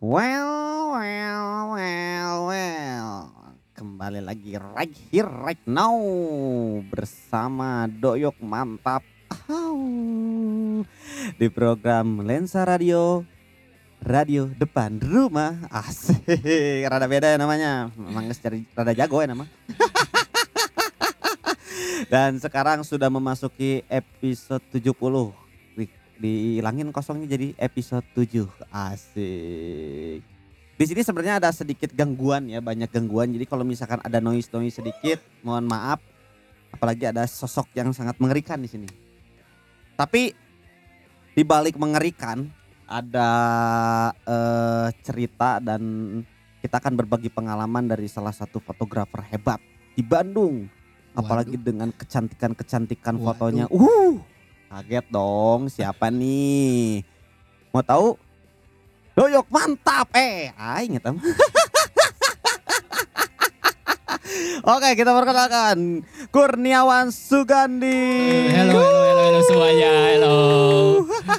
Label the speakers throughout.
Speaker 1: Well, well, well, well. Kembali lagi right here, right now. Bersama Doyok Mantap Au. di program Lensa Radio Radio depan rumah. Asik. Rada beda ya namanya. Memang cari rada jago ya nama. Dan sekarang sudah memasuki episode 70 Di- dihilangin kosongnya jadi episode 7 asik. Di sini sebenarnya ada sedikit gangguan ya banyak gangguan. Jadi kalau misalkan ada noise noise sedikit mohon maaf. Apalagi ada sosok yang sangat mengerikan di sini. Tapi di balik mengerikan ada eh, cerita dan kita akan berbagi pengalaman dari salah satu fotografer hebat di Bandung. Apalagi dengan kecantikan-kecantikan
Speaker 2: Waduh.
Speaker 1: fotonya uh kaget dong siapa nih mau tahu doyok mantap eh aing eta mah. Oke kita perkenalkan Kurniawan Sugandi
Speaker 2: Halo, halo, halo, halo semuanya, halo.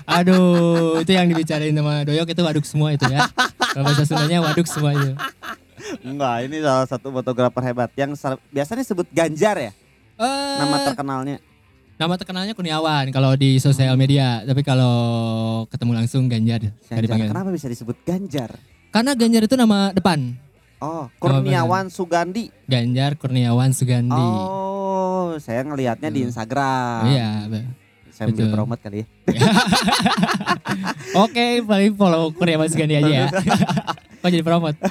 Speaker 2: Aduh, itu yang dibicarain sama Doyok itu waduk semua itu ya. Kalau bahasa Sundanya waduk semua itu.
Speaker 1: Enggak ini salah satu fotografer hebat Yang biasanya disebut Ganjar ya
Speaker 2: Eh,
Speaker 1: Nama terkenalnya
Speaker 2: nama terkenalnya Kurniawan kalau di sosial media, tapi kalau ketemu langsung Ganjar.
Speaker 1: Ganjar. Kenapa bisa disebut Ganjar?
Speaker 2: Karena Ganjar itu nama depan.
Speaker 1: Oh Kurniawan Sugandi
Speaker 2: Ganjar Kurniawan Sugandi.
Speaker 1: Oh saya ngelihatnya di. Instagram
Speaker 2: Iya.
Speaker 1: Saya ambil promote kali ya
Speaker 2: Oke, paling follow Kurniawan Sugandi aja ya. Kok jadi promote?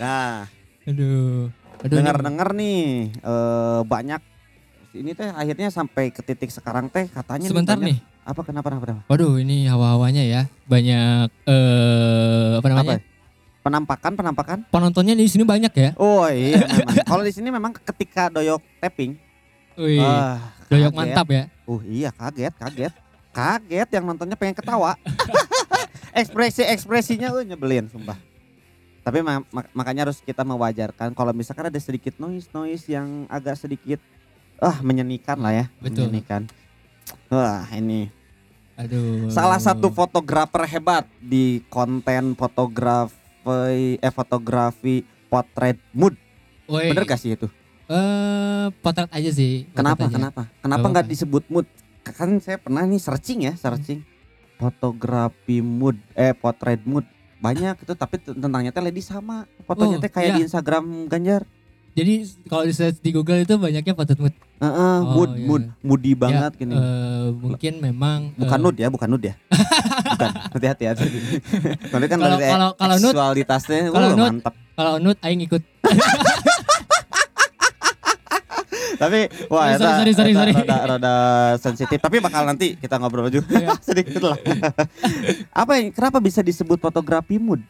Speaker 1: Nah
Speaker 2: Aduh. Aduh.
Speaker 1: dengar-dengar nih eh, banyak ini teh akhirnya sampai ke titik sekarang teh katanya
Speaker 2: Sebentar
Speaker 1: banyak-
Speaker 2: nih.
Speaker 1: apa kenapa kenapa, kenapa?
Speaker 2: Waduh, ini hawa-hawanya ya. Banyak eh apa namanya?
Speaker 1: Apa? penampakan penampakan
Speaker 2: Penontonnya di sini banyak ya.
Speaker 1: oh iya memang kalau di sini memang ketika doyok tapping
Speaker 2: Wih,
Speaker 1: ah,
Speaker 2: doyok
Speaker 1: kaget.
Speaker 2: mantap ya.
Speaker 1: uh iya kaget kaget kaget yang nontonnya pengen ketawa ekspresi ekspresinya uh nyebelin sumpah tapi ma- ma- makanya harus kita mewajarkan kalau misalkan ada sedikit noise noise yang agak sedikit ah menyenikan lah ya
Speaker 2: Betul.
Speaker 1: menyenikan wah ini
Speaker 2: Aduh.
Speaker 1: salah satu fotografer hebat di konten fotografi eh fotografi potret mood
Speaker 2: Woi,
Speaker 1: bener gak sih itu
Speaker 2: Eh, potret aja sih.
Speaker 1: kenapa
Speaker 2: aja.
Speaker 1: kenapa kenapa
Speaker 2: Gak
Speaker 1: nggak disebut mood kan saya pernah nih searching ya searching fotografi mood eh potret mood banyak itu tapi tentangnya teh lady sama fotonya
Speaker 2: Oh,
Speaker 1: teh kayak
Speaker 2: iya.
Speaker 1: di Instagram Ganjar
Speaker 2: Jadi kalau di search di Google itu banyaknya potret mood.
Speaker 1: Heeh,
Speaker 2: Oh,
Speaker 1: mood
Speaker 2: iya.
Speaker 1: mood moody banget
Speaker 2: Ya,
Speaker 1: gini
Speaker 2: eh, mungkin memang
Speaker 1: bukan
Speaker 2: eh,
Speaker 1: nude ya bukan nude ya bukan hati-hati hati Soalnya kan
Speaker 2: Kalau- kalau- kalau nude-
Speaker 1: seksualitasnya
Speaker 2: kalau
Speaker 1: uh,
Speaker 2: nude-
Speaker 1: mantap
Speaker 2: Kalau nude aing ikut.
Speaker 1: tapi wah
Speaker 2: Sorry,
Speaker 1: eta,
Speaker 2: sorry, sorry,
Speaker 1: eta
Speaker 2: sorry.
Speaker 1: rada, rada sensitif tapi bakal nanti kita ngobrol juga
Speaker 2: Iya.
Speaker 1: sedikit lah apa yang kenapa bisa disebut fotografi mood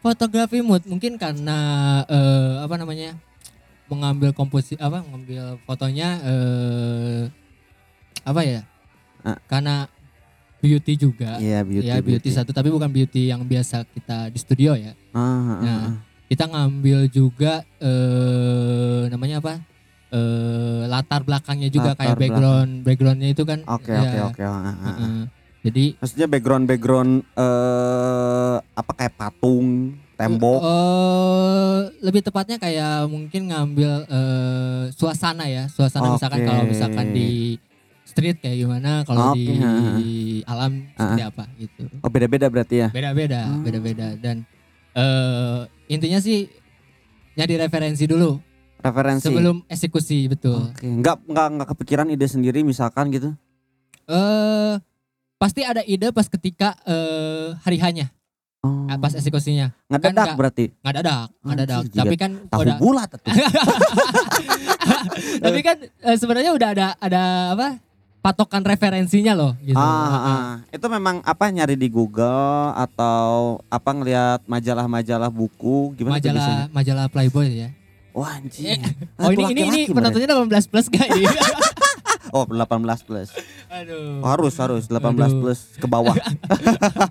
Speaker 2: Fotografi mood mungkin karena eh, apa namanya? Mengambil komposisi apa mengambil fotonya eh apa ya?
Speaker 1: Ah.
Speaker 2: Karena beauty juga.
Speaker 1: iya beauty
Speaker 2: ya beauty, satu tapi bukan beauty yang biasa kita di studio ya.
Speaker 1: Ah, ah,
Speaker 2: Nah,
Speaker 1: ah.
Speaker 2: kita ngambil juga eh namanya apa? eh latar belakangnya juga
Speaker 1: Latar
Speaker 2: kayak background backgroundnya itu kan.
Speaker 1: oke
Speaker 2: ya,
Speaker 1: oke oke ah, ah, ah.
Speaker 2: heeh. Jadi
Speaker 1: maksudnya background background eh apa kayak patung tembok
Speaker 2: eh lebih tepatnya kayak mungkin ngambil eh suasana ya, suasana misalkan
Speaker 1: Oke.
Speaker 2: kalau misalkan di street kayak gimana, kalau
Speaker 1: Oke,
Speaker 2: di
Speaker 1: heeh.
Speaker 2: alam seperti apa gitu.
Speaker 1: oh beda-beda berarti ya
Speaker 2: Beda-beda,
Speaker 1: Hmm.
Speaker 2: beda-beda dan eh intinya sih nyari referensi dulu
Speaker 1: referensi
Speaker 2: sebelum eksekusi betul.
Speaker 1: Oke, nggak nggak nggak kepikiran ide sendiri misalkan gitu.
Speaker 2: eh pasti ada ide pas ketika eh hari hanya
Speaker 1: Oh.
Speaker 2: pas eksekusinya
Speaker 1: ngedadak
Speaker 2: kan
Speaker 1: berarti.
Speaker 2: nggak dadak nggak
Speaker 1: Anjir,
Speaker 2: tapi kan
Speaker 1: Tahu
Speaker 2: udah
Speaker 1: bulat
Speaker 2: tapi kan eh, sebenarnya udah ada ada apa patokan referensinya loh gitu
Speaker 1: ah, ah. itu memang apa nyari di Google atau apa ngelihat majalah-majalah buku gimana
Speaker 2: majalah majalah Playboy ya
Speaker 1: Wah anjing.
Speaker 2: oh ini ini ini penontonnya 18 plus ini
Speaker 1: Oh 18 plus.
Speaker 2: aduh
Speaker 1: Oh, harus harus 18
Speaker 2: Aduh.
Speaker 1: plus ke bawah.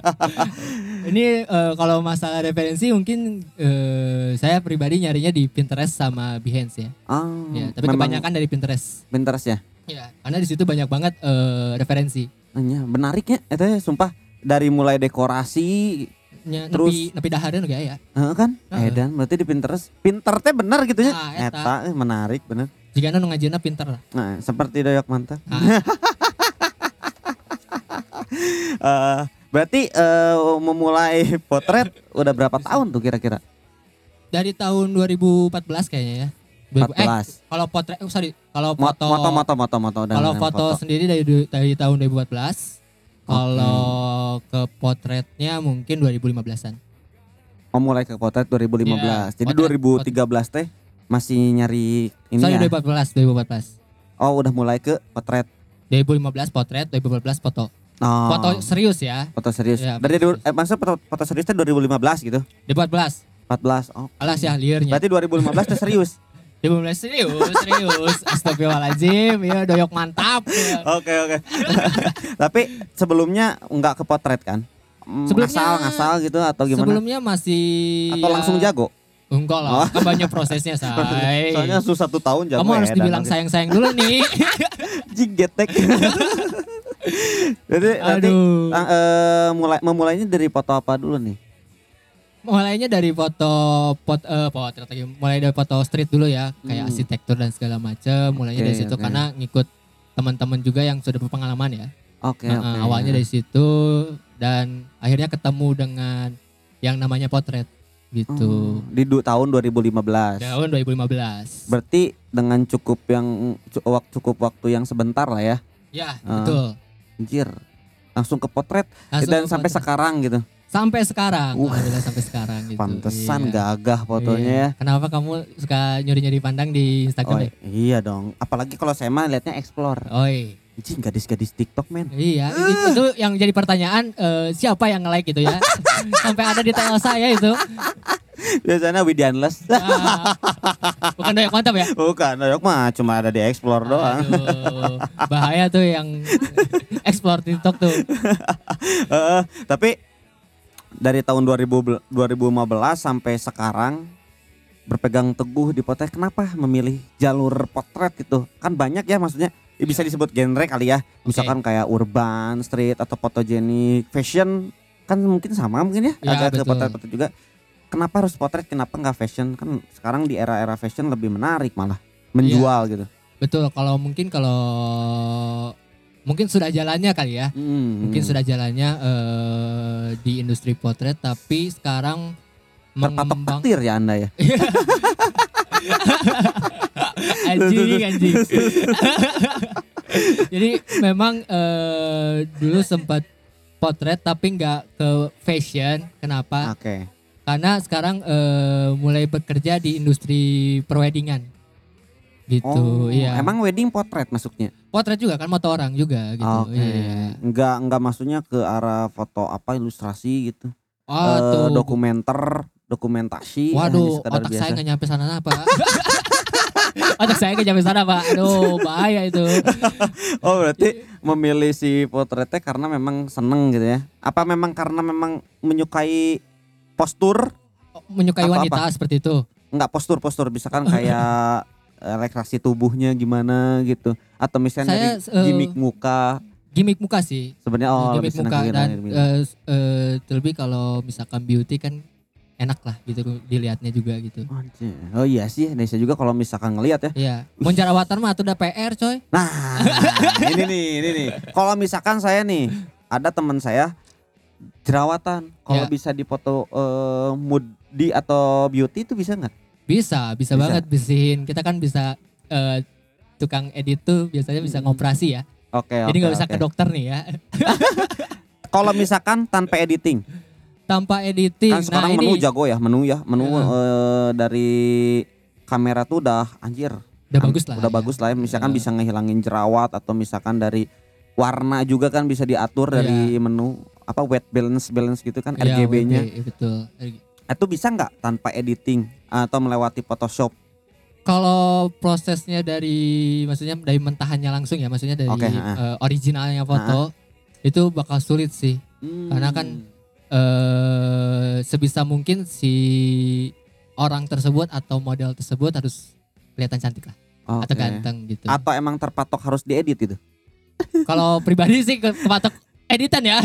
Speaker 2: ini eh, kalau masalah referensi mungkin eh, saya pribadi nyarinya di Pinterest sama Behance ya
Speaker 1: Ah,
Speaker 2: ya tapi kebanyakan dari Pinterest
Speaker 1: Pinterest ya.
Speaker 2: ya karena di situ banyak banget eh, referensi
Speaker 1: Iya, menarik ya. Itu ya sumpah dari mulai dekorasi
Speaker 2: nya
Speaker 1: Terus-
Speaker 2: nepi nepi dahareun ge aya.
Speaker 1: Heeh kan?
Speaker 2: Heeh.
Speaker 1: Edan berarti di Pinterest. Pinter teh bener gitu ya.
Speaker 2: Ah, eta.
Speaker 1: Eta menarik bener.
Speaker 2: Jika nu ngajieuna pinter lah.
Speaker 1: Nah, seperti doyok mantap.
Speaker 2: Ah.
Speaker 1: Eh, berarti eh, memulai potret udah berapa tahun tuh kira-kira?
Speaker 2: Dari tahun 2014 kayaknya ya. 2000 Eh,
Speaker 1: 14.
Speaker 2: kalau potret oh sorry, kalau foto
Speaker 1: Moto moto moto moto dan
Speaker 2: kalau
Speaker 1: dan
Speaker 2: foto, sendiri dari dari tahun 2014. Kalau ke potretnya mungkin 2015-an.
Speaker 1: Oh, mulai ke potret 2015.
Speaker 2: Iya,
Speaker 1: Jadi
Speaker 2: potret-
Speaker 1: 2013 teh masih nyari ini
Speaker 2: Sorry
Speaker 1: ya.
Speaker 2: 2014, 2014.
Speaker 1: Oh, udah mulai ke potret.
Speaker 2: 2015 potret, 2014 foto.
Speaker 1: Oh,
Speaker 2: Foto serius ya.
Speaker 1: foto serius.
Speaker 2: Iya,
Speaker 1: Dari
Speaker 2: foto
Speaker 1: du- eh, maksudnya foto, foto serius teh 2015 gitu.
Speaker 2: 2014.
Speaker 1: 14. Oh.
Speaker 2: Alas ya liarnya.
Speaker 1: Berarti 2015 teh serius.
Speaker 2: 2015 serius, serius. Astagfirullahaladzim, ya doyok mantap. ya.
Speaker 1: Oke oke. Tapi sebelumnya nggak ke potret kan?
Speaker 2: Sebelumnya-
Speaker 1: ngasal ngasal gitu atau gimana?
Speaker 2: Sebelumnya masih
Speaker 1: atau
Speaker 2: ya,
Speaker 1: langsung jago?
Speaker 2: Enggak lah,
Speaker 1: Oh.
Speaker 2: kan banyak prosesnya say.
Speaker 1: Soalnya susah satu tahun jago.
Speaker 2: Kamu harus
Speaker 1: edan
Speaker 2: dibilang sayang-sayang dulu nih.
Speaker 1: Jing getek. Jadi nanti
Speaker 2: Aduh.
Speaker 1: eh, mulai memulainya dari foto apa dulu nih?
Speaker 2: Mulainya dari foto pot eh potret lagi. Mulai dari foto street dulu ya, kayak
Speaker 1: Hmm.
Speaker 2: arsitektur dan segala macam. Mulainya
Speaker 1: Oke,
Speaker 2: dari situ
Speaker 1: oke.
Speaker 2: karena ngikut teman-teman juga yang sudah berpengalaman ya.
Speaker 1: Oke
Speaker 2: Nah,
Speaker 1: oke.
Speaker 2: awalnya dari situ dan akhirnya ketemu dengan yang namanya potret gitu.
Speaker 1: Oh, di du- tahun 2015.
Speaker 2: Tahun 2015.
Speaker 1: Berarti dengan cukup yang cu- wak- cukup waktu yang sebentar lah ya.
Speaker 2: ya,
Speaker 1: Ah.
Speaker 2: betul.
Speaker 1: Anjir. Langsung ke potret
Speaker 2: Langsung
Speaker 1: dan
Speaker 2: ke
Speaker 1: sampai
Speaker 2: potret.
Speaker 1: sekarang gitu.
Speaker 2: sampai sekarang.
Speaker 1: Uh,
Speaker 2: Alhamdulillah sampai sekarang gitu.
Speaker 1: Pantesan
Speaker 2: Iya.
Speaker 1: gagah fotonya
Speaker 2: Iya.
Speaker 1: ya.
Speaker 2: Kenapa kamu suka nyuri-nyuri pandang di
Speaker 1: Oh,
Speaker 2: Instagram ya?
Speaker 1: iya dong. Apalagi kalau saya mah liatnya explore.
Speaker 2: Oi.
Speaker 1: Anjing gadis-gadis TikTok men.
Speaker 2: Iya, itu, itu yang jadi pertanyaan eh, siapa yang nge-like gitu ya. Sampai ada di TL saya itu.
Speaker 1: Biasanya Widianles.
Speaker 2: Ah, bukan doyak mantap ya?
Speaker 1: Bukan, Doyok mah cuma ada di explore doang.
Speaker 2: Aduh, bahaya tuh yang explore TikTok tuh.
Speaker 1: Heeh, tapi dari tahun 2000 bel- 2015 sampai sekarang berpegang teguh di potret kenapa memilih jalur potret gitu kan banyak ya maksudnya ya bisa disebut genre kali ya. Misalkan kayak urban street atau fotogenik fashion. Kan mungkin sama mungkin ya,
Speaker 2: Ya,
Speaker 1: agak ke
Speaker 2: betul.
Speaker 1: potret-potret juga. Kenapa harus potret kenapa nggak fashion? Kan sekarang di era-era fashion lebih menarik malah menjual gitu.
Speaker 2: Betul, kalau mungkin kalau mungkin sudah jalannya kali ya.
Speaker 1: Hmm,
Speaker 2: Mungkin
Speaker 1: hmm.
Speaker 2: sudah jalannya eh, di industri potret tapi sekarang
Speaker 1: terpatok
Speaker 2: mengembang
Speaker 1: petir ya anda ya
Speaker 2: anjing anjing. Jadi memang eh, dulu sempat potret tapi nggak ke fashion. Kenapa?
Speaker 1: oke
Speaker 2: Karena sekarang eh, mulai bekerja di industri perweddingan. Gitu,
Speaker 1: oh
Speaker 2: iya.
Speaker 1: emang wedding potret masuknya
Speaker 2: potret juga kan moto orang juga gitu.
Speaker 1: Oke.
Speaker 2: Iya.
Speaker 1: Enggak enggak maksudnya ke arah foto apa ilustrasi gitu.
Speaker 2: Oh,
Speaker 1: Eh,
Speaker 2: tuh.
Speaker 1: dokumenter, dokumentasi.
Speaker 2: Waduh, otak
Speaker 1: biasa.
Speaker 2: saya nggak nyampe sana pak. otak saya nggak nyampe sana pak. Aduh, bahaya itu.
Speaker 1: Oh, berarti memilih si potretnya karena memang seneng gitu ya. Apa memang karena memang menyukai postur?
Speaker 2: Menyukai
Speaker 1: Atau
Speaker 2: wanita seperti itu.
Speaker 1: Enggak postur-postur misalkan kayak relaksasi tubuhnya gimana gitu atau misalnya
Speaker 2: Saya,
Speaker 1: dari
Speaker 2: eh,
Speaker 1: gimmick muka
Speaker 2: Gimmick muka sih.
Speaker 1: sebenarnya oh
Speaker 2: gimmick muka dan s- eh, terlebih kalau misalkan beauty kan enak lah gitu dilihatnya juga gitu.
Speaker 1: Oh iya sih, Indonesia juga kalau misalkan ngelihat ya.
Speaker 2: Iya, mau jerawatan mah tuh udah PR coy.
Speaker 1: Nah, ini nih, ini nih. Kalau misalkan saya nih, ada teman saya jerawatan, kalau
Speaker 2: Ya.
Speaker 1: bisa dipoto eh, moody atau beauty itu bisa nggak?
Speaker 2: Bisa, bisa,
Speaker 1: Bisa.
Speaker 2: banget bersihin. Kita kan bisa eh, tukang edit tuh biasanya bisa
Speaker 1: Hmm.
Speaker 2: ngoperasi ya.
Speaker 1: Oke,
Speaker 2: Jadi
Speaker 1: oke,
Speaker 2: nggak
Speaker 1: oke.
Speaker 2: ke dokter nih ya.
Speaker 1: Kalau misalkan tanpa editing,
Speaker 2: Tanpa editing.
Speaker 1: kan sekarang
Speaker 2: nah,
Speaker 1: menu
Speaker 2: ini
Speaker 1: jago ya, menu ya, menu
Speaker 2: Ya.
Speaker 1: eh, dari kamera tuh udah anjir,
Speaker 2: udah
Speaker 1: Am-
Speaker 2: bagus lah.
Speaker 1: udah
Speaker 2: ya.
Speaker 1: bagus lah ya. Misalkan
Speaker 2: Ya.
Speaker 1: bisa ngehilangin jerawat atau misalkan dari warna juga kan bisa diatur dari menu apa weight balance balance gitu kan
Speaker 2: Iya,
Speaker 1: RGB-nya.
Speaker 2: Betul.
Speaker 1: Itu bisa nggak tanpa editing atau melewati Photoshop?
Speaker 2: Kalau prosesnya dari maksudnya dari mentahannya langsung ya, maksudnya dari
Speaker 1: Oke, ha.
Speaker 2: eh, originalnya foto itu bakal sulit sih. Karena kan eh sebisa mungkin si orang tersebut atau model tersebut harus kelihatan cantik lah atau
Speaker 1: Oke.
Speaker 2: ganteng gitu.
Speaker 1: Atau emang terpatok harus diedit itu?
Speaker 2: Kalau pribadi sih kepatok editan ya.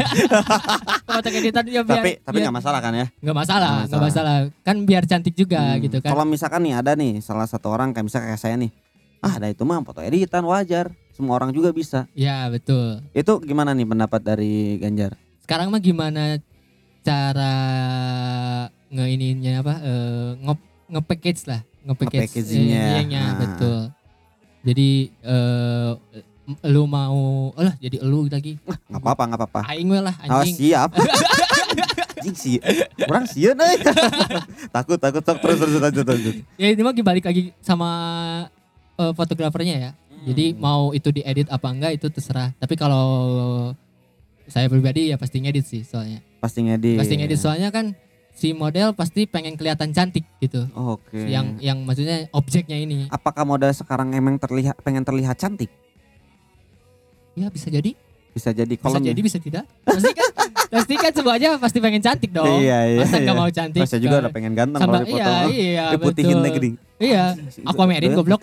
Speaker 2: Kotak editan ya biar
Speaker 1: tapi tapi nggak masalah kan ya
Speaker 2: nggak masalah,
Speaker 1: Nggak
Speaker 2: nggak masalah. Kan biar cantik juga
Speaker 1: Hmm,
Speaker 2: gitu kan.
Speaker 1: kalau misalkan nih ada nih salah satu orang kayak misalnya kayak saya nih ah ada itu mah foto editan wajar semua orang juga bisa
Speaker 2: Ya betul.
Speaker 1: itu gimana nih pendapat dari Ganjar
Speaker 2: Sekarang mah gimana cara nge ininya apa eh, nge nge-package lah, nge-package
Speaker 1: Nge-packagingnya.
Speaker 2: eh, ininya,
Speaker 1: Ah.
Speaker 2: betul. Jadi eh lu mau oh lah jadi lu lagi.
Speaker 1: nggak apa-apa nggak apa-apa
Speaker 2: Aing we lah
Speaker 1: oh,
Speaker 2: anjing.
Speaker 1: siap anjing sih orang sieun euy takut takut sok terus terus lanjut lanjut
Speaker 2: Ya ini mah balik lagi sama eh, fotografernya ya. Jadi
Speaker 1: Hmm.
Speaker 2: mau itu diedit apa enggak itu terserah. Tapi kalau saya pribadi ya pasti ngedit sih soalnya.
Speaker 1: Pasti ngedit
Speaker 2: Pasti ngedit soalnya kan si model pasti pengen kelihatan cantik gitu.
Speaker 1: oke
Speaker 2: Yang yang maksudnya objeknya ini.
Speaker 1: apakah model sekarang emang terlihat pengen terlihat cantik
Speaker 2: Ya bisa jadi,
Speaker 1: bisa jadi
Speaker 2: bisa
Speaker 1: kalau
Speaker 2: jadi bisa tidak. Pasti kan pasti kan semuanya pasti pengen cantik dong.
Speaker 1: iya iya
Speaker 2: Masa
Speaker 1: iya.
Speaker 2: mau cantik?
Speaker 1: saya juga
Speaker 2: kan?
Speaker 1: udah pengen ganteng
Speaker 2: sama
Speaker 1: kalau di foto
Speaker 2: iya iya
Speaker 1: diputihin gini
Speaker 2: Iya, Aquamarine goblok.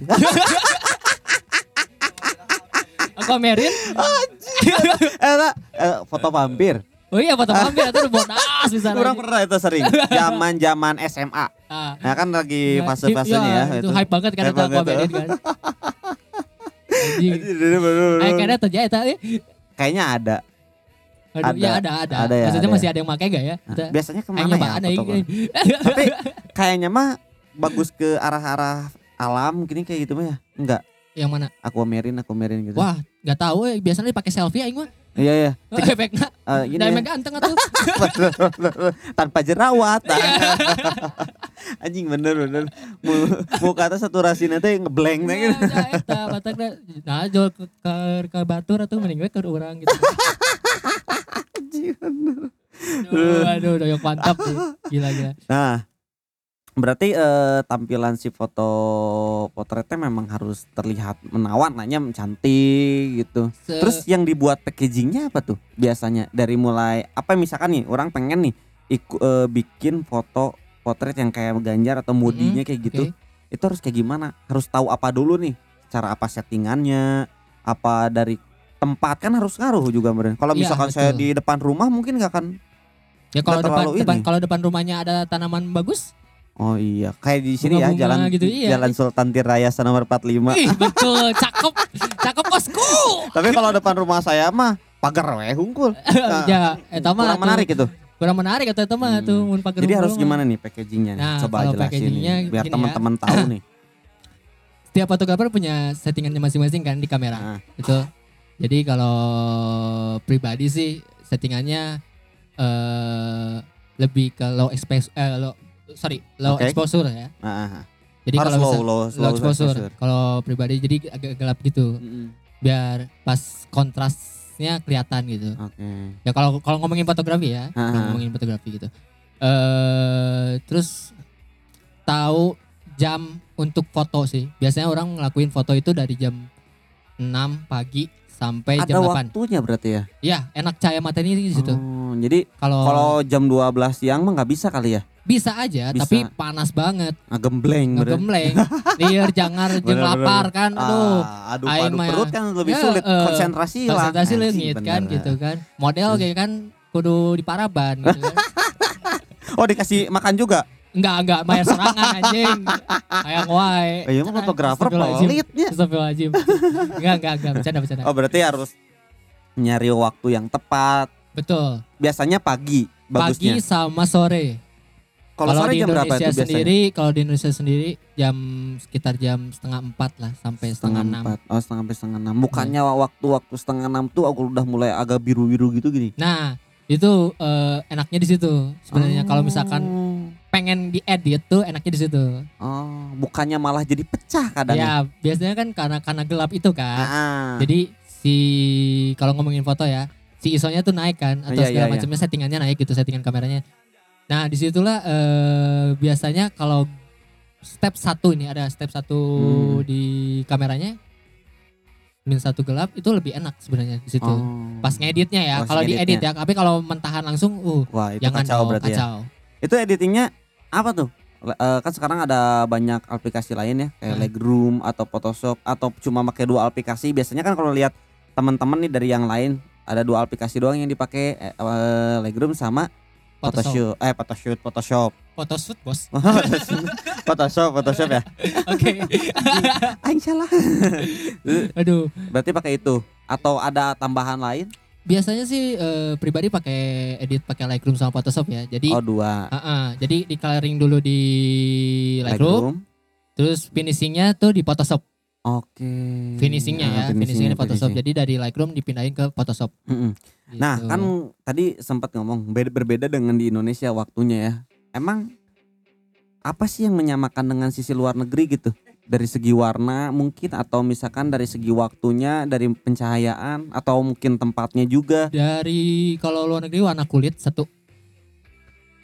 Speaker 2: Aquamarine.
Speaker 1: eh, tak, eh, foto vampir
Speaker 2: Oh iya foto vampir itu bodas bisa
Speaker 1: Kurang pernah itu sering. Zaman zaman SMA.
Speaker 2: Ah.
Speaker 1: Nah kan lagi
Speaker 2: Ya,
Speaker 1: fase-fasenya ya.
Speaker 2: iya, itu hype banget kan itu Aquamarine kan. Kayaknya terjadi eh.
Speaker 1: Kayaknya ada.
Speaker 2: Aduh,
Speaker 1: Ada.
Speaker 2: ya ada ada.
Speaker 1: Ada ya,
Speaker 2: Maksudnya
Speaker 1: ada
Speaker 2: masih ada yang pakai gak ya?
Speaker 1: Nah, biasanya ke
Speaker 2: mana
Speaker 1: ya?
Speaker 2: ada.
Speaker 1: Tapi kayaknya mah bagus ke arah-arah alam gini kayak gitu mah ya. Enggak.
Speaker 2: Yang mana?
Speaker 1: Aquamarine, aquamarine gitu.
Speaker 2: Wah, nggak tahu eh biasanya dipakai selfie aing mah.
Speaker 1: Iya iya.
Speaker 2: Efeknya
Speaker 1: Eh, gini
Speaker 2: udah
Speaker 1: ya.
Speaker 2: ganteng atuh.
Speaker 1: tanpa jerawat.
Speaker 2: Iya.
Speaker 1: Anjing bener bener. Mu- Muka tuh saturasi nanti ngeblank
Speaker 2: Nah,
Speaker 1: gitu.
Speaker 2: nah, eta batakna. Nah, jual ke ke, batur atau mending we ke orang gitu.
Speaker 1: Anjing, bener.
Speaker 2: Aduh, aduh, doyok mantap sih. Gila gila.
Speaker 1: Nah, berarti eh, tampilan si foto potretnya memang harus terlihat menawan, nanya cantik gitu.
Speaker 2: Se-
Speaker 1: Terus yang dibuat packagingnya apa tuh biasanya? Dari mulai apa misalkan nih orang pengen nih iku, eh, bikin foto potret yang kayak Ganjar atau modinya kayak gitu.
Speaker 2: oke.
Speaker 1: Itu harus kayak gimana? Harus tahu apa dulu nih? Cara apa settingannya? Apa dari tempat kan harus ngaruh juga meren. Kalau
Speaker 2: Iya,
Speaker 1: misalkan saya
Speaker 2: betul.
Speaker 1: di depan rumah mungkin nggak akan
Speaker 2: ya kalau depan, depan kalau depan rumahnya ada tanaman bagus,
Speaker 1: Oh iya, kayak di sini ya jalan
Speaker 2: gitu, iya.
Speaker 1: Jalan Sultan Tirayasa nomor 45.
Speaker 2: ih betul, cakep, cakep bosku.
Speaker 1: Tapi kalau depan rumah saya mah pagar we hungkul. Nah,
Speaker 2: ya, eta mah
Speaker 1: Kurang menarik itu.
Speaker 2: Kurang menarik atau eta mah
Speaker 1: Hmm.
Speaker 2: tuh mun pager
Speaker 1: Jadi harus
Speaker 2: rumah.
Speaker 1: gimana nih packagingnya nih?
Speaker 2: Nah,
Speaker 1: Coba
Speaker 2: kalau
Speaker 1: jelasin nih, biar
Speaker 2: ya.
Speaker 1: teman-teman tahu nih.
Speaker 2: Setiap fotografer punya settingannya masing-masing kan di kamera.
Speaker 1: Nah,
Speaker 2: Betul. Jadi kalau pribadi sih settingannya eh lebih ke low eh, low, sorry, low
Speaker 1: Oke.
Speaker 2: exposure ya.
Speaker 1: nah,
Speaker 2: Jadi kalau
Speaker 1: low, low,
Speaker 2: low exposure. Kalau pribadi jadi agak gelap gitu.
Speaker 1: Mm-mm.
Speaker 2: Biar pas kontrasnya kelihatan gitu.
Speaker 1: Oke.
Speaker 2: Ya kalau kalau ngomongin fotografi ya, kalau ngomongin fotografi gitu. Eh terus tahu jam untuk foto sih. Biasanya orang ngelakuin foto itu dari jam 6 pagi sampai
Speaker 1: Ada
Speaker 2: jam 8.
Speaker 1: waktunya berarti ya?
Speaker 2: Iya, enak cahaya mata ini di situ.
Speaker 1: Oh, jadi
Speaker 2: Kalau
Speaker 1: kalau jam 12 siang mah nggak bisa kali ya?
Speaker 2: Bisa aja,
Speaker 1: Bisa.
Speaker 2: tapi panas banget,
Speaker 1: gembleng bener.
Speaker 2: ngegemleng, liar
Speaker 1: Bener, bener.
Speaker 2: lapar kan. Aduh,
Speaker 1: Ah, aduh padu
Speaker 2: mah-
Speaker 1: perut kan lebih
Speaker 2: Ya,
Speaker 1: sulit
Speaker 2: eh,
Speaker 1: konsentrasi lah.
Speaker 2: konsentrasi leungit kan gitu kan. Model kayak kan kudu di paraban gitu kan.
Speaker 1: Oh dikasih makan juga?
Speaker 2: Enggak, enggak bayar serangan anjing. Hayang wae.
Speaker 1: Oh, iya mah fotografer pelitnya.
Speaker 2: Astagfirullahaladzim. Enggak, enggak, enggak, bercanda, bercanda.
Speaker 1: Oh berarti harus nyari waktu yang tepat.
Speaker 2: Betul.
Speaker 1: Biasanya pagi bagusnya.
Speaker 2: Pagi sama sore.
Speaker 1: Kalau sore
Speaker 2: di
Speaker 1: jam berapa
Speaker 2: Indonesia
Speaker 1: itu biasanya?
Speaker 2: sendiri, kalau di Indonesia sendiri jam sekitar jam setengah empat lah sampai setengah, enam.
Speaker 1: empat. Oh setengah sampai setengah enam. Bukannya waktu-waktu setengah enam tuh aku udah mulai agak biru-biru gitu gini.
Speaker 2: Nah, itu eh, enaknya di situ. Sebenarnya kalau misalkan pengen diedit tuh enaknya di situ.
Speaker 1: Oh, bukannya malah jadi pecah kadang.
Speaker 2: Ya, biasanya kan karena karena gelap itu kan.
Speaker 1: Ah, ah.
Speaker 2: Jadi si kalau ngomongin foto ya, si ISO-nya tuh naik kan atau
Speaker 1: Iya,
Speaker 2: segala
Speaker 1: iya, iya.
Speaker 2: macamnya settingannya naik gitu settingan kameranya. Nah, di situlah eh, biasanya kalau step satu ini ada step satu
Speaker 1: Hmm.
Speaker 2: di kameranya min satu gelap itu lebih enak sebenarnya di situ.
Speaker 1: Oh.
Speaker 2: Pas ngeditnya ya, kalau diedit ya, tapi kalau mentahan langsung uh
Speaker 1: Wah, itu
Speaker 2: jangan
Speaker 1: kacau berarti ya.
Speaker 2: kacau.
Speaker 1: Itu editingnya apa tuh? Eh, kan sekarang ada banyak aplikasi lain ya, kayak
Speaker 2: Hmm.
Speaker 1: Lightroom atau Photoshop atau cuma pakai dua aplikasi. Biasanya kan kalau lihat teman-teman nih dari yang lain ada dua aplikasi doang yang dipakai eh, Lightroom sama Photoshop. Eh Photoshop, Photoshop.
Speaker 2: Photoshoot bos.
Speaker 1: Photoshop, Photoshop ya.
Speaker 2: Oke.
Speaker 1: Aing salah.
Speaker 2: Aduh.
Speaker 1: Berarti pakai itu atau ada tambahan lain?
Speaker 2: Biasanya sih eh, pribadi pakai edit pakai Lightroom sama Photoshop ya. Jadi
Speaker 1: Oh, dua.
Speaker 2: ah, ah. jadi di coloring dulu di Lightroom, terus finishingnya tuh di Photoshop.
Speaker 1: Oke.
Speaker 2: Finishingnya ya,
Speaker 1: Ah,
Speaker 2: finishingnya di Photoshop.
Speaker 1: finishing.
Speaker 2: Jadi dari Lightroom dipindahin ke Photoshop.
Speaker 1: Mm-mm. Nah,
Speaker 2: Gitu.
Speaker 1: kan tadi sempat ngomong beda berbeda dengan di Indonesia waktunya ya. Emang apa sih yang menyamakan dengan sisi luar negeri gitu? Dari segi warna mungkin atau misalkan dari segi waktunya, dari pencahayaan atau mungkin tempatnya juga.
Speaker 2: dari kalau luar negeri warna kulit satu,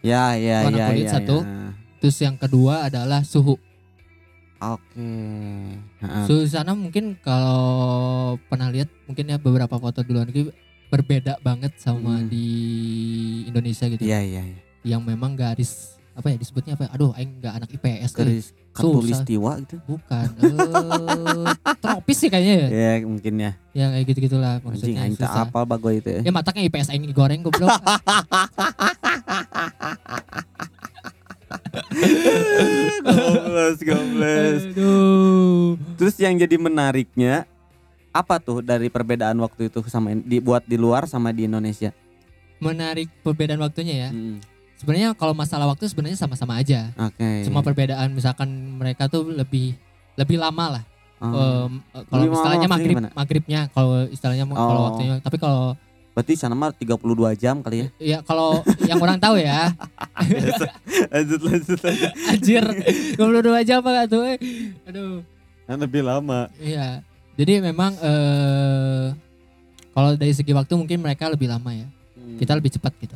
Speaker 1: Ya, ya,
Speaker 2: Warna
Speaker 1: ya,
Speaker 2: kulit
Speaker 1: ya,
Speaker 2: satu.
Speaker 1: ya.
Speaker 2: terus yang kedua adalah suhu.
Speaker 1: Oke. Heeh.
Speaker 2: Suhu sana mungkin kalau pernah lihat mungkin ya beberapa foto di luar negeri berbeda banget sama
Speaker 1: Hmm.
Speaker 2: di Indonesia gitu.
Speaker 1: Iya, iya, iya.
Speaker 2: Yang memang garis apa ya disebutnya apa? ya? Aduh, aing nggak anak IPS kali.
Speaker 1: Garis katulistiwa gitu.
Speaker 2: Bukan. eh tropis sih kayaknya ya.
Speaker 1: Ya, mungkin ya.
Speaker 2: Ya kayak gitu-gitulah
Speaker 1: Anjing
Speaker 2: maksudnya.
Speaker 1: aing tak apal bagoy itu ya.
Speaker 2: Ya mataknya IPS aing digoreng goblok.
Speaker 1: Gobles, gobles.
Speaker 2: Aduh.
Speaker 1: Terus yang jadi menariknya apa tuh dari perbedaan waktu itu sama dibuat di luar sama di Indonesia?
Speaker 2: Menarik perbedaan waktunya ya.
Speaker 1: Hmm,
Speaker 2: Sebenarnya kalau masalah waktu sebenarnya sama-sama aja.
Speaker 1: Oke.
Speaker 2: Cuma perbedaan misalkan mereka tuh lebih lebih lama lah.
Speaker 1: Oh,
Speaker 2: eh, kalau istilahnya maghrib
Speaker 1: gimana?
Speaker 2: maghribnya kalau istilahnya mau- kalau
Speaker 1: Oh.
Speaker 2: waktunya. Tapi kalau
Speaker 1: berarti sana mah 32 jam kali ya.
Speaker 2: ya kalau yang orang tahu ya
Speaker 1: lanjut lanjut lanjut.
Speaker 2: anjir 22 jam apa tuh aduh
Speaker 1: Kan lebih lama.
Speaker 2: iya jadi memang eh kalau dari segi waktu mungkin mereka lebih lama ya kita lebih cepat gitu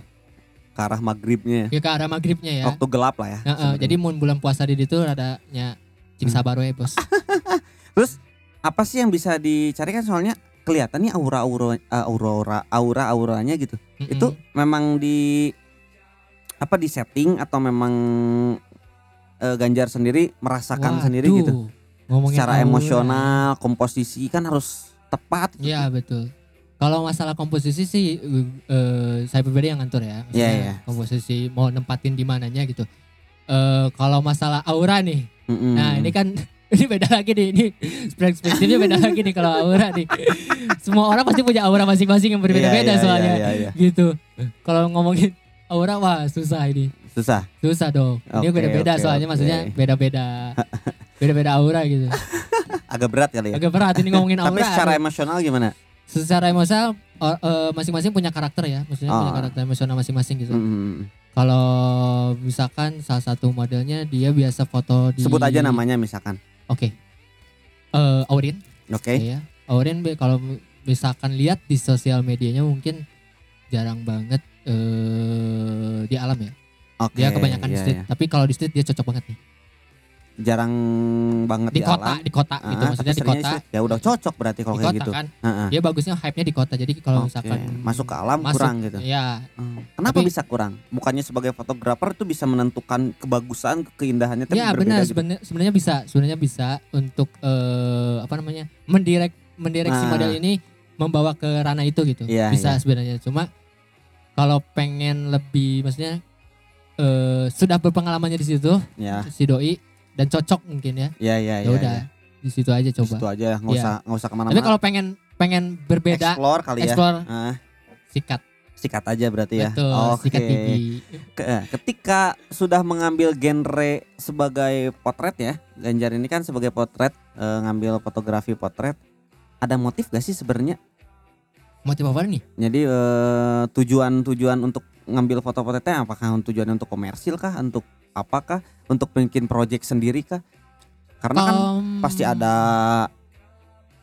Speaker 1: ke arah maghribnya ya.
Speaker 2: ya ke arah maghribnya ya
Speaker 1: Waktu gelap lah ya.
Speaker 2: Heeh,
Speaker 1: sebenarnya.
Speaker 2: jadi mau bulan puasa di itu adanya cing
Speaker 1: Hmm.
Speaker 2: sabar we bos
Speaker 1: Terus apa sih yang bisa dicari kan soalnya kelihatan nih aura-aura aura aura auranya gitu.
Speaker 2: Mm-mm.
Speaker 1: Itu memang di apa di setting atau memang eh, Ganjar sendiri merasakan sendiri
Speaker 2: Waduh,
Speaker 1: gitu.
Speaker 2: Ngomongin
Speaker 1: Secara emosional, komposisi kan harus tepat. gitu.
Speaker 2: Iya betul. Kalau masalah komposisi sih eh, saya pribadi yang ngatur ya.
Speaker 1: Iya, iya.
Speaker 2: Komposisi mau nempatin di mananya gitu. Eh kalau masalah aura nih.
Speaker 1: Mm-mm.
Speaker 2: Nah, ini kan ini beda lagi nih. Ini perspektifnya beda lagi nih kalau aura nih. Semua orang pasti punya aura masing-masing yang berbeda-beda
Speaker 1: Iya, iya,
Speaker 2: soalnya.
Speaker 1: iya, iya, iya.
Speaker 2: Gitu. Kalau ngomongin aura wah susah ini.
Speaker 1: Susah.
Speaker 2: Susah dong. Ini
Speaker 1: Oke,
Speaker 2: beda-beda
Speaker 1: oke,
Speaker 2: soalnya
Speaker 1: oke.
Speaker 2: maksudnya beda-beda. Beda-beda aura gitu.
Speaker 1: Agak berat kali ya.
Speaker 2: Agak berat ini ngomongin aura.
Speaker 1: Tapi secara emosional gimana?
Speaker 2: secara emosional eh, masing-masing punya karakter ya, maksudnya punya
Speaker 1: Oh.
Speaker 2: karakter emosional masing-masing gitu.
Speaker 1: Mm-mm.
Speaker 2: Kalau misalkan salah satu modelnya dia biasa foto di
Speaker 1: Sebut aja namanya misalkan.
Speaker 2: Oke. Eh Aurin,
Speaker 1: Oke.
Speaker 2: ya. Aurin kalau misalkan lihat di sosial medianya mungkin jarang banget eh di alam ya.
Speaker 1: Oke.
Speaker 2: Dia kebanyakan di
Speaker 1: iya,
Speaker 2: street.
Speaker 1: iya.
Speaker 2: Tapi kalau di street dia cocok banget nih.
Speaker 1: Jarang banget
Speaker 2: Di
Speaker 1: di,
Speaker 2: kota,
Speaker 1: alam.
Speaker 2: di kota gitu
Speaker 1: Ah,
Speaker 2: maksudnya di kota.
Speaker 1: Ya udah cocok berarti kalau kayak
Speaker 2: kota
Speaker 1: gitu.
Speaker 2: kan.
Speaker 1: Heeh.
Speaker 2: Dia bagusnya hype-nya di kota. Jadi kalau
Speaker 1: Oke,
Speaker 2: misalkan
Speaker 1: masuk ke alam
Speaker 2: masuk,
Speaker 1: kurang gitu.
Speaker 2: Ya,
Speaker 1: Hmm. Kenapa
Speaker 2: Tapi-
Speaker 1: bisa kurang? Bukannya sebagai fotografer itu bisa menentukan kebagusan, keindahannya tapi
Speaker 2: ya benar
Speaker 1: gitu.
Speaker 2: sebenarnya sebenarnya bisa sebenarnya bisa untuk eh, apa namanya mendirek mendireksi
Speaker 1: Nah.
Speaker 2: model ini membawa ke ranah itu gitu
Speaker 1: Iya,
Speaker 2: bisa
Speaker 1: iya.
Speaker 2: sebenarnya cuma kalau pengen lebih maksudnya eh, sudah berpengalamannya di situ
Speaker 1: Ya,
Speaker 2: si doi dan cocok mungkin ya
Speaker 1: ya, ya,
Speaker 2: ya udah di situ aja
Speaker 1: Di situ
Speaker 2: coba
Speaker 1: aja, nggak
Speaker 2: Iya.
Speaker 1: usah nggak usah ke mana-mana.
Speaker 2: tapi kalau pengen pengen berbeda
Speaker 1: explore kali ya.
Speaker 2: explore
Speaker 1: Ah,
Speaker 2: sikat
Speaker 1: sikat aja berarti ya.
Speaker 2: betul
Speaker 1: Oke.
Speaker 2: sikat gigi
Speaker 1: eh, ketika sudah mengambil genre sebagai potret ya, Ganjar ini kan sebagai potret eh, ngambil fotografi potret, ada motif gak sih sebenarnya?
Speaker 2: motif apa nih
Speaker 1: Jadi eh, tujuan-tujuan untuk ngambil foto potretnya apakah tujuan untuk komersil kah, untuk apakah, untuk bikin project sendiri kah? Karena kan
Speaker 2: Em,
Speaker 1: pasti ada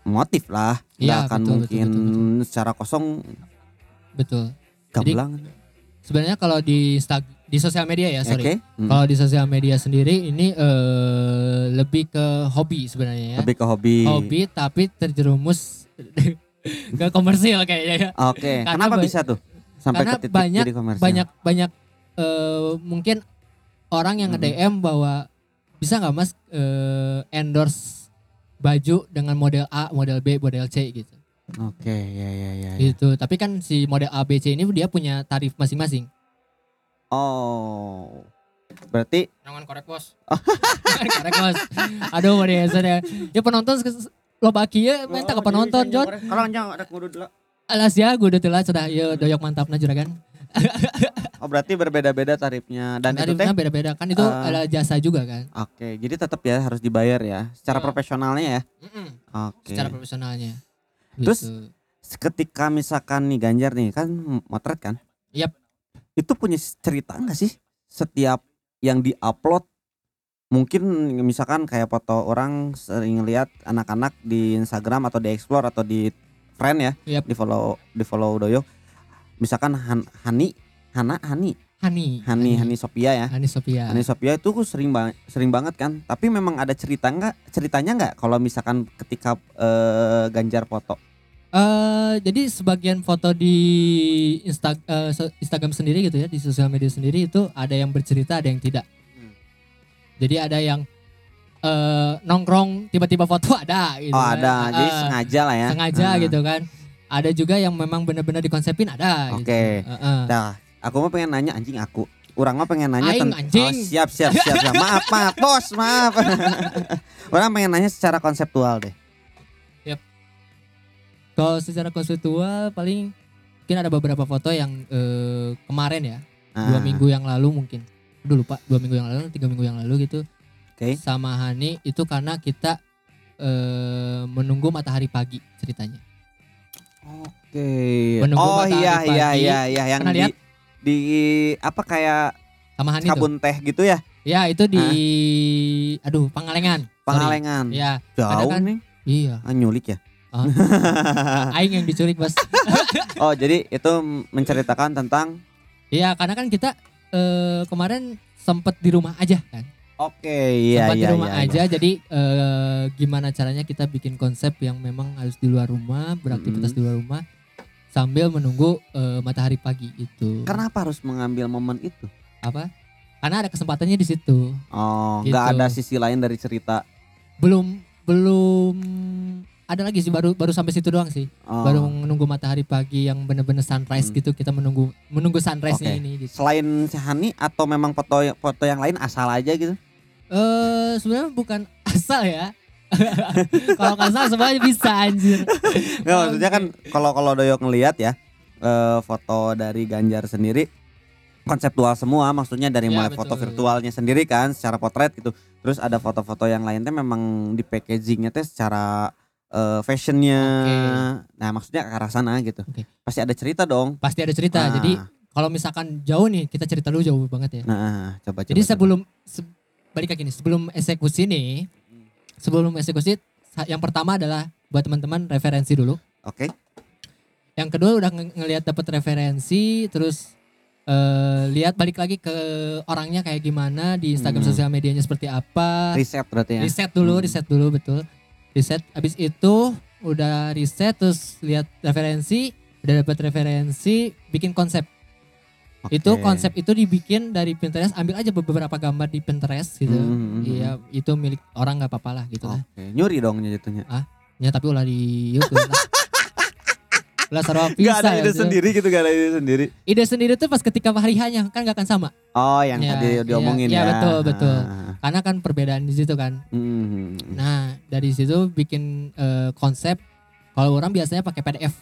Speaker 1: motif lah, nggak
Speaker 2: Iya,
Speaker 1: akan
Speaker 2: betul, betul,
Speaker 1: mungkin
Speaker 2: betul,
Speaker 1: secara kosong
Speaker 2: betul Jadi-
Speaker 1: gamblang.
Speaker 2: sebenarnya kalau di di sosial media ya sorry
Speaker 1: Oke, hmm.
Speaker 2: Kalau di sosial media sendiri ini eh, lebih ke hobi sebenarnya ya.
Speaker 1: lebih ke hobi.
Speaker 2: Hobi tapi terjerumus ke komersil kayaknya ya.
Speaker 1: Oke,
Speaker 2: Karena
Speaker 1: kenapa bisa tuh sampai
Speaker 2: karena
Speaker 1: ke titik
Speaker 2: banyak-
Speaker 1: jadi komersial?
Speaker 2: Banyak banyak eh, mungkin orang yang nge-DM bahwa bisa nggak Mas eh, endorse baju dengan model A, model B, model C gitu.
Speaker 1: Oke, ya ya ya. ya.
Speaker 2: Gitu. Tapi kan si model ABC ini dia punya tarif masing-masing.
Speaker 1: Oh. Berarti
Speaker 2: Jangan korek bos. korek bos. Aduh mau dia ya. Ya penonton lo baki ya, minta ke penonton John.
Speaker 1: Kalau jangan ada kudu dulu.
Speaker 2: Alas ya, gue udah telat sudah. Yo doyok mantap na juragan.
Speaker 1: Oh, berarti berbeda-beda tarifnya dan itu teh.
Speaker 2: Tarifnya beda-beda kan itu
Speaker 1: eh,
Speaker 2: ada jasa juga kan.
Speaker 1: Oke, jadi tetap ya harus dibayar ya secara
Speaker 2: Iya.
Speaker 1: profesionalnya ya. Oke.
Speaker 2: Secara profesionalnya.
Speaker 1: Terus,
Speaker 2: Gitu.
Speaker 1: Ketika misalkan nih Ganjar nih kan motret kan?
Speaker 2: Yap.
Speaker 1: Itu punya cerita nggak sih setiap yang diupload? Mungkin misalkan kayak foto orang sering lihat anak-anak di Instagram atau di Explore atau di Friend ya,
Speaker 2: Yap.
Speaker 1: di follow di follow Doyo. Misalkan Han, Hani, Hana, Hani,
Speaker 2: Hani.
Speaker 1: Hani, Hani Sophia ya.
Speaker 2: Hani Sophia.
Speaker 1: Hani Sophia itu sering banget sering banget kan. Tapi memang ada cerita nggak? Ceritanya nggak? Kalau misalkan ketika eh, Ganjar foto.
Speaker 2: Eh, jadi sebagian foto di Insta, so- Instagram sendiri gitu ya di sosial media sendiri itu ada yang bercerita ada yang tidak.
Speaker 1: Hmm.
Speaker 2: Jadi ada yang eh, nongkrong tiba-tiba foto ada gitu.
Speaker 1: Oh
Speaker 2: kan.
Speaker 1: ada, jadi
Speaker 2: eh,
Speaker 1: sengaja lah ya.
Speaker 2: sengaja
Speaker 1: Nah.
Speaker 2: gitu kan. Ada juga yang memang benar-benar dikonsepin ada. gitu.
Speaker 1: Oke.
Speaker 2: Eh, eh.
Speaker 1: Nah, aku mah pengen nanya anjing aku. Orang mah pengen nanya
Speaker 2: Aing,
Speaker 1: ten-
Speaker 2: anjing.
Speaker 1: Oh, siap siap siap siap. Maaf maaf bos maaf. Orang pengen nanya secara konseptual deh.
Speaker 2: Kalau secara konseptual paling mungkin ada beberapa foto yang eh, kemarin ya dua
Speaker 1: Ah,
Speaker 2: minggu yang lalu mungkin. Aduh lupa dua minggu yang lalu tiga minggu yang lalu gitu.
Speaker 1: Oke.
Speaker 2: sama Hani itu karena kita eh, menunggu matahari pagi ceritanya.
Speaker 1: Oke.
Speaker 2: Menunggu
Speaker 1: Oh iya iya
Speaker 2: pagi.
Speaker 1: iya iya yang
Speaker 2: Pernah
Speaker 1: di
Speaker 2: lihat?
Speaker 1: di apa kayak
Speaker 2: Sama Hani tuh.
Speaker 1: kabun teh gitu ya?
Speaker 2: Ya itu di aduh Pangalengan.
Speaker 1: Pangalengan.
Speaker 2: Ya,
Speaker 1: Jauh
Speaker 2: kan-
Speaker 1: nih.
Speaker 2: iya.
Speaker 1: Ah, nyulik ya.
Speaker 2: Aing yang diculik, Bos.
Speaker 1: oh, jadi itu menceritakan tentang
Speaker 2: Iya, karena kan kita eh, kemarin sempet di rumah aja kan.
Speaker 1: Oke, iya
Speaker 2: Sempat
Speaker 1: iya
Speaker 2: di rumah
Speaker 1: iya, iya.
Speaker 2: aja. Jadi eh, gimana caranya kita bikin konsep yang memang harus di luar rumah, beraktivitas
Speaker 1: Mm-mm.
Speaker 2: di luar rumah sambil menunggu eh, matahari pagi itu.
Speaker 1: Kenapa harus mengambil momen itu?
Speaker 2: apa? Karena ada kesempatannya di situ.
Speaker 1: Oh,
Speaker 2: Gitu.
Speaker 1: nggak ada sisi lain dari cerita.
Speaker 2: Belum belum ada lagi sih baru baru sampai situ doang sih.
Speaker 1: Oh.
Speaker 2: Baru menunggu matahari pagi yang bener-bener sunrise
Speaker 1: Hmm.
Speaker 2: gitu. Kita menunggu menunggu sunrise-nya
Speaker 1: Oke.
Speaker 2: ini gitu.
Speaker 1: Selain si Hani atau memang foto foto yang lain asal aja gitu?
Speaker 2: Eh sebenarnya bukan asal ya. Kalau nggak asal semuanya bisa anjir.
Speaker 1: Nggak, maksudnya kan kalau kalau Doyok ngelihat ya eh, foto dari Ganjar sendiri konseptual semua maksudnya dari
Speaker 2: Ya,
Speaker 1: mulai
Speaker 2: betul.
Speaker 1: foto virtualnya sendiri kan secara potret gitu terus ada foto-foto yang lainnya memang di packagingnya teh secara eh, fashionnya
Speaker 2: Oke.
Speaker 1: nah maksudnya ke arah sana gitu
Speaker 2: Oke.
Speaker 1: pasti ada cerita dong
Speaker 2: Pasti ada cerita.
Speaker 1: Ah,
Speaker 2: Jadi kalau misalkan jauh nih kita cerita dulu jauh banget ya.
Speaker 1: nah coba
Speaker 2: Jadi
Speaker 1: coba,
Speaker 2: sebelum se- balik lagi nih, sebelum eksekusi nih, sebelum eksekusi yang pertama adalah buat teman-teman referensi dulu.
Speaker 1: coba. oke
Speaker 2: Yang kedua udah nge- ngelihat dapat referensi, terus eh, lihat balik lagi ke orangnya kayak gimana di Instagram
Speaker 1: Hmm.
Speaker 2: sosial medianya seperti apa.
Speaker 1: riset berarti ya
Speaker 2: Riset dulu,
Speaker 1: Hmm.
Speaker 2: riset dulu betul. Riset habis itu udah riset terus lihat referensi, udah dapat referensi, bikin konsep.
Speaker 1: Oke.
Speaker 2: Itu konsep itu dibikin dari Pinterest, ambil aja beberapa gambar di Pinterest gitu.
Speaker 1: Hmm, hmm, hmm.
Speaker 2: Iya, itu milik orang nggak apa-apa lah gitu lah.
Speaker 1: Oke, nyuri dong jatuhnya
Speaker 2: Ya tapi ulah di YouTube lah. Ulah sarwa
Speaker 1: Gak ada ide
Speaker 2: gitu.
Speaker 1: sendiri gitu gak ada ide sendiri
Speaker 2: Ide sendiri tuh pas ketika hari hanya kan gak akan sama.
Speaker 1: Oh yang
Speaker 2: Ya,
Speaker 1: tadi
Speaker 2: iya,
Speaker 1: diomongin
Speaker 2: iya,
Speaker 1: ya
Speaker 2: betul, betul.
Speaker 1: Ah,
Speaker 2: Karena kan perbedaan di situ kan.
Speaker 1: hmm.
Speaker 2: Nah, dari situ bikin eh, konsep kalau orang biasanya pakai PDF.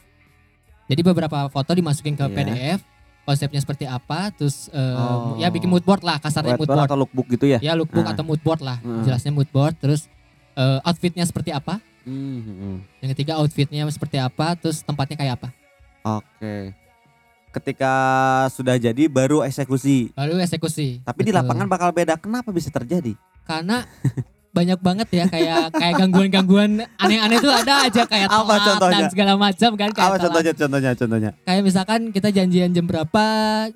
Speaker 2: Jadi beberapa foto dimasukin ke
Speaker 1: Iya.
Speaker 2: PDF, konsepnya seperti apa, terus eh,
Speaker 1: Oh.
Speaker 2: ya bikin mood board lah, kasarnya mood board.
Speaker 1: atau lookbook gitu ya
Speaker 2: Ya lookbook
Speaker 1: Ah.
Speaker 2: atau mood board lah,
Speaker 1: Hmm.
Speaker 2: jelasnya mood board, terus eh, outfitnya seperti apa,
Speaker 1: Hmm,
Speaker 2: yang ketiga outfitnya seperti apa, terus tempatnya kayak apa.
Speaker 1: Oke. Ketika sudah jadi baru eksekusi.
Speaker 2: Baru eksekusi.
Speaker 1: Tapi di
Speaker 2: Betul.
Speaker 1: lapangan bakal beda. Kenapa bisa terjadi?
Speaker 2: karena banyak banget ya kayak kayak gangguan-gangguan aneh-aneh tuh ada aja kayak
Speaker 1: Apa contohnya?
Speaker 2: dan segala macam kan kayak
Speaker 1: Apa
Speaker 2: telat.
Speaker 1: contohnya? Contohnya? Contohnya?
Speaker 2: kayak misalkan kita janjian jam berapa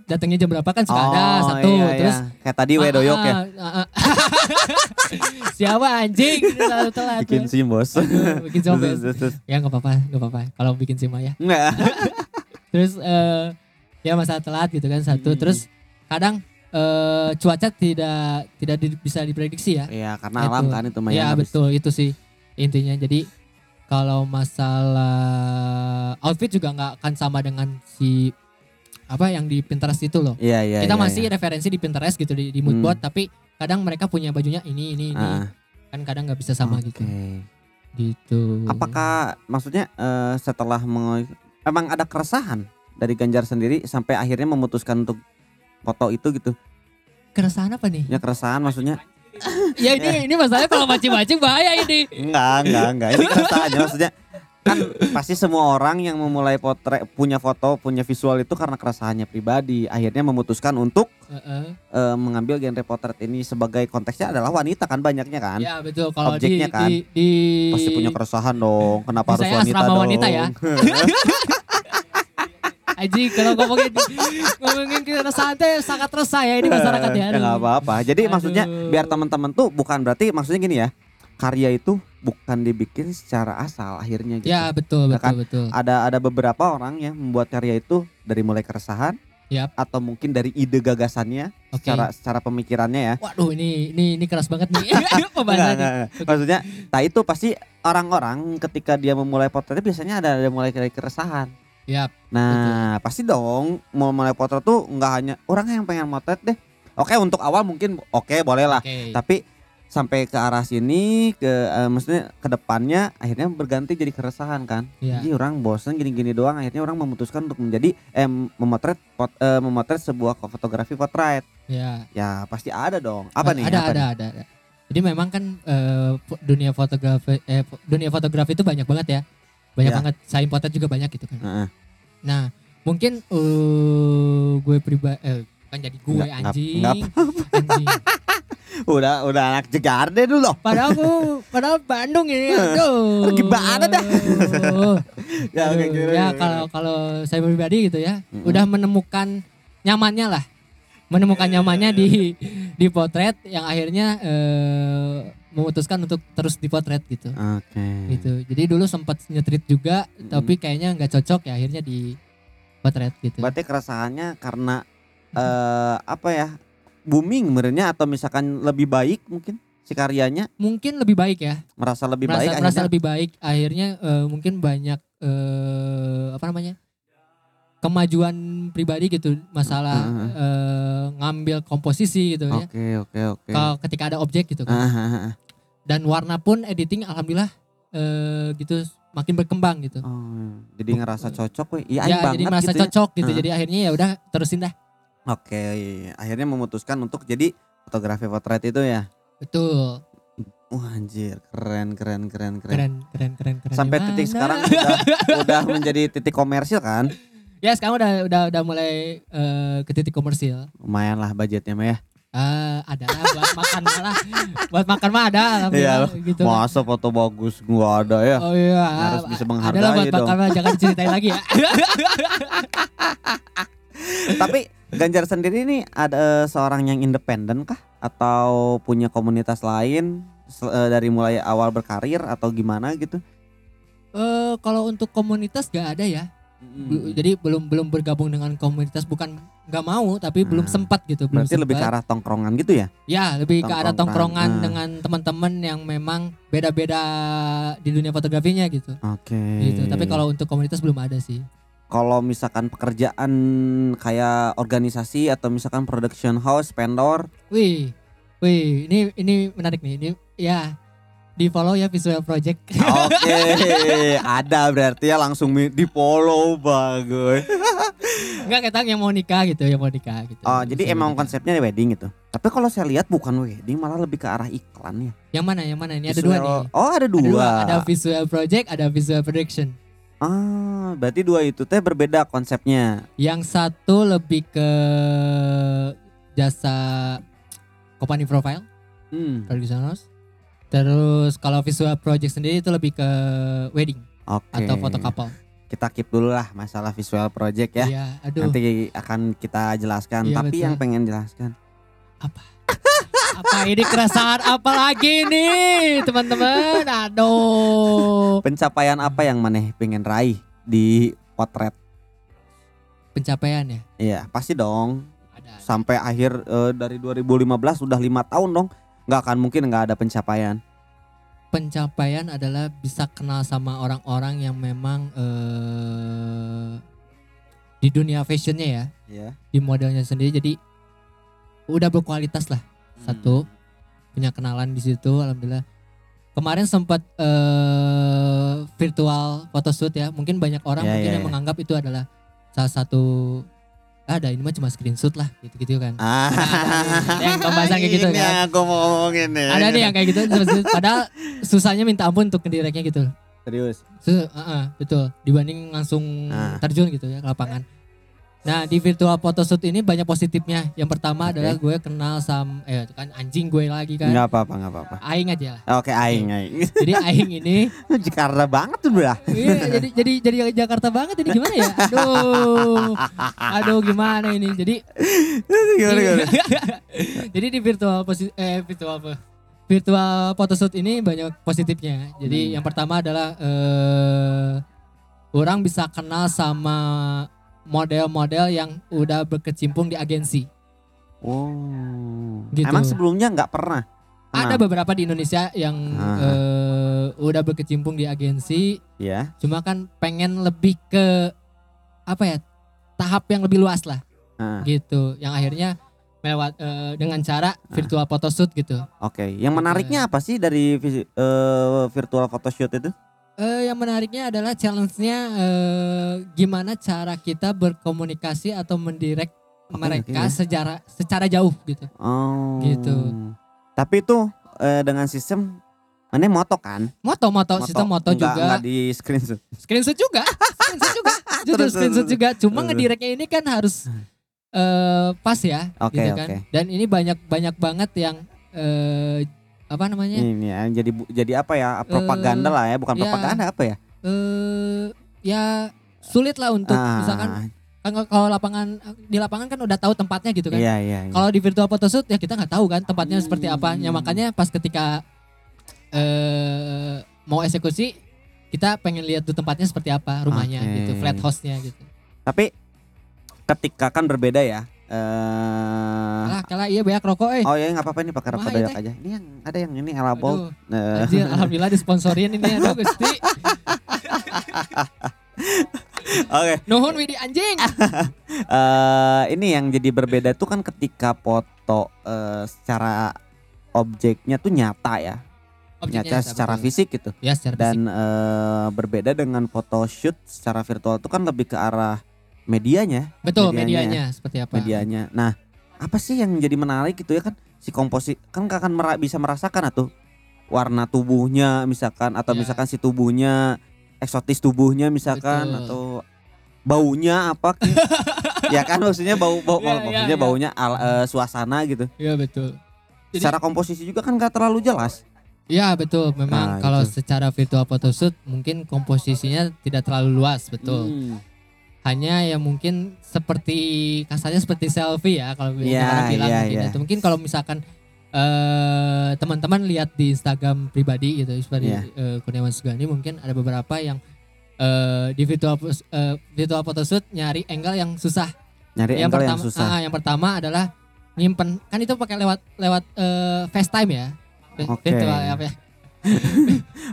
Speaker 2: datangnya jam berapa kan suka ada satu
Speaker 1: iya, iya.
Speaker 2: terus
Speaker 1: kayak tadi wedoyok ya.
Speaker 2: Ah, ah, ah. siapa anjing selalu telat
Speaker 1: Bikin
Speaker 2: ya.
Speaker 1: sim bos.
Speaker 2: Aduh, bikin sim, Bos. ya nggak apa-apa nggak apa-apa kalau bikin sim ya terus eh ya masalah telat gitu kan satu
Speaker 1: Hmm.
Speaker 2: terus kadang eh cuaca tidak tidak di- bisa diprediksi ya
Speaker 1: Iya karena
Speaker 2: Itu.
Speaker 1: alam kan itu mah
Speaker 2: Iya betul itu sih intinya. Jadi kalau masalah outfit juga nggak akan sama dengan si apa yang di Pinterest itu loh.
Speaker 1: Iya iya.
Speaker 2: Kita
Speaker 1: iya,
Speaker 2: masih
Speaker 1: iya.
Speaker 2: referensi di Pinterest gitu di, di mood
Speaker 1: Hmm.
Speaker 2: board tapi kadang mereka punya bajunya ini ini ini.
Speaker 1: Ah,
Speaker 2: Kan kadang nggak bisa sama
Speaker 1: oke.
Speaker 2: gitu. Gitu.
Speaker 1: Apakah maksudnya eh, setelah emang ada keresahan dari Ganjar sendiri sampai akhirnya memutuskan untuk foto itu gitu?
Speaker 2: keresahan apa nih?
Speaker 1: Ya keresahan maksudnya?
Speaker 2: ya ini ini masalahnya kalau mancing-mancing bahaya ini.
Speaker 1: Enggak, enggak, enggak. Ini keresahannya maksudnya kan pasti semua orang yang memulai potret punya foto punya visual itu karena keresahannya pribadi akhirnya memutuskan untuk
Speaker 2: Heeh.
Speaker 1: eh, mengambil genre potret ini sebagai konteksnya adalah wanita kan banyaknya kan
Speaker 2: Ya betul kalau di,
Speaker 1: Objeknya kan.
Speaker 2: di di
Speaker 1: pasti punya keresahan dong kenapa harus
Speaker 2: Misalnya
Speaker 1: wanita
Speaker 2: asrama
Speaker 1: dong
Speaker 2: wanita ya. Aji kalau ngomongin ngomongin keresahan teh sangat resah ya ini masyarakat ya.
Speaker 1: ya nggak apa-apa jadi
Speaker 2: Aduh.
Speaker 1: maksudnya biar teman-teman tuh bukan berarti maksudnya gini ya karya itu bukan dibikin secara asal akhirnya gitu
Speaker 2: Ya betul
Speaker 1: Ya
Speaker 2: betul
Speaker 1: kan?
Speaker 2: betul.
Speaker 1: ada ada beberapa orang yang membuat karya itu dari mulai keresahan
Speaker 2: Yap.
Speaker 1: atau mungkin dari ide gagasannya
Speaker 2: Oke.
Speaker 1: secara secara pemikirannya ya
Speaker 2: Waduh ini ini ini keras banget nih
Speaker 1: Enggak,
Speaker 2: pembahasannya.
Speaker 1: enggak, enggak. maksudnya nah itu pasti orang-orang ketika dia memulai potretnya biasanya ada ada mulai dari keresahan
Speaker 2: Yap.
Speaker 1: nah pasti dong mau mulai potret tuh nggak hanya orang yang pengen motret deh oke untuk awal mungkin oke boleh lah
Speaker 2: Oke.
Speaker 1: tapi sampai ke arah sini ke eh, maksudnya ke depannya akhirnya berganti jadi keresahan kan
Speaker 2: Ya.
Speaker 1: jadi orang bosan gini-gini doang akhirnya orang memutuskan untuk menjadi eh memotret pot- eh, memotret sebuah fotografi potret
Speaker 2: Ya.
Speaker 1: ya pasti ada dong apa nih
Speaker 2: Ada
Speaker 1: apa
Speaker 2: ada
Speaker 1: nih?
Speaker 2: ada ada. Jadi memang kan eh, fo- dunia fotografi eh dunia fotografi itu banyak banget ya. Banyak
Speaker 1: Ya.
Speaker 2: banget saing potret juga banyak gitu kan.
Speaker 1: Heeh.
Speaker 2: Nah, mungkin eh gue pribadi eh kan jadi gue
Speaker 1: Nggak-
Speaker 2: anjing.
Speaker 1: nggak
Speaker 2: anjing.
Speaker 1: udah udah anak Jakarta dulu loh
Speaker 2: Padahal aku padahal Bandung ini. Aduh.
Speaker 1: Gimana dah? ya, gimana,
Speaker 2: ya kalau kalau saya pribadi gitu ya,
Speaker 1: Mm-mm.
Speaker 2: udah menemukan nyamannya lah. Menemukan nyamannya di di potret yang akhirnya eh, memutuskan untuk terus dipotret gitu.
Speaker 1: oke
Speaker 2: Gitu. Jadi dulu sempat nyetrit juga
Speaker 1: Mm-mm.
Speaker 2: tapi kayaknya nggak cocok ya akhirnya di potret gitu.
Speaker 1: berarti keresahannya karena eh apa ya booming sebenarnya atau misalkan lebih baik mungkin si karyanya
Speaker 2: Mungkin lebih baik ya.
Speaker 1: merasa lebih
Speaker 2: merasa,
Speaker 1: baik
Speaker 2: merasa
Speaker 1: akhirnya
Speaker 2: lebih baik akhirnya eh, mungkin banyak eh, apa namanya kemajuan pribadi gitu masalah
Speaker 1: Heeh.
Speaker 2: eh, ngambil komposisi gitu ya
Speaker 1: oke oke oke
Speaker 2: kalau ketika ada objek gitu kan
Speaker 1: ah, ah.
Speaker 2: dan warna pun editing alhamdulillah eh, gitu makin berkembang gitu
Speaker 1: Oh, jadi ngerasa cocok weh. Iya,
Speaker 2: ya
Speaker 1: banget
Speaker 2: jadi merasa
Speaker 1: gitu ya.
Speaker 2: cocok gitu
Speaker 1: Heeh.
Speaker 2: jadi akhirnya ya udah terusin dah
Speaker 1: Oke, akhirnya memutuskan untuk jadi fotografi potret itu ya.
Speaker 2: betul
Speaker 1: Wah anjir, keren keren keren keren.
Speaker 2: keren keren keren keren
Speaker 1: Sampai
Speaker 2: Gimana?
Speaker 1: titik sekarang udah udah menjadi titik komersil kan?
Speaker 2: Ya sekarang udah udah udah mulai eh, ke titik komersil
Speaker 1: Lumayan lah budgetnya mah ya.
Speaker 2: Ah, ada lah buat makan lah. buat makan mah ada alhamdulillah gitu.
Speaker 1: Masa foto bagus gua ada ya?
Speaker 2: Oh iya.
Speaker 1: Harus bisa
Speaker 2: Ada lah
Speaker 1: menghargai
Speaker 2: buat
Speaker 1: dong.
Speaker 2: makan mah jangan diceritain lagi ya.
Speaker 1: Tapi Ganjar sendiri ini ada seorang yang independen kah? Atau punya komunitas lain eh, dari mulai awal berkarir atau gimana gitu?
Speaker 2: Eh kalau untuk komunitas gak ada ya. Bu- Jadi belum belum bergabung dengan komunitas bukan nggak mau tapi belum
Speaker 1: Ah,
Speaker 2: sempat gitu, belum
Speaker 1: Berarti lebih ke
Speaker 2: sempat.
Speaker 1: arah tongkrongan gitu ya?
Speaker 2: Ya, lebih ke arah
Speaker 1: tongkrongan.
Speaker 2: tongkrongan
Speaker 1: Ah.
Speaker 2: dengan teman-teman yang memang beda-beda di dunia fotografinya gitu.
Speaker 1: Oke.
Speaker 2: Gitu. Tapi kalau untuk komunitas belum ada sih.
Speaker 1: kalau misalkan pekerjaan kayak organisasi atau misalkan production house, vendor,
Speaker 2: Wih. Wih, ini ini menarik nih. Ini ya di follow ya Visual Project.
Speaker 1: oke, ada berarti ya langsung di follow bagus.
Speaker 2: Enggak ketang yang mau nikah gitu, yang mau nikah gitu.
Speaker 1: Oh, jadi
Speaker 2: Visual
Speaker 1: emang
Speaker 2: nikah.
Speaker 1: konsepnya wedding gitu. Tapi kalau saya lihat bukan wedding, malah lebih ke arah iklan ya.
Speaker 2: Yang mana? Yang mana? Ini ada dua
Speaker 1: Visual-
Speaker 2: nih.
Speaker 1: Oh, ada
Speaker 2: Ada
Speaker 1: dua.
Speaker 2: dua. Ada Visual Project, ada Visual Production.
Speaker 1: Ah, berarti dua itu teh berbeda konsepnya.
Speaker 2: Yang satu lebih ke jasa company profile,
Speaker 1: Hmm,
Speaker 2: house. Terus kalau Visual Project sendiri itu lebih ke wedding
Speaker 1: oke.
Speaker 2: atau foto couple.
Speaker 1: Kita keep dulu lah masalah visual project ya.
Speaker 2: Iya, aduh.
Speaker 1: Nanti akan kita jelaskan.
Speaker 2: Iya,
Speaker 1: Tapi
Speaker 2: betul.
Speaker 1: yang pengen jelaskan
Speaker 2: Apa ini keresahan apa lagi nih, teman-teman? Aduh.
Speaker 1: pencapaian apa yang maneh pengen raih di potret?
Speaker 2: Pencapaian ya?
Speaker 1: Iya, pasti dong.
Speaker 2: Ada.
Speaker 1: Sampai akhir eh, dari 2015 sudah lima tahun dong. Nggak akan mungkin nggak ada pencapaian.
Speaker 2: pencapaian adalah bisa kenal sama orang-orang yang memang eh di dunia fashionnya ya,
Speaker 1: Ya.
Speaker 2: di modelnya sendiri. Jadi udah berkualitas lah. Satu punya kenalan di situ, alhamdulillah. Kemarin sempat eh virtual photoshoot ya. Mungkin banyak orang
Speaker 1: Ya,
Speaker 2: mungkin
Speaker 1: ya,
Speaker 2: yang
Speaker 1: ya.
Speaker 2: menganggap itu adalah salah satu ada ini mah cuma screenshot lah gitu-gitu kan.
Speaker 1: Ah,
Speaker 2: ada yang pembahasan kayak gitu
Speaker 1: ini
Speaker 2: kan.
Speaker 1: aku mau ngomongin nih.
Speaker 2: Ada nih yang kayak gitu padahal susahnya minta ampun untuk ngedireknya gitu.
Speaker 1: serius.
Speaker 2: Uh-uh, betul dibanding langsung
Speaker 1: Ah.
Speaker 2: terjun gitu ya ke lapangan. Nah di virtual photoshoot ini banyak positifnya. Yang pertama
Speaker 1: Oke.
Speaker 2: adalah gue kenal sama eh kan anjing gue lagi kan.
Speaker 1: Enggak apa-apa, enggak apa-apa.
Speaker 2: Aing aja lah.
Speaker 1: Oke, aing, aing.
Speaker 2: Jadi Aing ini
Speaker 1: Jakarta banget tuh, Bro.
Speaker 2: iya, jadi jadi jadi Jakarta banget ini gimana ya? Aduh. Aduh gimana ini? Jadi
Speaker 1: Gimana, gimana?
Speaker 2: jadi di virtual posi eh virtual apa? Virtual photoshoot ini banyak positifnya. Jadi
Speaker 1: Hmm.
Speaker 2: yang pertama adalah eh orang bisa kenal sama model-model yang udah berkecimpung di agensi.
Speaker 1: Oh.
Speaker 2: Gitu.
Speaker 1: Emang sebelumnya nggak pernah?
Speaker 2: Ada
Speaker 1: Kenal?
Speaker 2: beberapa di Indonesia yang
Speaker 1: Ah.
Speaker 2: eh, udah berkecimpung di agensi,
Speaker 1: Ya.
Speaker 2: cuma kan pengen lebih ke apa ya tahap yang lebih luas lah,
Speaker 1: Ah,
Speaker 2: gitu. Yang akhirnya melewat eh, dengan cara
Speaker 1: Ah.
Speaker 2: virtual photoshoot gitu.
Speaker 1: Oke. Yang menariknya apa sih dari eh, virtual photoshoot itu?
Speaker 2: Eh, yang menariknya adalah challenge-nya eh, gimana cara kita berkomunikasi atau mendirect
Speaker 1: Oke,
Speaker 2: mereka
Speaker 1: oke.
Speaker 2: secara secara jauh gitu.
Speaker 1: Oh.
Speaker 2: Gitu.
Speaker 1: Tapi itu eh, dengan sistem mana moto kan?
Speaker 2: Moto, moto, sistem moto
Speaker 1: Nggak-
Speaker 2: juga.
Speaker 1: nggak di screenshot.
Speaker 2: Screenshot juga, screenshot juga, jujur
Speaker 1: Terus,
Speaker 2: screenshot
Speaker 1: terus,
Speaker 2: juga. Cuma ngedirectnya ini kan harus eh pas ya,
Speaker 1: Oke,
Speaker 2: gitu kan.
Speaker 1: oke.
Speaker 2: Dan ini banyak banyak banget yang eh apa namanya?
Speaker 1: Ini ya, jadi jadi apa ya? Propaganda lah ya, bukan
Speaker 2: ya.
Speaker 1: propaganda apa ya?
Speaker 2: Eh ya sulit lah untuk
Speaker 1: Ah,
Speaker 2: misalkan kan kalau lapangan di lapangan kan udah tahu tempatnya gitu kan.
Speaker 1: Iya, iya. iya.
Speaker 2: Kalau di virtual photoshoot ya kita nggak tahu kan tempatnya seperti apa. Ya
Speaker 1: Hmm.
Speaker 2: makanya pas ketika eh mau eksekusi kita pengen lihat tuh tempatnya seperti apa rumahnya
Speaker 1: Oke.
Speaker 2: gitu, flat house-nya gitu.
Speaker 1: Tapi ketika kan berbeda ya. Eh
Speaker 2: Alah, kala iya banyak rokok eh.
Speaker 1: Oh ya nggak apa-apa ini pakai rokok doyak aja. Ini yang ada yang ini elabol. Eh,
Speaker 2: anjir, alhamdulillah disponsorin ini aduh Gusti.
Speaker 1: Oke.
Speaker 2: Nuhun widi anjing.
Speaker 1: eh ini yang jadi berbeda tuh kan ketika foto eh, secara objeknya tuh nyata ya.
Speaker 2: Objeknya
Speaker 1: nyata secara
Speaker 2: betul.
Speaker 1: fisik gitu.
Speaker 2: Ya, secara fisik.
Speaker 1: Dan eh, berbeda dengan foto shoot secara virtual tuh kan lebih ke arah medianya,
Speaker 2: Betul
Speaker 1: medianya.
Speaker 2: medianya, seperti apa?
Speaker 1: medianya. Nah, apa sih yang jadi menarik gitu ya kan si komposi kan akan mera- bisa merasakan atau warna tubuhnya misalkan atau
Speaker 2: Ya.
Speaker 1: misalkan si tubuhnya eksotis tubuhnya misalkan
Speaker 2: Betul.
Speaker 1: atau baunya apa ya kan maksudnya bau bau
Speaker 2: Ya, ya,
Speaker 1: maksudnya
Speaker 2: ya.
Speaker 1: baunya al- eh, suasana gitu
Speaker 2: Iya betul. Jadi-
Speaker 1: secara komposisi juga kan gak terlalu jelas
Speaker 2: Iya betul. Memang
Speaker 1: Nah,
Speaker 2: kalau
Speaker 1: itu.
Speaker 2: secara virtual photoshoot mungkin komposisinya tidak terlalu luas, betul.
Speaker 1: Hmm.
Speaker 2: Hanya ya mungkin seperti kasarnya seperti selfie ya kalau
Speaker 1: Iya,
Speaker 2: orang bilang
Speaker 1: iya,
Speaker 2: mungkin.
Speaker 1: iya.
Speaker 2: Atau mungkin kalau misalkan eh teman-teman lihat di Instagram pribadi gitu seperti
Speaker 1: Iya.
Speaker 2: eh, Kurniawan Sugandi mungkin ada beberapa yang eh di virtual eh, virtual photoshoot nyari angle yang susah.
Speaker 1: nyari
Speaker 2: yang
Speaker 1: angle
Speaker 2: pertama
Speaker 1: yang susah
Speaker 2: ah, yang pertama adalah nyimpen kan itu pakai lewat lewat eh, FaceTime ya.
Speaker 1: Oke.
Speaker 2: Virtual apa ya?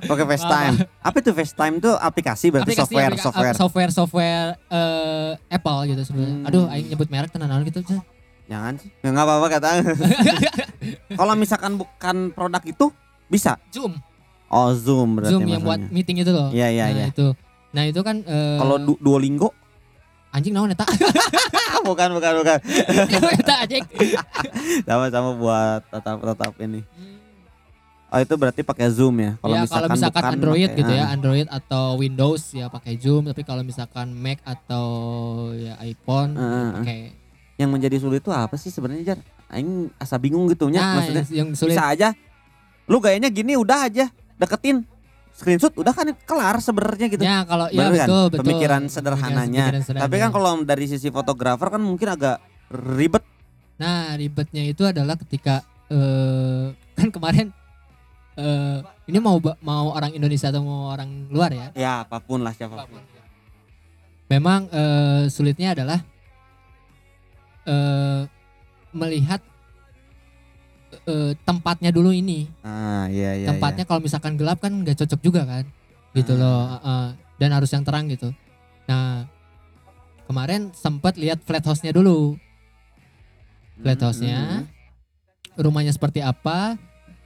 Speaker 1: Pakai FaceTime apa itu FaceTime tuh aplikasi berarti
Speaker 2: aplikasi
Speaker 1: software
Speaker 2: aplika-
Speaker 1: software
Speaker 2: software software eh, Apple gitu sebenarnya.
Speaker 1: Hmm.
Speaker 2: Aduh, aing nyebut merek tenan gitu.
Speaker 1: jangan sih ya, nggak apa-apa kata kalau misalkan bukan produk itu bisa
Speaker 2: Zoom,
Speaker 1: oh zoom berarti
Speaker 2: Zoom yang buat
Speaker 1: maksudnya.
Speaker 2: meeting itu loh.
Speaker 1: Iya iya
Speaker 2: nah,
Speaker 1: iya.
Speaker 2: itu. Nah, itu kan eh,
Speaker 1: Kalau du Duolingo
Speaker 2: anjing naon eta?
Speaker 1: bukan bukan bukan.
Speaker 2: Eta anjing.
Speaker 1: Sama-sama buat tetap tetap ini. Oh itu berarti pakai Zoom ya. Kalau
Speaker 2: ya
Speaker 1: misalkan,
Speaker 2: kalau misalkan
Speaker 1: bukan
Speaker 2: Android
Speaker 1: pakai-
Speaker 2: gitu ya,
Speaker 1: ah.
Speaker 2: Android atau Windows ya pakai Zoom, tapi kalau misalkan Mac atau ya iPhone
Speaker 1: Ah, ah.
Speaker 2: pakai
Speaker 1: Yang menjadi sulit itu apa sih sebenarnya Jar? Aing asa bingung gitu nya
Speaker 2: nah,
Speaker 1: maksudnya.
Speaker 2: yang, yang sulit
Speaker 1: Bisa aja. Lu gayanya gini udah aja deketin screenshot udah kan kelar sebenarnya gitu.
Speaker 2: Ya kalau ya
Speaker 1: Bener kan?
Speaker 2: betul betul.
Speaker 1: Pemikiran sederhananya.
Speaker 2: pemikiran
Speaker 1: Tapi kan kalau dari sisi fotografer kan mungkin agak ribet.
Speaker 2: Nah ribetnya itu adalah ketika eh kan kemarin eh ini mau mau orang Indonesia atau mau orang luar ya.
Speaker 1: Ya apa pun lah siapa pun.
Speaker 2: Memang eh, sulitnya adalah eh melihat eh, tempatnya dulu ini.
Speaker 1: Ah, iya iya.
Speaker 2: tempatnya kalau misalkan gelap kan nggak cocok juga kan gitu
Speaker 1: Hmm.
Speaker 2: loh uh, dan harus yang terang gitu nah kemarin sempat lihat flat house-nya dulu
Speaker 1: iya.
Speaker 2: flat house-nya. rumahnya seperti apa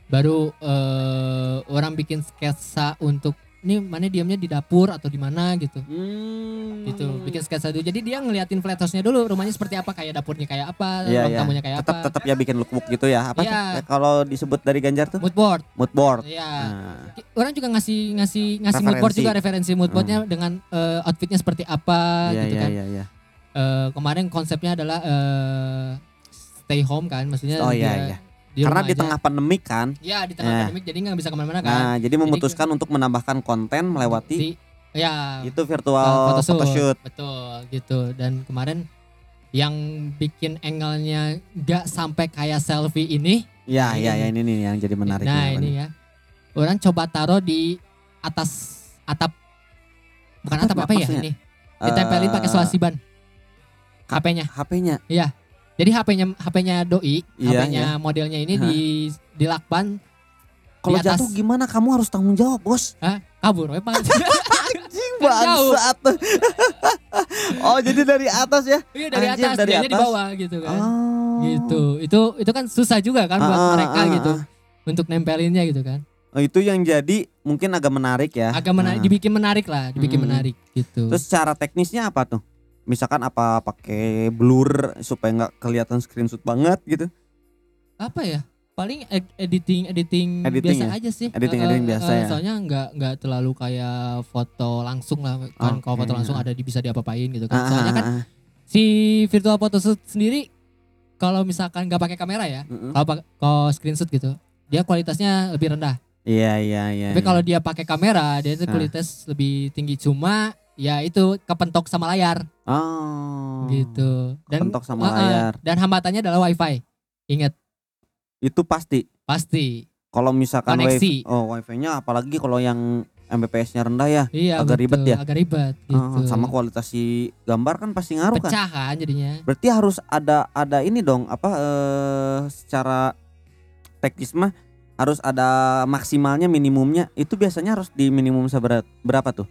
Speaker 2: baru eh, orang bikin sketsa untuk ini mana diamnya di dapur atau di mana gitu
Speaker 1: Hmm.
Speaker 2: gitu bikin sketsa dulu jadi dia ngeliatin flat house-nya dulu rumahnya seperti apa kayak dapurnya kayak apa
Speaker 1: Iya,
Speaker 2: ruang
Speaker 1: iya.
Speaker 2: tamunya kayak
Speaker 1: tetap
Speaker 2: apa
Speaker 1: tetap ya bikin lookbook gitu ya. Apa tuh? kalau disebut dari Ganjar tuh?
Speaker 2: mood board
Speaker 1: Mood board.
Speaker 2: Iya.
Speaker 1: Nah,
Speaker 2: orang juga ngasih ngasih ngasih mood board
Speaker 1: Referensi.
Speaker 2: juga referensi mood boardnya dengan eh, outfitnya seperti apa
Speaker 1: iya
Speaker 2: gitu
Speaker 1: iya
Speaker 2: kan.
Speaker 1: iya iya.
Speaker 2: Eh, kemarin konsepnya adalah eh, stay home kan, maksudnya
Speaker 1: Oh,
Speaker 2: dia
Speaker 1: iya, iya.
Speaker 2: Di
Speaker 1: Karena di
Speaker 2: aja.
Speaker 1: tengah pandemik kan.
Speaker 2: ya di tengah
Speaker 1: Nah.
Speaker 2: pandemik jadi nggak bisa ke mana-mana kan.
Speaker 1: Nah, jadi memutuskan untuk menambahkan konten melewati
Speaker 2: Di- ya
Speaker 1: itu virtual
Speaker 2: photoshoot.
Speaker 1: photoshoot.
Speaker 2: betul gitu dan kemarin yang bikin angle-nya nggak sampai kayak selfie ini.
Speaker 1: Ya,
Speaker 2: Ini
Speaker 1: ya, ya ini nih yang jadi menarik.
Speaker 2: nah ini ya, orang coba taruh di atas atap, bukan
Speaker 1: Atap
Speaker 2: atap apa ya
Speaker 1: maksudnya?
Speaker 2: ini? Ditempelin pakai
Speaker 1: Eh,
Speaker 2: selasiban. HP-nya.
Speaker 1: HP-nya.
Speaker 2: Jadi HP-nya HP-nya doi,
Speaker 1: Iya,
Speaker 2: HP-nya modelnya ini
Speaker 1: Hah?
Speaker 2: di di lakban
Speaker 1: Kalau
Speaker 2: atas.
Speaker 1: jatuh gimana? Kamu harus tanggung jawab, Bos.
Speaker 2: kabur we.
Speaker 1: Anjing
Speaker 2: Kan
Speaker 1: bangsat. oh, jadi dari atas ya?
Speaker 2: Iya dari
Speaker 1: Anjir,
Speaker 2: atas,
Speaker 1: dari
Speaker 2: dianya di
Speaker 1: atas.
Speaker 2: bawah gitu kan.
Speaker 1: Oh.
Speaker 2: Gitu. Itu itu kan susah juga kan buat
Speaker 1: Ah, ah,
Speaker 2: mereka
Speaker 1: ah,
Speaker 2: gitu
Speaker 1: ah.
Speaker 2: untuk nempelinnya gitu kan.
Speaker 1: Oh, itu yang jadi mungkin agak menarik ya.
Speaker 2: Agak menarik,
Speaker 1: Nah.
Speaker 2: dibikin menarik lah, dibikin
Speaker 1: Hmm.
Speaker 2: menarik gitu.
Speaker 1: Terus cara teknisnya apa tuh? Misalkan apa pakai blur supaya nggak kelihatan screenshot banget gitu?
Speaker 2: apa ya? Paling ed- editing editing,
Speaker 1: Editing
Speaker 2: biasa
Speaker 1: ya?
Speaker 2: aja sih.
Speaker 1: Editing-
Speaker 2: Eh,
Speaker 1: editing biasa
Speaker 2: eh,
Speaker 1: ya?
Speaker 2: Soalnya nggak nggak terlalu kayak foto langsung lah. Kan kalau
Speaker 1: Oke,
Speaker 2: foto langsung
Speaker 1: ah.
Speaker 2: ada di bisa diapa-apain gitu
Speaker 1: Ah,
Speaker 2: kan. Soalnya
Speaker 1: ah,
Speaker 2: kan
Speaker 1: ah, ah.
Speaker 2: si virtual photoshoot sendiri kalau misalkan nggak pakai kamera ya, kalau pak- kalau screenshot gitu, dia kualitasnya lebih rendah.
Speaker 1: Iya iya iya.
Speaker 2: Tapi
Speaker 1: iya.
Speaker 2: kalau dia pakai kamera, dia itu
Speaker 1: Nah.
Speaker 2: kualitas lebih tinggi. Cuma ya itu kepentok sama layar
Speaker 1: oh.
Speaker 2: gitu.
Speaker 1: Kepentok sama
Speaker 2: ah.
Speaker 1: layar.
Speaker 2: Dan hambatannya adalah wifi. Ingat
Speaker 1: Itu pasti.
Speaker 2: pasti.
Speaker 1: Kalau misalkan
Speaker 2: Koneksi.
Speaker 1: wifi, oh wifi-nya apalagi kalau yang Mbps-nya rendah ya.
Speaker 2: Iya
Speaker 1: Agak ribet
Speaker 2: betul,
Speaker 1: ya?
Speaker 2: Agak ribet gitu.
Speaker 1: Oh, sama kualitas si gambar kan pasti ngaruh kan.
Speaker 2: Pecah kan jadinya.
Speaker 1: Berarti harus ada ada ini dong apa eh secara teknis mah harus ada maksimalnya minimumnya itu biasanya harus di minimum seberat berapa tuh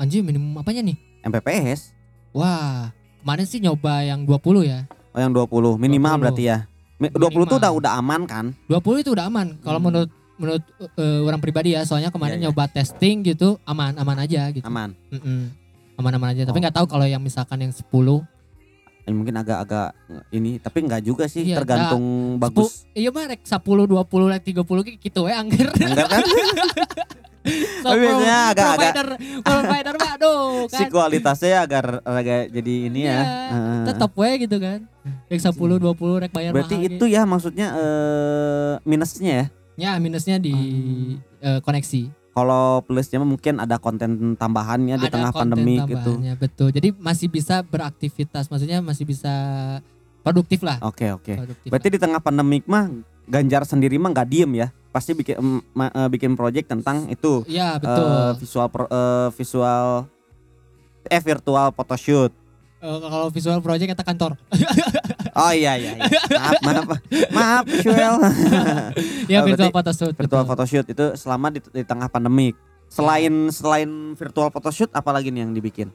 Speaker 2: Anjir minimum apanya nih?
Speaker 1: Mbps
Speaker 2: Wah, kemarin sih nyoba yang 20 ya.
Speaker 1: oh yang 20 minimal
Speaker 2: 20.
Speaker 1: berarti ya Mi- 20 tuh
Speaker 2: Minimal.
Speaker 1: udah udah aman kan
Speaker 2: 20 itu udah aman. Kalau
Speaker 1: Hmm.
Speaker 2: menurut menurut eh, orang pribadi ya, soalnya kemarin
Speaker 1: Iya, iya.
Speaker 2: nyoba testing gitu aman aman aja gitu.
Speaker 1: aman
Speaker 2: Mm-mm. Aman-aman aja. Tapi
Speaker 1: Oh.
Speaker 2: nggak tahu kalau yang misalkan yang 10
Speaker 1: Eh, mungkin agak-agak ini tapi nggak juga sih
Speaker 2: Iya,
Speaker 1: tergantung bagus
Speaker 2: Iya mah rek 10, 20, rek 30 kayak gitu we angger.
Speaker 1: enggak kan
Speaker 2: So,
Speaker 1: biasanya agak-agak-
Speaker 2: provider provider mah aduh
Speaker 1: si
Speaker 2: kan.
Speaker 1: kualitasnya agar agak jadi ini ya Heeh.
Speaker 2: tetap we gitu kan. Rek 10, 20 rek bayar
Speaker 1: berarti
Speaker 2: mahal
Speaker 1: itu ya maksudnya eh minusnya ya
Speaker 2: Ya minusnya di
Speaker 1: Hmm.
Speaker 2: eh, koneksi.
Speaker 1: kalau plusnya mungkin ada konten tambahannya di
Speaker 2: Ada
Speaker 1: tengah
Speaker 2: konten
Speaker 1: pandemi gitu
Speaker 2: tambahannya, Betul. Jadi masih bisa beraktivitas, maksudnya masih bisa produktif lah.
Speaker 1: oke oke
Speaker 2: Produktif
Speaker 1: Berarti di tengah pandemik mah Ganjar sendiri mah nggak diem ya, pasti bikin em, ma- eh, bikin project tentang itu.
Speaker 2: Ya betul.
Speaker 1: visual pro- eh, visual eh virtual photoshoot.
Speaker 2: Eh, kalau visual project kita kantor.
Speaker 1: Oh iya iya, iya. maaf maaf maaf visual
Speaker 2: ya
Speaker 1: Oh,
Speaker 2: virtual photoshoot.
Speaker 1: virtual
Speaker 2: betul.
Speaker 1: photoshoot itu selama di, di tengah pandemik. Selain selain virtual photoshoot apalagi nih yang dibikin?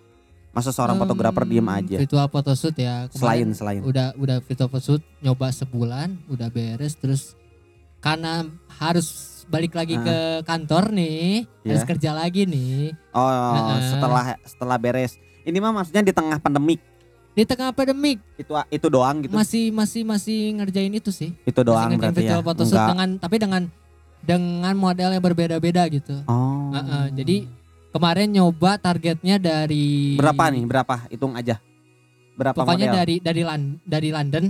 Speaker 1: Masa seorang
Speaker 2: Em,
Speaker 1: fotografer diem aja?
Speaker 2: Virtual photoshoot ya.
Speaker 1: Selain selain.
Speaker 2: Udah udah virtual photoshoot nyoba sebulan, udah beres terus karena harus balik lagi
Speaker 1: Ah.
Speaker 2: ke kantor nih, harus
Speaker 1: Iya.
Speaker 2: kerja lagi nih.
Speaker 1: Oh
Speaker 2: Heeh.
Speaker 1: setelah setelah beres. Ini mah maksudnya di tengah pandemik
Speaker 2: Di tengah pandemik
Speaker 1: itu itu doang gitu.
Speaker 2: masih masih masih ngerjain itu sih.
Speaker 1: itu
Speaker 2: Masih
Speaker 1: doang
Speaker 2: ngerjain
Speaker 1: berarti ya.
Speaker 2: virtual photoshoot
Speaker 1: Enggak.
Speaker 2: dengan tapi dengan dengan model yang berbeda-beda gitu.
Speaker 1: Oh.
Speaker 2: Heeh, jadi kemarin nyoba targetnya dari
Speaker 1: berapa nih? Berapa? Hitung aja. Berapa
Speaker 2: Pokoknya
Speaker 1: model?
Speaker 2: dari dari Lan- dari London.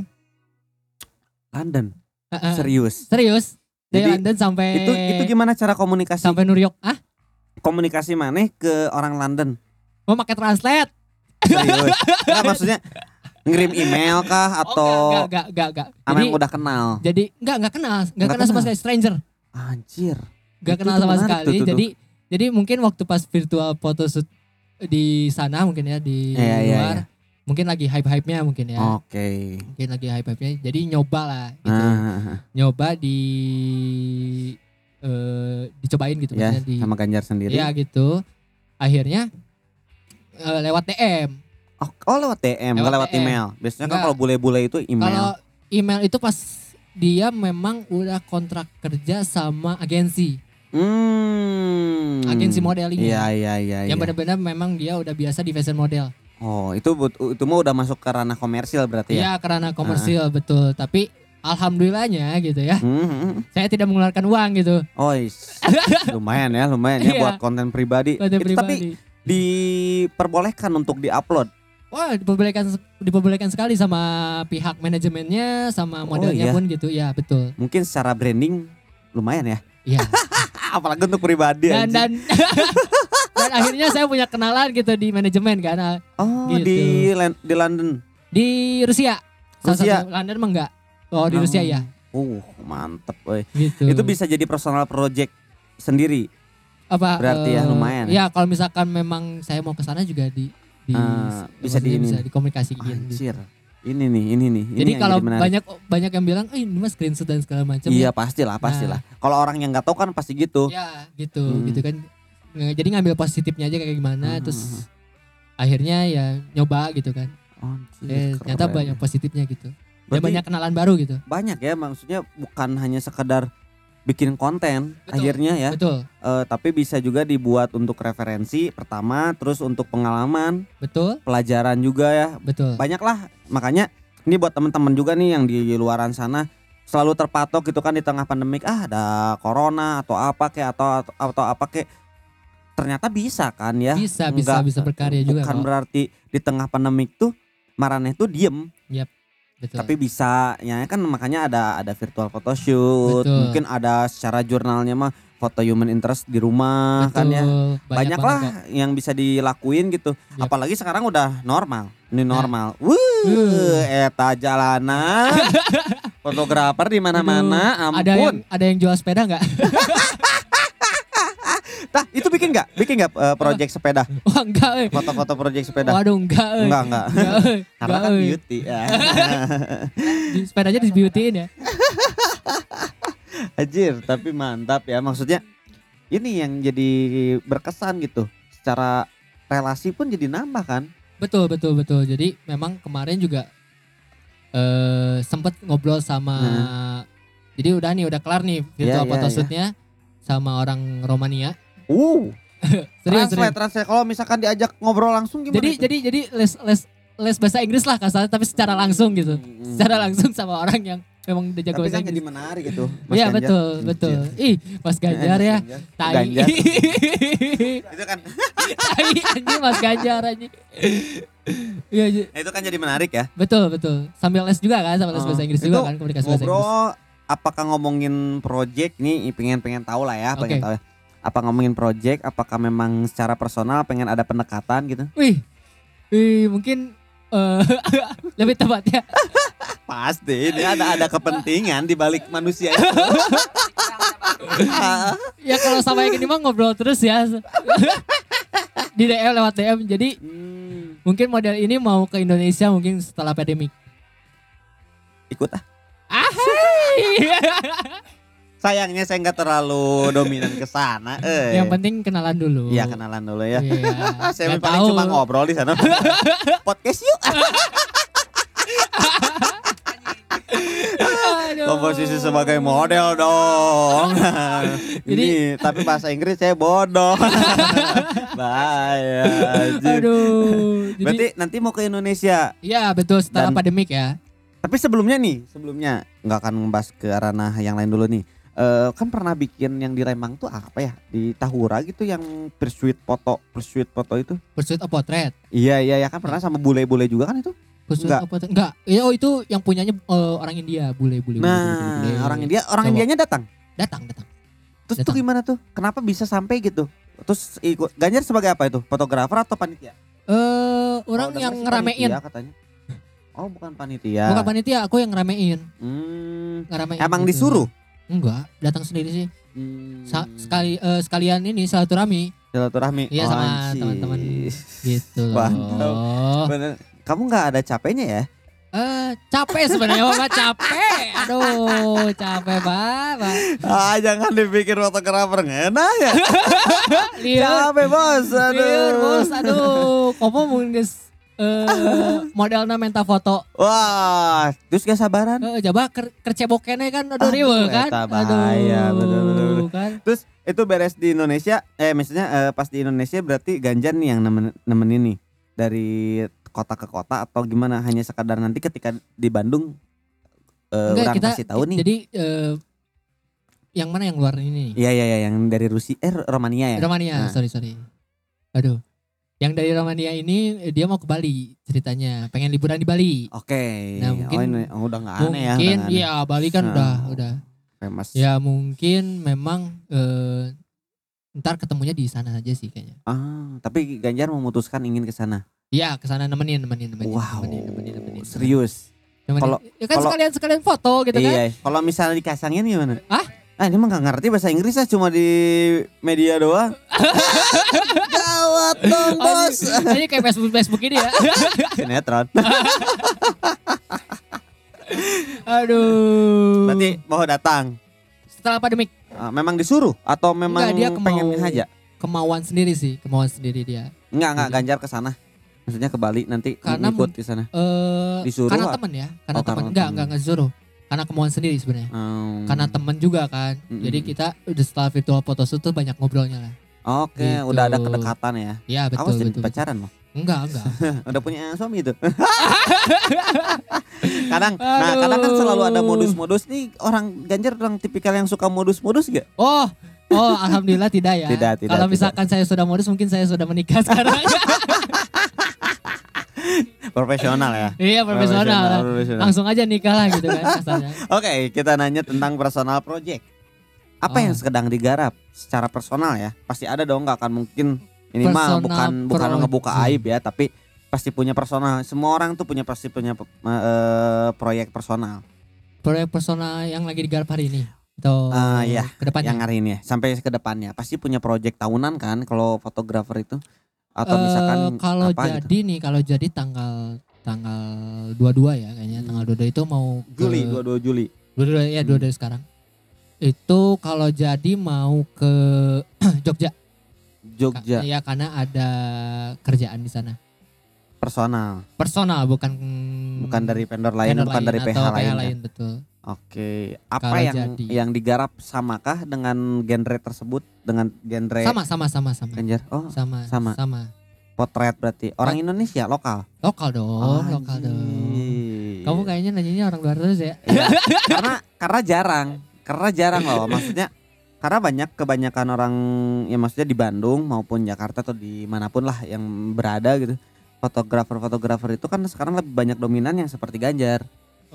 Speaker 1: London.
Speaker 2: Heeh.
Speaker 1: Serius.
Speaker 2: Serius. Dari
Speaker 1: Jadi,
Speaker 2: London sampai
Speaker 1: Itu itu gimana cara komunikasi
Speaker 2: sampai New York. Ah,
Speaker 1: komunikasi maneh ke orang London?
Speaker 2: mau pakai translate?
Speaker 1: Serius. Enggak maksudnya ngirim email kah atau
Speaker 2: oh, enggak, enggak, enggak, enggak. Jadi
Speaker 1: yang udah kenal?
Speaker 2: jadi enggak enggak kenal, enggak
Speaker 1: Nggak
Speaker 2: kenal sama sekali stranger.
Speaker 1: Anjir.
Speaker 2: Enggak kenal sama sekali.
Speaker 1: tuh, tuh, tuh.
Speaker 2: Jadi mungkin waktu pas virtual photoshoot di sana mungkin ya di
Speaker 1: Iya, iya,
Speaker 2: luar.
Speaker 1: iya.
Speaker 2: mungkin lagi hype-hype-nya mungkin ya.
Speaker 1: Oke.
Speaker 2: Mungkin lagi hype-hype-nya. Jadi nyoba lah gitu.
Speaker 1: Ah,
Speaker 2: Nyoba di eh dicobain gitu maksudnya di
Speaker 1: sama Ganjar sendiri.
Speaker 2: Ya gitu. Akhirnya eh, lewat DM.
Speaker 1: Oh, oh lewat DM,
Speaker 2: Lewat
Speaker 1: lewat
Speaker 2: DM.
Speaker 1: email. Biasanya kan kalau bule-bule itu
Speaker 2: Kalau
Speaker 1: email.
Speaker 2: email itu pas dia memang udah kontrak kerja sama agensi,
Speaker 1: Hmm.
Speaker 2: agensi modeling.
Speaker 1: Iya iya iya.
Speaker 2: Yang
Speaker 1: iya.
Speaker 2: benar-benar memang dia udah biasa di fashion model.
Speaker 1: Oh itu itu mah udah masuk ke ranah komersil berarti ya.
Speaker 2: Iya karena komersil betul. Tapi alhamdulillahnya gitu ya.
Speaker 1: Hmm, hmm, hmm.
Speaker 2: Saya tidak mengeluarkan uang gitu.
Speaker 1: Oh is. lumayan ya lumayan ya
Speaker 2: Iya.
Speaker 1: buat konten pribadi.
Speaker 2: Konten
Speaker 1: Itu tapi
Speaker 2: pribadi.
Speaker 1: diperbolehkan untuk diupload.
Speaker 2: Wah diperbolehkan diperbolehkan sekali sama pihak manajemennya sama
Speaker 1: Oh,
Speaker 2: modelnya
Speaker 1: iya.
Speaker 2: pun gitu. Ya betul.
Speaker 1: Mungkin secara branding lumayan ya.
Speaker 2: Iya.
Speaker 1: Apalagi untuk pribadi.
Speaker 2: dan dan dan akhirnya saya punya kenalan gitu di manajemen kan
Speaker 1: oh
Speaker 2: gitu.
Speaker 1: di di London.
Speaker 2: di Rusia.
Speaker 1: Rusia.
Speaker 2: satu- London mah enggak. Oh di Rusia ya.
Speaker 1: Uh mantep. woy.
Speaker 2: Gitu.
Speaker 1: Itu bisa jadi personal project sendiri.
Speaker 2: apa
Speaker 1: berarti ya,
Speaker 2: eh,
Speaker 1: lumayan
Speaker 2: Ya kalau misalkan memang saya mau ke sana juga di di
Speaker 1: Ah, bisa di ini.
Speaker 2: bisa dikomunikasiin gitu.
Speaker 1: Ini nih, ini nih. Ini
Speaker 2: Jadi kalau
Speaker 1: jadi
Speaker 2: banyak banyak yang bilang, "Eh, ini mas screenshot dan segala macam."
Speaker 1: Iya pastilah, pastilah. Kalau orang yang nggak tahu kan pasti gitu.
Speaker 2: Ya, gitu,
Speaker 1: Hmm.
Speaker 2: gitu kan. Jadi ngambil positifnya aja kayak gimana,
Speaker 1: Hmm.
Speaker 2: terus akhirnya ya nyoba gitu kan.
Speaker 1: Anjir,
Speaker 2: Eh, ternyata
Speaker 1: keren.
Speaker 2: banyak positifnya gitu. Ya
Speaker 1: Berarti
Speaker 2: banyak kenalan baru gitu.
Speaker 1: banyak ya maksudnya bukan hanya sekedar bikin konten
Speaker 2: Betul.
Speaker 1: akhirnya ya.
Speaker 2: Betul,
Speaker 1: Eh, tapi bisa juga dibuat untuk referensi pertama terus untuk pengalaman
Speaker 2: betul,
Speaker 1: pelajaran juga ya.
Speaker 2: Betul.
Speaker 1: banyak lah makanya ini buat teman-teman juga nih yang di luaran sana selalu terpatok gitu kan di tengah pandemik ah ada corona atau apa kayak atau atau, atau apa kayak ternyata bisa kan ya?
Speaker 2: Bisa, bisa,
Speaker 1: Nggak-
Speaker 2: bisa berkarya juga
Speaker 1: bukan
Speaker 2: kok.
Speaker 1: berarti di tengah pandemik tuh marane tuh diem
Speaker 2: Betul.
Speaker 1: tapi bisa ya kan makanya ada ada virtual photoshoot
Speaker 2: Betul.
Speaker 1: mungkin ada secara jurnalnya mah foto human interest di rumah kan ya
Speaker 2: Betul,
Speaker 1: banyak,
Speaker 2: banget
Speaker 1: lah
Speaker 2: kok.
Speaker 1: yang bisa dilakuin gitu
Speaker 2: Yap.
Speaker 1: apalagi sekarang udah normal ini
Speaker 2: Nah.
Speaker 1: normal wuh
Speaker 2: Uh.
Speaker 1: eta jalanan fotografer di mana-mana
Speaker 2: Ada yang
Speaker 1: ampun
Speaker 2: ada yang jual sepeda nggak?
Speaker 1: tah itu bikin nggak bikin nggak eh, project sepeda
Speaker 2: Wah enggak, eh.
Speaker 1: foto-foto project sepeda
Speaker 2: Waduh enggak, eh.
Speaker 1: enggak enggak
Speaker 2: Enggak, eh.
Speaker 1: karena
Speaker 2: Enggak,
Speaker 1: kan
Speaker 2: eh.
Speaker 1: beauty ya
Speaker 2: Di- sepedanya di beautyin ya.
Speaker 1: Anjir, tapi mantap ya. Maksudnya ini yang jadi berkesan gitu. Secara relasi pun jadi nambah kan?
Speaker 2: Betul betul betul. Jadi memang kemarin juga eh sempat ngobrol sama jadi udah nih udah kelar nih virtual
Speaker 1: Iya, iya,
Speaker 2: photoshootnya sama orang Romania.
Speaker 1: Uh,
Speaker 2: Serius,
Speaker 1: translate,
Speaker 2: serius.
Speaker 1: translate. Kalau misalkan diajak ngobrol langsung gimana?
Speaker 2: Jadi
Speaker 1: itu?
Speaker 2: jadi jadi les les les bahasa Inggris lah kasarnya tapi secara langsung gitu.
Speaker 1: Hmm.
Speaker 2: Secara langsung sama orang yang memang udah jago
Speaker 1: Tapi
Speaker 2: bahasa
Speaker 1: kan jadi menarik gitu.
Speaker 2: Iya betul
Speaker 1: Anjir.
Speaker 2: betul. Ih, Mas Ganjar ya.
Speaker 1: Ganjar.
Speaker 2: Tai.
Speaker 1: Ganjar. Itu kan
Speaker 2: tai anjing Mas Ganjar anjing. Iya, iya.
Speaker 1: itu kan jadi menarik ya.
Speaker 2: betul betul. Sambil les juga kan, sambil les
Speaker 1: Oh,
Speaker 2: bahasa Inggris
Speaker 1: itu
Speaker 2: juga kan, komunikasi bahasa Inggris.
Speaker 1: Ngobrol apakah ngomongin project nih pengen pengen tahu lah ya, pengen tahu ya. Apa ngomongin project, apakah memang secara personal pengen ada pendekatan gitu?
Speaker 2: Wih, wih mungkin eh lebih tepatnya
Speaker 1: Pasti ini ada ada kepentingan di balik manusia itu.
Speaker 2: ya kalau sama yang ini mah ngobrol terus ya di DM lewat DM. Jadi
Speaker 1: Hmm,
Speaker 2: mungkin model ini mau ke Indonesia mungkin setelah pandemik.
Speaker 1: ikut ah.
Speaker 2: Ahai.
Speaker 1: Sayangnya saya nggak terlalu dominan ke sana. Eh.
Speaker 2: yang penting kenalan dulu.
Speaker 1: Iya kenalan dulu ya.
Speaker 2: Iya.
Speaker 1: saya
Speaker 2: Nggak
Speaker 1: paling
Speaker 2: tahu.
Speaker 1: cuma ngobrol di sana. Podcast yuk. Komposisi sebagai model dong. Ini tapi bahasa Inggris saya bodoh. Bahaya.
Speaker 2: Aduh. Jadi,
Speaker 1: Berarti nanti mau ke Indonesia.
Speaker 2: ya betul setelah
Speaker 1: Dan-
Speaker 2: pandemik ya.
Speaker 1: Tapi sebelumnya nih, sebelumnya nggak akan membahas ke ranah yang lain dulu nih. Eh kan pernah bikin yang di Lembang tuh apa ya? Di Tahura gitu yang pursuit foto, pursuit foto itu.
Speaker 2: Pursuit of Portrait.
Speaker 1: Iya iya ya kan pernah sama bule-bule juga kan itu.
Speaker 2: Pursuit
Speaker 1: Enggak.
Speaker 2: of Portrait. Enggak. Ya, oh itu yang punyanya eh, orang India, bule-bule. bule, bule,
Speaker 1: Nah,
Speaker 2: bule.
Speaker 1: orang India, orang
Speaker 2: Cowok.
Speaker 1: Indianya datang.
Speaker 2: datang, datang.
Speaker 1: Terus tuh
Speaker 2: Datang.
Speaker 1: gimana tuh? Kenapa bisa sampai gitu? Terus ikut Ganjar sebagai apa itu? Fotografer atau panitia?
Speaker 2: Eh, orang
Speaker 1: Oh,
Speaker 2: yang ngeramein.
Speaker 1: panitia katanya. Oh, bukan panitia.
Speaker 2: Bukan panitia, aku yang ngeramein.
Speaker 1: Hmm,
Speaker 2: Ngeramein.
Speaker 1: emang
Speaker 2: gitu.
Speaker 1: disuruh?
Speaker 2: Enggak, datang sendiri sih.
Speaker 1: Hmm,
Speaker 2: Sa- sekali eh, sekalian ini silaturahmi
Speaker 1: silaturahmi.
Speaker 2: Iya,
Speaker 1: Oh,
Speaker 2: sama teman-teman. gitu loh.
Speaker 1: Mantap. Bener. kamu nggak ada capeknya ya?
Speaker 2: Eh capek sebenarnya Bapak capek. Aduh, capek banget.
Speaker 1: Ah, jangan dipikir fotografer ngena ya. Capek bos, aduh.
Speaker 2: lihat bos, aduh. Kamu mungkin guys eh modelnya minta foto
Speaker 1: Wah, terus gak sabaran?
Speaker 2: Eh, coba ker kercebokene kan aduh
Speaker 1: Aduh,
Speaker 2: riwe kan
Speaker 1: bahaya, bener, bener, bener.
Speaker 2: kan
Speaker 1: Terus itu beres di Indonesia, eh maksudnya eh, pas di Indonesia berarti Ganjar nih yang nemen, nemenin nih dari kota ke kota atau gimana? Hanya sekadar nanti ketika di Bandung eh,
Speaker 2: enggak
Speaker 1: orang
Speaker 2: kita
Speaker 1: kasih tahu nih.
Speaker 2: jadi eh, yang mana yang luar ini
Speaker 1: Iya iya iya yang dari Rusia eh Romania ya.
Speaker 2: Romania
Speaker 1: Nah.
Speaker 2: sorry sorry aduh yang dari Romania ini eh, dia mau ke Bali ceritanya pengen liburan di Bali
Speaker 1: Oke.
Speaker 2: Nah,
Speaker 1: oh,
Speaker 2: mungkin-
Speaker 1: ini, oh, udah nggak aneh ya.
Speaker 2: mungkin
Speaker 1: nggak aneh.
Speaker 2: iya Bali kan
Speaker 1: Nah.
Speaker 2: udah udah
Speaker 1: Famous.
Speaker 2: ya mungkin memang eh, ntar ketemunya di sana aja sih kayaknya
Speaker 1: Ah, tapi Ganjar memutuskan ingin ke sana.
Speaker 2: Iya ke sana nemenin nemenin nemenin
Speaker 1: Wow.
Speaker 2: nemenin nemenin nemenin
Speaker 1: Serius. Kalau-
Speaker 2: ya kan
Speaker 1: kalau-
Speaker 2: sekalian sekalian foto gitu kan
Speaker 1: Iya, kalau misalnya dikasangin gimana?
Speaker 2: Hah?
Speaker 1: Ah ini mah gak ngerti bahasa Inggris lah cuma di media doang. Gawat dong bos.
Speaker 2: Ini kayak Facebook Facebook ini ya.
Speaker 1: Sinetron.
Speaker 2: Aduh.
Speaker 1: Berarti mau datang.
Speaker 2: setelah pandemik
Speaker 1: Ah, memang disuruh atau memang
Speaker 2: Enggak, dia
Speaker 1: pengen
Speaker 2: kemau-
Speaker 1: aja?
Speaker 2: kemauan sendiri sih, kemauan sendiri dia.
Speaker 1: Enggak enggak Ganjar ke sana. Maksudnya ke Bali nanti
Speaker 2: Karena
Speaker 1: ikut di sana.
Speaker 2: Eh
Speaker 1: Disuruh
Speaker 2: karena teman ya, karena
Speaker 1: Oh,
Speaker 2: teman. Enggak, enggak enggak disuruh. Karena kemauan sendiri sebenarnya.
Speaker 1: Hmm.
Speaker 2: Karena teman juga kan.
Speaker 1: Mm-mm.
Speaker 2: Jadi kita udah setelah virtual photoshoot tuh banyak ngobrolnya lah.
Speaker 1: Oke,
Speaker 2: Gitu.
Speaker 1: udah ada kedekatan ya.
Speaker 2: Ya betul
Speaker 1: Awas jadi pacaran loh.
Speaker 2: Enggak, enggak.
Speaker 1: Udah punya suami itu. kadang, nah kadang kan
Speaker 2: Aduh.
Speaker 1: selalu ada modus-modus nih orang Ganjar orang tipikal yang suka modus-modus gak?
Speaker 2: Oh, oh alhamdulillah tidak ya.
Speaker 1: Tidak, tidak,
Speaker 2: Kalau
Speaker 1: tidak.
Speaker 2: misalkan saya sudah modus mungkin saya sudah menikah sekarang.
Speaker 1: Profesional ya.
Speaker 2: iya profesional.
Speaker 1: profesional.
Speaker 2: Langsung aja nikah lah gitu kan.
Speaker 1: Oke, kita nanya tentang personal project. Apa
Speaker 2: Oh.
Speaker 1: yang sedang digarap secara personal ya? Pasti ada dong, nggak akan mungkin ini mah
Speaker 2: Personal
Speaker 1: bukan bukan
Speaker 2: project.
Speaker 1: ngebuka aib ya, tapi pasti punya personal. Semua orang tuh punya pasti punya eh, proyek personal.
Speaker 2: Proyek personal yang lagi digarap hari ini. Atau
Speaker 1: iya.
Speaker 2: ke depannya.
Speaker 1: Yang hari ini ya, sampai ke depannya pasti punya proyek tahunan kan kalau fotografer itu atau misalkan
Speaker 2: kalau
Speaker 1: apa
Speaker 2: jadi
Speaker 1: gitu.
Speaker 2: nih kalau jadi tanggal tanggal 22 ya kayaknya
Speaker 1: Hmm.
Speaker 2: tanggal 22 itu mau ke
Speaker 1: Juli 22 Juli.
Speaker 2: 22 ya
Speaker 1: Hmm.
Speaker 2: 22 sekarang. Itu kalau jadi mau ke Jogja. Ka-
Speaker 1: Jogja
Speaker 2: Iya karena ada kerjaan di sana.
Speaker 1: personal,
Speaker 2: Personal bukan
Speaker 1: bukan dari vendor lain,
Speaker 2: vendor
Speaker 1: bukan
Speaker 2: lain
Speaker 1: dari
Speaker 2: atau
Speaker 1: PH lain. ya?
Speaker 2: lain betul.
Speaker 1: Oke, apa yang
Speaker 2: jadi.
Speaker 1: yang digarap samakah dengan genre tersebut dengan genre
Speaker 2: Sama sama sama sama.
Speaker 1: Ganjar? Oh,
Speaker 2: Sama
Speaker 1: sama.
Speaker 2: sama.
Speaker 1: potret berarti orang Indonesia lokal.
Speaker 2: Lokal dong, lokal dong. Kamu kayaknya nanyanya orang luar terus ya.
Speaker 1: Iya, karena karena jarang, karena jarang loh maksudnya karena banyak kebanyakan orang ya maksudnya di Bandung maupun Jakarta atau di mana pun lah yang berada gitu fotografer-fotografer itu kan sekarang lebih banyak dominan yang seperti Ganjar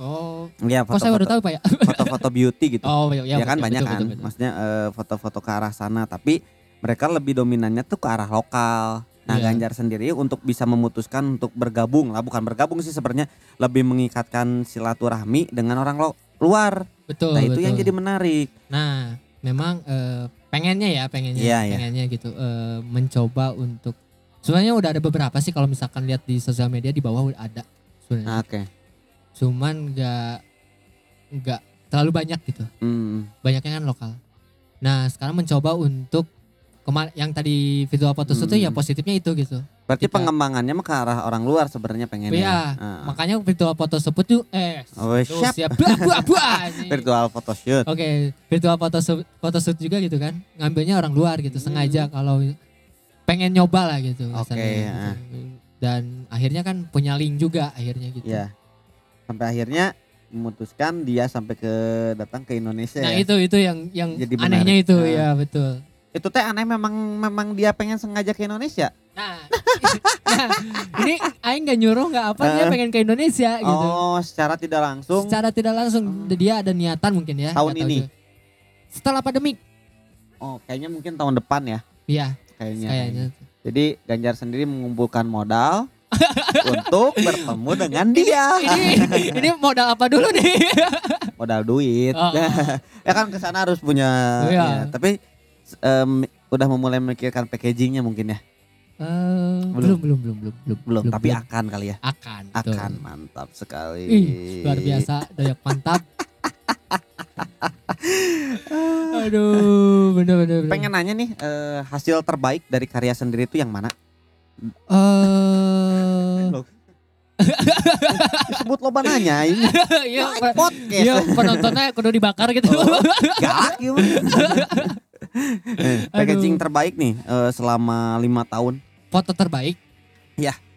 Speaker 2: Oh,
Speaker 1: ya
Speaker 2: kok saya baru
Speaker 1: foto-foto
Speaker 2: tahu Pak ya?
Speaker 1: foto-foto beauty gitu
Speaker 2: Oh, ya,
Speaker 1: ya, kan
Speaker 2: betul,
Speaker 1: banyak
Speaker 2: betul,
Speaker 1: kan
Speaker 2: betul, betul.
Speaker 1: maksudnya eh, foto-foto ke arah sana tapi mereka lebih dominannya tuh ke arah lokal nah
Speaker 2: Iya.
Speaker 1: Ganjar sendiri untuk bisa memutuskan untuk bergabung lah bukan bergabung sih sebenarnya lebih mengikatkan silaturahmi dengan orang lo- luar
Speaker 2: Betul,
Speaker 1: nah itu yang
Speaker 2: betul.
Speaker 1: jadi menarik
Speaker 2: Nah, memang eh, pengennya ya, pengennya,
Speaker 1: Iya, iya.
Speaker 2: pengennya gitu, eh, mencoba untuk. Sebenarnya udah ada beberapa sih kalau misalkan lihat di sosial media di bawah udah ada sebenarnya.
Speaker 1: oke
Speaker 2: Cuman nggak nggak terlalu banyak gitu.
Speaker 1: Hmm,
Speaker 2: Banyaknya kan lokal. Nah, sekarang mencoba untuk kemar yang tadi visual foto itu
Speaker 1: Hmm.
Speaker 2: ya positifnya itu gitu.
Speaker 1: berarti
Speaker 2: Kita-
Speaker 1: pengembangannya mah ke arah orang luar sebenarnya pengennya
Speaker 2: Iya,
Speaker 1: Ah.
Speaker 2: makanya virtual foto sebut tuh eh
Speaker 1: oh, siap
Speaker 2: siap bua, bua, bua, anjing.
Speaker 1: virtual photoshoot
Speaker 2: Oke, virtual foto photoshoot juga gitu kan. Ngambilnya orang luar gitu,
Speaker 1: Hmm.
Speaker 2: sengaja kalau pengen nyoba lah gitu.
Speaker 1: Oke,
Speaker 2: kasarnya gitu.
Speaker 1: ah.
Speaker 2: Dan akhirnya kan punya link juga akhirnya gitu.
Speaker 1: ya sampai akhirnya memutuskan dia sampai ke datang ke Indonesia
Speaker 2: Nah,
Speaker 1: ya.
Speaker 2: itu itu yang yang
Speaker 1: Jadi
Speaker 2: anehnya
Speaker 1: menarik.
Speaker 2: itu
Speaker 1: Ah.
Speaker 2: ya, betul.
Speaker 1: itu teh aneh memang memang dia pengen sengaja ke Indonesia
Speaker 2: Nah, nah, ini aing nggak nyuruh nggak apa dia
Speaker 1: Ah.
Speaker 2: pengen ke Indonesia gitu.
Speaker 1: oh secara tidak langsung
Speaker 2: Secara tidak langsung
Speaker 1: Oh.
Speaker 2: dia ada niatan mungkin ya.
Speaker 1: Tahun ini?
Speaker 2: juga. Setelah pandemik.
Speaker 1: oh kayaknya mungkin tahun depan ya
Speaker 2: Iya,
Speaker 1: kayaknya
Speaker 2: kayaknya.
Speaker 1: jadi Ganjar sendiri mengumpulkan modal untuk bertemu dengan dia
Speaker 2: Ini ini modal apa dulu nih?
Speaker 1: modal duit
Speaker 2: Oh.
Speaker 1: ya kan ke sana harus punya
Speaker 2: Iya.
Speaker 1: ya, tapi em, udah memulai memikirkan packagingnya mungkin ya
Speaker 2: Eh,
Speaker 1: Belum.
Speaker 2: belum belum belum belum belum
Speaker 1: Belum, tapi akan kali ya.
Speaker 2: akan.
Speaker 1: Akan mantap sekali.
Speaker 2: Ih, luar biasa doyak mantap aduh bener bener, bener.
Speaker 1: Pengen nanya nih eh, hasil terbaik dari karya sendiri itu yang mana?
Speaker 2: Eh
Speaker 1: Loh. Disebut loba nanya ini
Speaker 2: iya
Speaker 1: live podcast.
Speaker 2: iya penontonnya kudu dibakar gitu
Speaker 1: Oh. Galak ya. Eh, Packaging terbaik nih eh, selama lima tahun.
Speaker 2: foto terbaik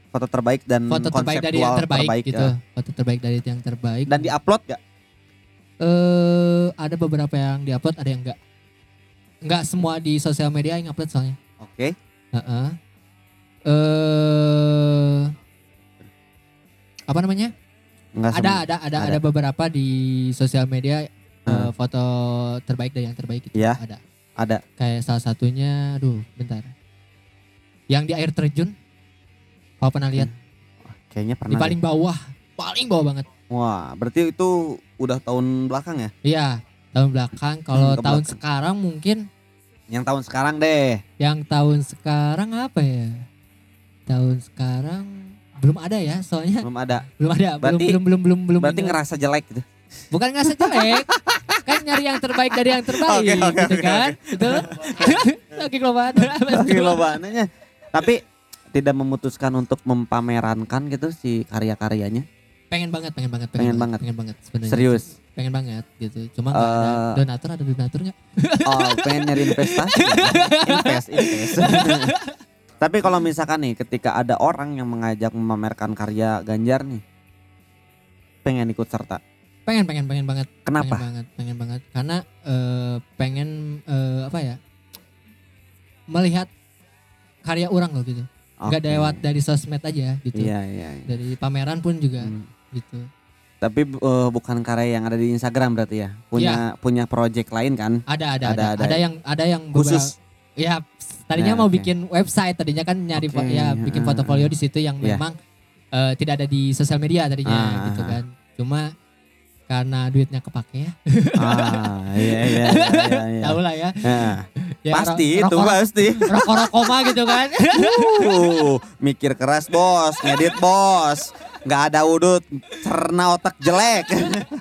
Speaker 1: Foto terbaik dan
Speaker 2: foto terbaik dari yang
Speaker 1: konseptual
Speaker 2: terbaik, gitu
Speaker 1: ya.
Speaker 2: foto terbaik dari yang terbaik
Speaker 1: Dan diupload gak?
Speaker 2: eh ada beberapa yang diupload ada yang enggak enggak semua di sosial media yang upload soalnya
Speaker 1: Oke.
Speaker 2: Heeh. Eh apa namanya
Speaker 1: Enggak
Speaker 2: ada ada ada
Speaker 1: ada.
Speaker 2: ada beberapa di sosial media eh,
Speaker 1: Hmm.
Speaker 2: foto terbaik dari yang terbaik itu
Speaker 1: Iya.
Speaker 2: ada
Speaker 1: ada.
Speaker 2: kayak salah satunya aduh bentar yang di air terjun kau pernah lihat
Speaker 1: Kayaknya
Speaker 2: di
Speaker 1: pernah.
Speaker 2: paling bawah paling bawah banget.
Speaker 1: Wah, berarti itu udah tahun belakang ya?
Speaker 2: iya tahun belakang kalau
Speaker 1: Hmm, ke
Speaker 2: tahun
Speaker 1: belakang.
Speaker 2: sekarang mungkin
Speaker 1: Yang tahun sekarang deh.
Speaker 2: yang tahun sekarang apa ya tahun sekarang belum ada ya soalnya
Speaker 1: Belum ada.
Speaker 2: belum ada
Speaker 1: Berarti-
Speaker 2: belum belum belum belum
Speaker 1: Berarti
Speaker 2: belum
Speaker 1: ngerasa jelek gitu.
Speaker 2: bukan nggak jelek kan nyari yang terbaik dari yang terbaik
Speaker 1: Oke, oke,
Speaker 2: gitu
Speaker 1: oke,
Speaker 2: kan betul oke kelomaan
Speaker 1: Oke loh bananya. Tapi tidak memutuskan untuk mempamerankan gitu si karya-karyanya.
Speaker 2: pengen banget pengen banget
Speaker 1: Pengen banget.
Speaker 2: pengen banget sebenarnya
Speaker 1: Serius.
Speaker 2: pengen banget gitu cuma nggak ada
Speaker 1: Eh.
Speaker 2: donatur ada donatur nggak
Speaker 1: Oh, pengen nyari investasi. invest, invest. Tapi kalau misalkan nih ketika ada orang yang mengajak memamerkan karya Ganjar nih. Pengen ikut serta.
Speaker 2: pengen pengen pengen banget
Speaker 1: Kenapa?
Speaker 2: pengen banget pengen banget karena eh, pengen eh, apa ya melihat karya orang loh gitu nggak
Speaker 1: Oke.
Speaker 2: lewat dari sosmed aja gitu
Speaker 1: Iya, iya. iya.
Speaker 2: dari pameran pun juga
Speaker 1: Hmm.
Speaker 2: gitu
Speaker 1: Tapi eh, bukan karya yang ada di Instagram berarti ya. Punya punya project lain kan?
Speaker 2: ada ada
Speaker 1: Ada,
Speaker 2: ada
Speaker 1: ada.
Speaker 2: ada, yang ada yang beberapa-
Speaker 1: Khusus.
Speaker 2: ya tadinya
Speaker 1: Ya,
Speaker 2: mau
Speaker 1: oke.
Speaker 2: bikin website tadinya kan nyari
Speaker 1: Oke,
Speaker 2: ya bikin
Speaker 1: ah,
Speaker 2: portofolio di situ yang
Speaker 1: Iya.
Speaker 2: memang eh, tidak ada di sosial media tadinya
Speaker 1: Ah,
Speaker 2: gitu
Speaker 1: ah,
Speaker 2: kan cuma karena duitnya kepake ya
Speaker 1: ah, iya iya iya iya.
Speaker 2: tahu lah ya,
Speaker 1: Nah,
Speaker 2: ya
Speaker 1: pasti
Speaker 2: ro-
Speaker 1: itu pasti.
Speaker 2: rokok rokoma gitu kan
Speaker 1: Uh, mikir keras bos, ngedit bos. Nggak ada udut, cerna otak jelek.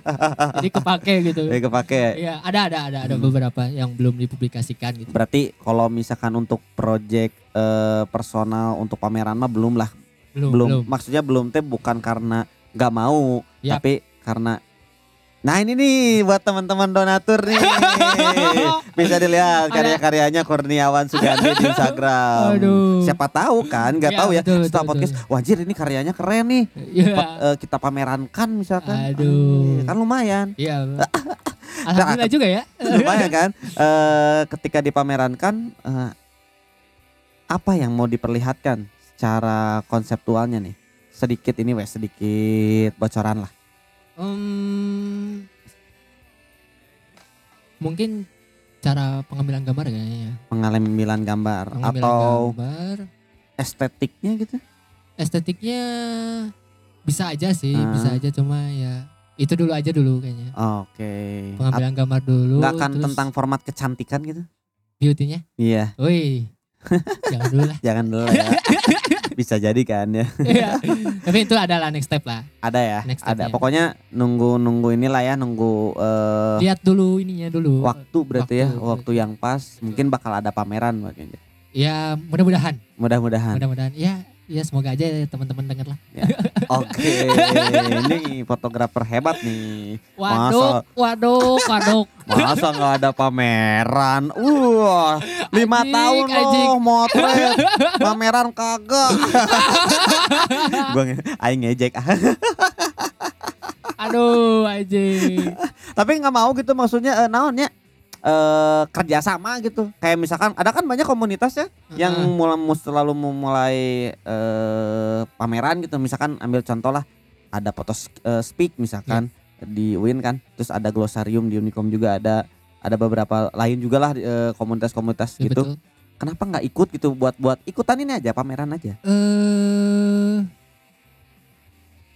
Speaker 2: jadi kepake gitu
Speaker 1: Jadi kepake.
Speaker 2: Iya, ada ada ada ada
Speaker 1: Hmm.
Speaker 2: beberapa yang belum dipublikasikan gitu.
Speaker 1: Berarti kalau misalkan untuk project eh, personal untuk pameran mah belum lah.
Speaker 2: Belum,
Speaker 1: Belum.
Speaker 2: belum.
Speaker 1: Maksudnya belum teh bukan karena nggak mau,
Speaker 2: Yap.
Speaker 1: tapi karena Nah ini nih buat teman-teman donatur nih bisa dilihat karya-karyanya Kurniawan Sugandi di Instagram.
Speaker 2: Aduh.
Speaker 1: Siapa tahu kan, nggak
Speaker 2: Iya,
Speaker 1: tahu ya.
Speaker 2: betul,
Speaker 1: Setelah
Speaker 2: betul,
Speaker 1: podcast, wajir ini karyanya keren nih.
Speaker 2: Iya.
Speaker 1: Pe- eh, kita pamerankan misalkan.
Speaker 2: Aduh.
Speaker 1: Ah, Kan lumayan.
Speaker 2: Iya. Alhamdulillah juga ya.
Speaker 1: lumayan kan. Eh ketika dipamerankan eh, apa yang mau diperlihatkan secara konseptualnya nih? Sedikit ini wes sedikit bocoran lah.
Speaker 2: Em, mungkin cara pengambilan gambar kayaknya ya.
Speaker 1: Pengambilan gambar
Speaker 2: Pengambilan
Speaker 1: atau
Speaker 2: gambar,
Speaker 1: estetiknya gitu.
Speaker 2: estetiknya bisa aja sih,
Speaker 1: Ah.
Speaker 2: bisa aja cuma ya itu dulu aja dulu kayaknya.
Speaker 1: Oke.
Speaker 2: Pengambilan gambar dulu.
Speaker 1: Nggak akan
Speaker 2: terus
Speaker 1: tentang format kecantikan gitu?
Speaker 2: beauty-nya.
Speaker 1: Iya,
Speaker 2: Wih. Jangan dulu lah.
Speaker 1: jangan dulu ya. Bisa jadi kan ya.
Speaker 2: Iya. Tapi itu adalah next step lah.
Speaker 1: Ada ya,
Speaker 2: Next
Speaker 1: ada.
Speaker 2: stepnya.
Speaker 1: Pokoknya nunggu nunggu inilah ya, nunggu eh,
Speaker 2: Lihat dulu ininya dulu.
Speaker 1: waktu berarti ya,
Speaker 2: waktu.
Speaker 1: waktu yang pas. Mungkin bakal ada pameran makanya.
Speaker 2: Ya mudah-mudahan,
Speaker 1: Mudah-mudahan.
Speaker 2: mudah-mudahan. Ya, ya semoga aja ya teman-teman denger lah.
Speaker 1: Oke, ini fotografer hebat nih.
Speaker 2: Waduh, waduh, waduh.
Speaker 1: Masa nggak ada pameran? Wah, lima
Speaker 2: Anjing,
Speaker 1: tahun
Speaker 2: anjing.
Speaker 1: loh motret, pameran kagak. Gua nge- aing ngejek.
Speaker 2: Aduh, anjing.
Speaker 1: Tapi nggak mau gitu maksudnya eh, naonnya eh kerja sama gitu. Kayak misalkan ada kan banyak komunitas ya yang
Speaker 2: Heeh.
Speaker 1: mulai selalu memulai eh pameran gitu. Misalkan ambil contoh lah ada foto eh, speak misalkan di Win kan. Terus ada glossarium di Unicom juga ada ada beberapa lain juga lah eh, komunitas-komunitas
Speaker 2: Ya,
Speaker 1: gitu.
Speaker 2: betul.
Speaker 1: Kenapa nggak ikut gitu buat buat ikutan ini aja pameran aja.
Speaker 2: Eh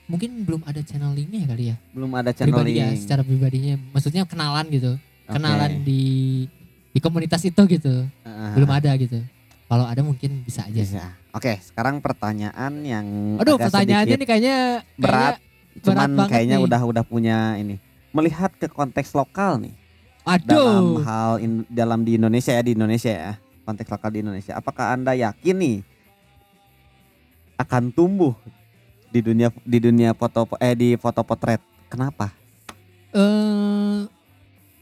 Speaker 2: mungkin belum ada channeling-nya kali ya.
Speaker 1: Belum ada
Speaker 2: Pribadi ya,
Speaker 1: channeling.
Speaker 2: secara pribadinya. Maksudnya kenalan gitu. Kenalan di di komunitas itu gitu.
Speaker 1: Heeh.
Speaker 2: Belum ada gitu. kalau ada mungkin bisa aja.
Speaker 1: Bisa. Oke, sekarang pertanyaan yang
Speaker 2: Aduh, pertanyaannya nih kayaknya
Speaker 1: berat,
Speaker 2: kayaknya
Speaker 1: cuman
Speaker 2: berat
Speaker 1: kayaknya
Speaker 2: nih.
Speaker 1: udah udah punya ini. Melihat ke konteks lokal nih dalam
Speaker 2: aduh.
Speaker 1: hal in- dalam di Indonesia ya di Indonesia ya konteks lokal di Indonesia. Apakah anda yakin nih akan tumbuh di dunia di dunia foto eh di foto potret? Kenapa?
Speaker 2: eh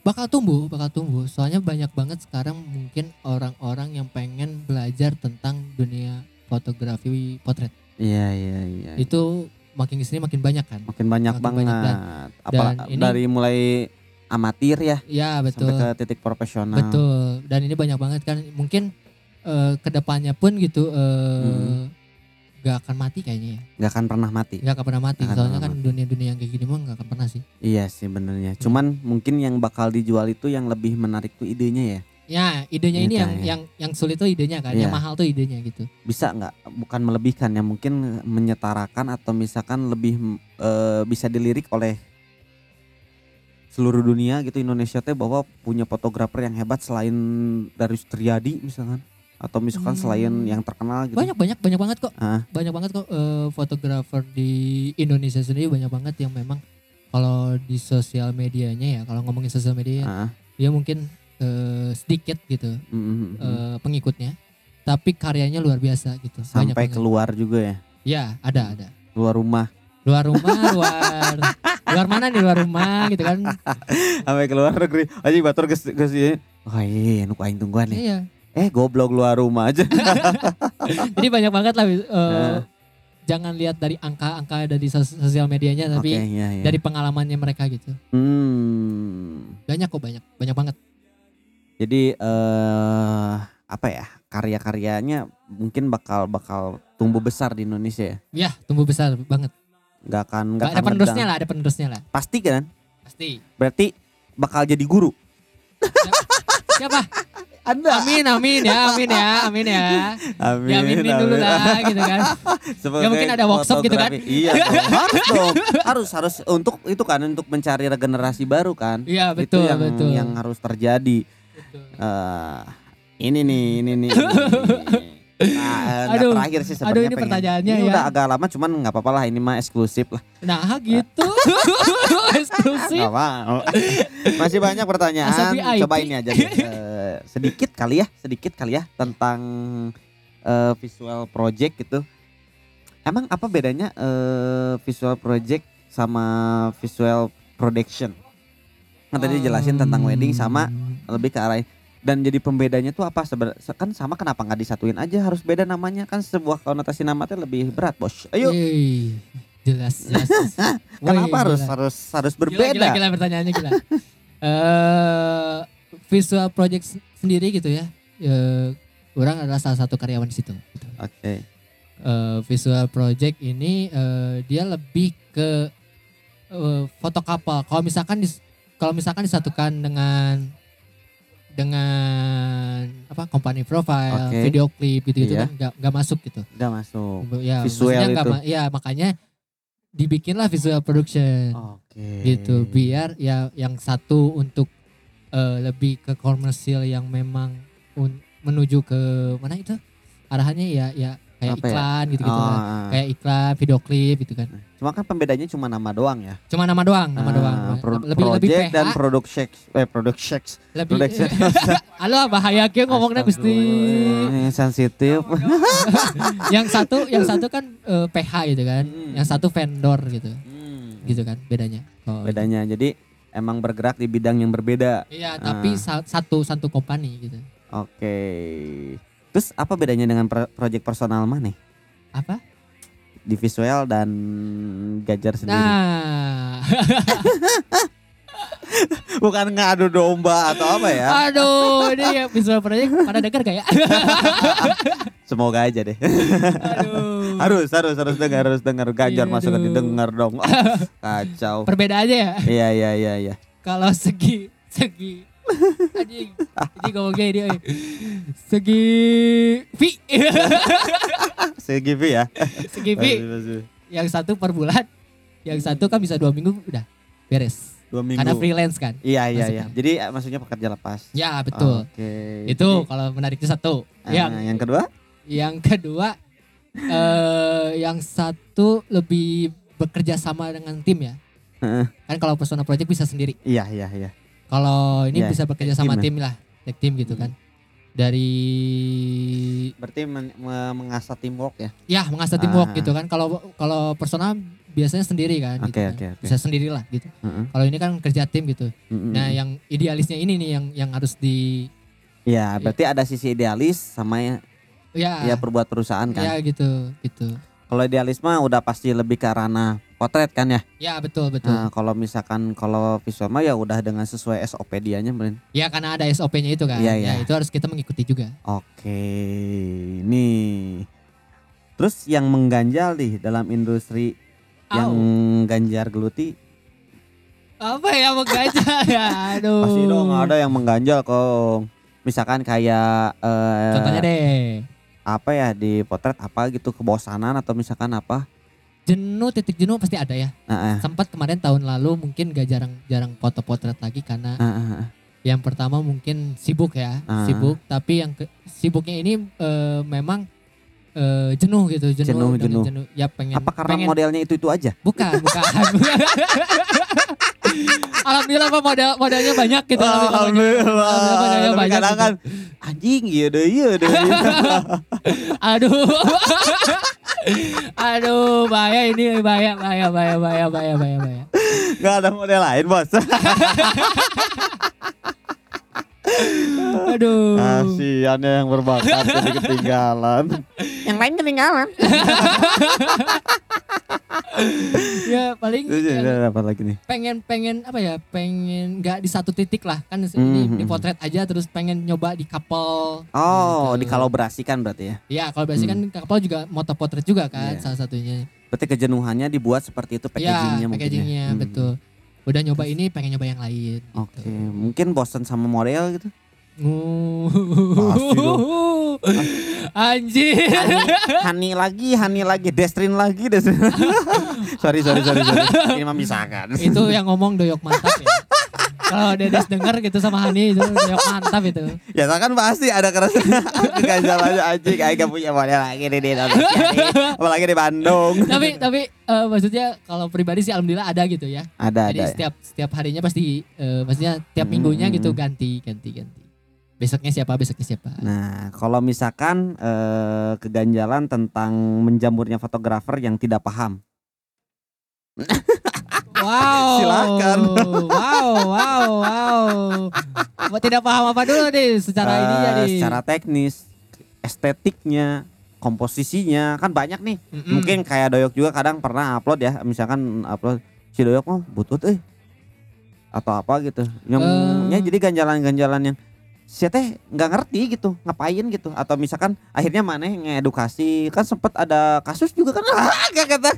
Speaker 2: bakal tumbuh, bakal tumbuh. Soalnya banyak banget sekarang mungkin orang-orang yang pengen belajar tentang dunia fotografi potret.
Speaker 1: Iya iya iya.
Speaker 2: Itu makin ke sini makin banyak kan.
Speaker 1: makin banyak
Speaker 2: makin
Speaker 1: banget.
Speaker 2: banyak
Speaker 1: Apalagi
Speaker 2: dan ini-
Speaker 1: dari mulai amatir ya
Speaker 2: Ya betul.
Speaker 1: sampai ke titik profesional.
Speaker 2: Betul. Dan ini banyak banget kan. Mungkin eh, ke depannya pun gitu eh
Speaker 1: Hmm.
Speaker 2: Gak akan mati kayaknya ya.
Speaker 1: Gak akan pernah mati.
Speaker 2: Gak akan pernah mati.
Speaker 1: Akan
Speaker 2: Soalnya kan dunia-dunia yang kayak gini mah gak akan pernah sih.
Speaker 1: Iya sih benernya. Cuman mungkin yang bakal dijual itu yang lebih menarik tuh idenya ya.
Speaker 2: Ya idenya ini
Speaker 1: Iya,
Speaker 2: yang
Speaker 1: iya.
Speaker 2: yang yang sulit tuh idenya kan.
Speaker 1: Iya.
Speaker 2: Yang mahal tuh idenya gitu.
Speaker 1: Bisa nggak? Bukan melebihkan ya mungkin menyetarakan atau misalkan lebih eh, bisa dilirik oleh seluruh dunia gitu Indonesia teh bahwa punya fotografer yang hebat selain dari Triadi misalkan atau misalkan
Speaker 2: Hmm.
Speaker 1: selain yang terkenal gitu.
Speaker 2: Banyak banyak banyak banget kok.
Speaker 1: Ah.
Speaker 2: Banyak banget kok eh, fotografer di Indonesia sendiri banyak banget yang memang kalau di sosial medianya ya, kalau ngomongin sosial media
Speaker 1: Ah,
Speaker 2: dia mungkin eh, sedikit gitu
Speaker 1: mm, mm, mm.
Speaker 2: eh, pengikutnya, tapi karyanya luar biasa gitu. Banyak
Speaker 1: sampai
Speaker 2: banget.
Speaker 1: keluar juga ya.
Speaker 2: Ya, ada ada.
Speaker 1: Keluar rumah.
Speaker 2: Luar rumah, luar luar mana nih luar rumah gitu kan.
Speaker 1: sampai keluar negeri aja batur ke ke sini wah iya nu aing tungguan nih
Speaker 2: Iya.
Speaker 1: Eh goblok luar rumah aja
Speaker 2: Jadi banyak banget lah eh,
Speaker 1: Nah.
Speaker 2: jangan lihat dari angka-angka dari sos- sosial medianya tapi
Speaker 1: iya iya
Speaker 2: dari pengalamannya mereka gitu.
Speaker 1: hmm
Speaker 2: Banyak kok banyak, banyak banget.
Speaker 1: jadi eh apa ya karya-karyanya mungkin bakal bakal tumbuh besar di Indonesia ya
Speaker 2: Ya, tumbuh besar banget.
Speaker 1: nggak akan nggak
Speaker 2: ada
Speaker 1: akan
Speaker 2: penerusnya lah, ada penerusnya lah.
Speaker 1: pasti kan
Speaker 2: Pasti.
Speaker 1: berarti bakal jadi guru
Speaker 2: Siapa?
Speaker 1: Anda
Speaker 2: Amin, amin ya, amin ya, amin ya.
Speaker 1: amin
Speaker 2: Ya aminin dulu lah gitu kan.
Speaker 1: Sebagai
Speaker 2: Ya, mungkin ada workshop gitu kan.
Speaker 1: iya harus dong harus harus untuk itu kan untuk mencari regenerasi baru kan
Speaker 2: Iya,
Speaker 1: itu
Speaker 2: betul,
Speaker 1: yang
Speaker 2: betul.
Speaker 1: yang harus terjadi
Speaker 2: Betul.
Speaker 1: Eh, ini nih, ini nih. ini nih. Nah, eh,
Speaker 2: Aduh,
Speaker 1: terakhir sih sebenarnya
Speaker 2: aduh, ini
Speaker 1: pengen-
Speaker 2: pertanyaannya
Speaker 1: ini
Speaker 2: ya.
Speaker 1: udah agak lama cuman nggak apa-apa lah ini mah eksklusif lah.
Speaker 2: Nah, gitu. Eksklusif.
Speaker 1: Nggak mau. Masih banyak pertanyaan. Coba ini aja deh. Eh, sedikit kali ya, sedikit kali ya tentang eh, visual project gitu. Emang apa bedanya eh, visual project sama visual production? Kan tadi dijelasin tentang wedding sama lebih ke arah dan jadi pembedanya tuh apa sebenarnya kan sama kenapa nggak disatuin aja harus beda namanya kan sebuah konotasi nama tuh lebih berat bos ayo
Speaker 2: Yeay, jelas, jelas.
Speaker 1: kenapa
Speaker 2: Wih,
Speaker 1: harus
Speaker 2: gila.
Speaker 1: harus harus
Speaker 2: Gila,
Speaker 1: berbeda
Speaker 2: Gila, gila, pertanyaannya gila. Eh, visual project sendiri gitu ya. Eh, orang adalah salah satu karyawan di situ. gitu.
Speaker 1: oke
Speaker 2: Eh, visual project ini eh, dia lebih ke eh, foto kapal. Kalau misalkan dis- kalau misalkan disatukan dengan dengan apa company profile,
Speaker 1: Oke.
Speaker 2: video klip gitu gitu
Speaker 1: Iya.
Speaker 2: kan nggak nggak masuk gitu.
Speaker 1: udah masuk
Speaker 2: Ya,
Speaker 1: Visual
Speaker 2: nggak
Speaker 1: itu.
Speaker 2: ma- ya makanya dibikinlah visual production
Speaker 1: oke
Speaker 2: gitu biar ya yang satu untuk eh, lebih ke komersil yang memang un- menuju ke mana itu arahannya ya ya kayak
Speaker 1: Apa ya?
Speaker 2: iklan gitu gitu
Speaker 1: Oh, ah.
Speaker 2: kayak iklan video klip gitu kan
Speaker 1: cuma kan pembedanya cuma nama doang ya.
Speaker 2: Cuma nama doang nama
Speaker 1: Ah,
Speaker 2: doang.
Speaker 1: pro-
Speaker 2: lebih lebih PH
Speaker 1: dan product shakes eh product shakes
Speaker 2: lebih
Speaker 1: production
Speaker 2: halo bahaya kia ngomongnya gusti.
Speaker 1: Astagfirullah, sensitif.
Speaker 2: Yang satu yang satu kan eh, PH gitu kan.
Speaker 1: Hmm.
Speaker 2: yang satu vendor gitu.
Speaker 1: Hmm.
Speaker 2: gitu kan bedanya. Oh,
Speaker 1: bedanya jadi emang bergerak di bidang yang berbeda.
Speaker 2: Iya tapi
Speaker 1: Ah.
Speaker 2: sa- satu satu company gitu.
Speaker 1: Oke. Terus apa bedanya dengan pro- project personal mah nih?
Speaker 2: apa
Speaker 1: Di visual dan Gajar sendiri.
Speaker 2: nah
Speaker 1: Bukan ngadu domba atau apa ya?
Speaker 2: Aduh, ini ya visual project pada denger gak ya?
Speaker 1: Semoga aja deh.
Speaker 2: Aduh.
Speaker 1: harus harus harus dengar harus dengar Gajar
Speaker 2: Iya,
Speaker 1: masuk
Speaker 2: aduh.
Speaker 1: didengar dong. Kacau.
Speaker 2: Perbedaannya ya.
Speaker 1: Iya iya iya iya.
Speaker 2: Kalau segi segi anjing. Jadi ngomongnya ini eh. segi V.
Speaker 1: Segi V ya.
Speaker 2: segi V. Yang satu per bulan, yang satu kan bisa dua minggu udah beres.
Speaker 1: Dua minggu.
Speaker 2: karena freelance kan.
Speaker 1: Iya iya
Speaker 2: Maksudnya.
Speaker 1: iya. Jadi eh, maksudnya pekerja lepas.
Speaker 2: Ya betul.
Speaker 1: Oke.
Speaker 2: Itu
Speaker 1: Jadi,
Speaker 2: kalau menariknya satu.
Speaker 1: ah,
Speaker 2: Yang
Speaker 1: yang kedua?
Speaker 2: yang kedua eh yang satu lebih bekerja sama dengan tim ya. Kan kalau persona project bisa sendiri.
Speaker 1: Iya iya iya.
Speaker 2: Kalau ini
Speaker 1: Iya,
Speaker 2: bisa bekerja sama
Speaker 1: team
Speaker 2: tim lah, tag team gitu
Speaker 1: Hmm.
Speaker 2: kan. Dari
Speaker 1: Berarti men- me- mengasah teamwork ya.
Speaker 2: ya mengasah teamwork
Speaker 1: Ah.
Speaker 2: gitu kan. Kalau kalau persona biasanya sendiri kan gitu.
Speaker 1: Oke
Speaker 2: kan.
Speaker 1: oke oke.
Speaker 2: Bisa sendirilah gitu.
Speaker 1: Heeh.
Speaker 2: Kalau ini kan kerja tim gitu.
Speaker 1: Mm-mm.
Speaker 2: Nah, yang idealisnya ini nih yang yang harus di
Speaker 1: Iya, berarti ada sisi idealis sama ya,
Speaker 2: ya
Speaker 1: ya perbuat perusahaan kan.
Speaker 2: ya gitu gitu.
Speaker 1: Kalau idealisme udah pasti lebih ke ranah potret kan ya.
Speaker 2: Ya betul betul.
Speaker 1: Nah, kalau misalkan kalau visual mah ya udah dengan sesuai SOP dianya, Bren.
Speaker 2: Ya karena ada SOP-nya itu kan.
Speaker 1: Iya,
Speaker 2: Ya
Speaker 1: iya.
Speaker 2: itu harus kita mengikuti juga.
Speaker 1: Oke, nih. Terus yang mengganjal nih dalam industri yang
Speaker 2: Au.
Speaker 1: ganjar geluti,
Speaker 2: apa ya menggajah ya aduh.
Speaker 1: pasti dong ada yang mengganjal kok. Misalkan kayak eh,
Speaker 2: Contohnya deh.
Speaker 1: Apa ya di potret apa gitu kebosanan atau misalkan apa?
Speaker 2: Jenuh titik jenuh pasti ada ya.
Speaker 1: Nah, eh,
Speaker 2: Sempat kemarin tahun lalu mungkin gak jarang jarang foto potret lagi karena
Speaker 1: eh, eh.
Speaker 2: yang pertama mungkin sibuk ya,
Speaker 1: Ah.
Speaker 2: sibuk tapi yang ke- sibuknya ini eh, memang eh, jenuh gitu, jenuh,
Speaker 1: Jenuh,
Speaker 2: dengan
Speaker 1: jenuh.
Speaker 2: Ya pengen
Speaker 1: apa karena
Speaker 2: pengen
Speaker 1: modelnya itu itu aja?
Speaker 2: bukan, bukan. Alhamdulillah Pak model modelnya banyak gitu. Alhamdulillah, modelnya
Speaker 1: Tapi
Speaker 2: banyak.
Speaker 1: kadang
Speaker 2: gitu.
Speaker 1: kan anjing iya deh iya deh.
Speaker 2: Aduh. Aduh, bahaya ini bahaya, bahaya, bahaya, bahaya, bahaya, bahaya, bahaya.
Speaker 1: Gak ada model lain bos.
Speaker 2: Aduh.
Speaker 1: Kasihan ya yang berbakat jadi ketinggalan. yang lain ketinggalan.
Speaker 2: Ya paling
Speaker 1: Terus ada apa lagi nih?
Speaker 2: pengen pengen apa ya? Pengen nggak di satu titik lah kan ini
Speaker 1: Mhm.
Speaker 2: di potret aja terus pengen nyoba di couple.
Speaker 1: Oh,
Speaker 2: Gitu.
Speaker 1: dikalaborasikan berarti ya.
Speaker 2: Ya kalau biasanya kan couple juga moto potret juga kan
Speaker 1: Iya.
Speaker 2: salah satunya.
Speaker 1: Berarti kejenuhannya dibuat seperti itu packagingnya
Speaker 2: ya,
Speaker 1: mungkin.
Speaker 2: packagingnya
Speaker 1: ya.
Speaker 2: Betul. Udah nyoba ini pengen nyoba yang lain. Gitu.
Speaker 1: Oke, mungkin bosan sama model gitu.
Speaker 2: Uh. Anjir.
Speaker 1: Hani lagi, Hani lagi, Destrin lagi, Destrin. sorry, sorry, sorry, sorry. Ini memisahkan.
Speaker 2: itu yang ngomong doyok mantap ya. Kalau Dedes denger gitu sama Hani itu doyok mantap itu.
Speaker 1: Ya kan pasti ada keras ganjal aja anjing Aing gak punya model lagi nih di Indonesia nih. Apalagi di Bandung
Speaker 2: tapi tapi eh, maksudnya kalau pribadi sih alhamdulillah ada gitu ya.
Speaker 1: Ada
Speaker 2: Jadi
Speaker 1: ada ya.
Speaker 2: setiap setiap harinya pasti eh, maksudnya tiap
Speaker 1: Hmm.
Speaker 2: minggunya gitu ganti ganti ganti. Besoknya siapa besoknya siapa.
Speaker 1: Nah kalau misalkan eh, keganjalan tentang menjamurnya fotografer yang tidak paham
Speaker 2: Wow.
Speaker 1: Silakan.
Speaker 2: Wow wow wow. Tidak paham apa dulu nih secara
Speaker 1: Eh,
Speaker 2: ini jadi.
Speaker 1: Secara teknis Estetiknya Komposisinya Kan banyak nih Mungkin kayak Doyok juga kadang pernah upload ya Misalkan upload Si Doyok mah butut eh Atau apa gitu Yang
Speaker 2: Eh.
Speaker 1: ya jadi ganjalan-ganjalan yang Si teh nggak ngerti gitu ngapain gitu. Atau misalkan akhirnya mana ngedukasi kan sempet ada kasus juga kan? Gak kata.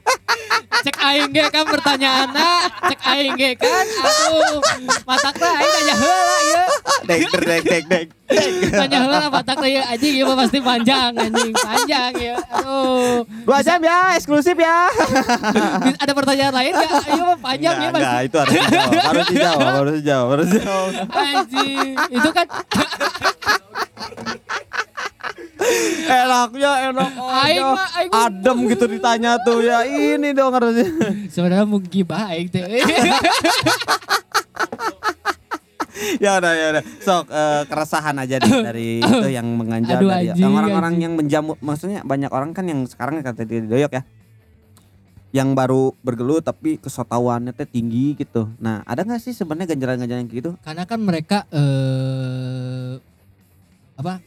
Speaker 2: Cek aing ge kan pertanyaanna cek aing ge kan? Aduh matak teh aing nanya heula ieu
Speaker 1: dek dek dek dek
Speaker 2: nanya heula matak teh ieu anjing ieu mah pasti panjang anjing. Panjang ya aduh.
Speaker 1: Dua jam ya. Eksklusif ya.
Speaker 2: Ada pertanyaan lain enggak ieu panjang ya pasti.
Speaker 1: itu harus dijawab harus dijawab. Harus dijawab harus dijawab.
Speaker 2: Anjing. Itu kan
Speaker 1: enaknya enak
Speaker 2: aing mah aing
Speaker 1: adem gitu ditanya tuh. Ya ini dong harusnya.
Speaker 2: Sebenarnya mau gibah aing teh.
Speaker 1: Ya udah ya udah. Sok eh, keresahan aja deh dari itu yang menganjal
Speaker 2: Aduh,
Speaker 1: dari orang-orang yang menjamu maksudnya banyak orang kan yang sekarang kata dia doyok ya yang baru bergelut tapi kesotauannya teh tinggi gitu. Nah ada nggak sih sebenarnya ganjalan-ganjalan kayak gitu?
Speaker 2: Karena kan mereka eh apa?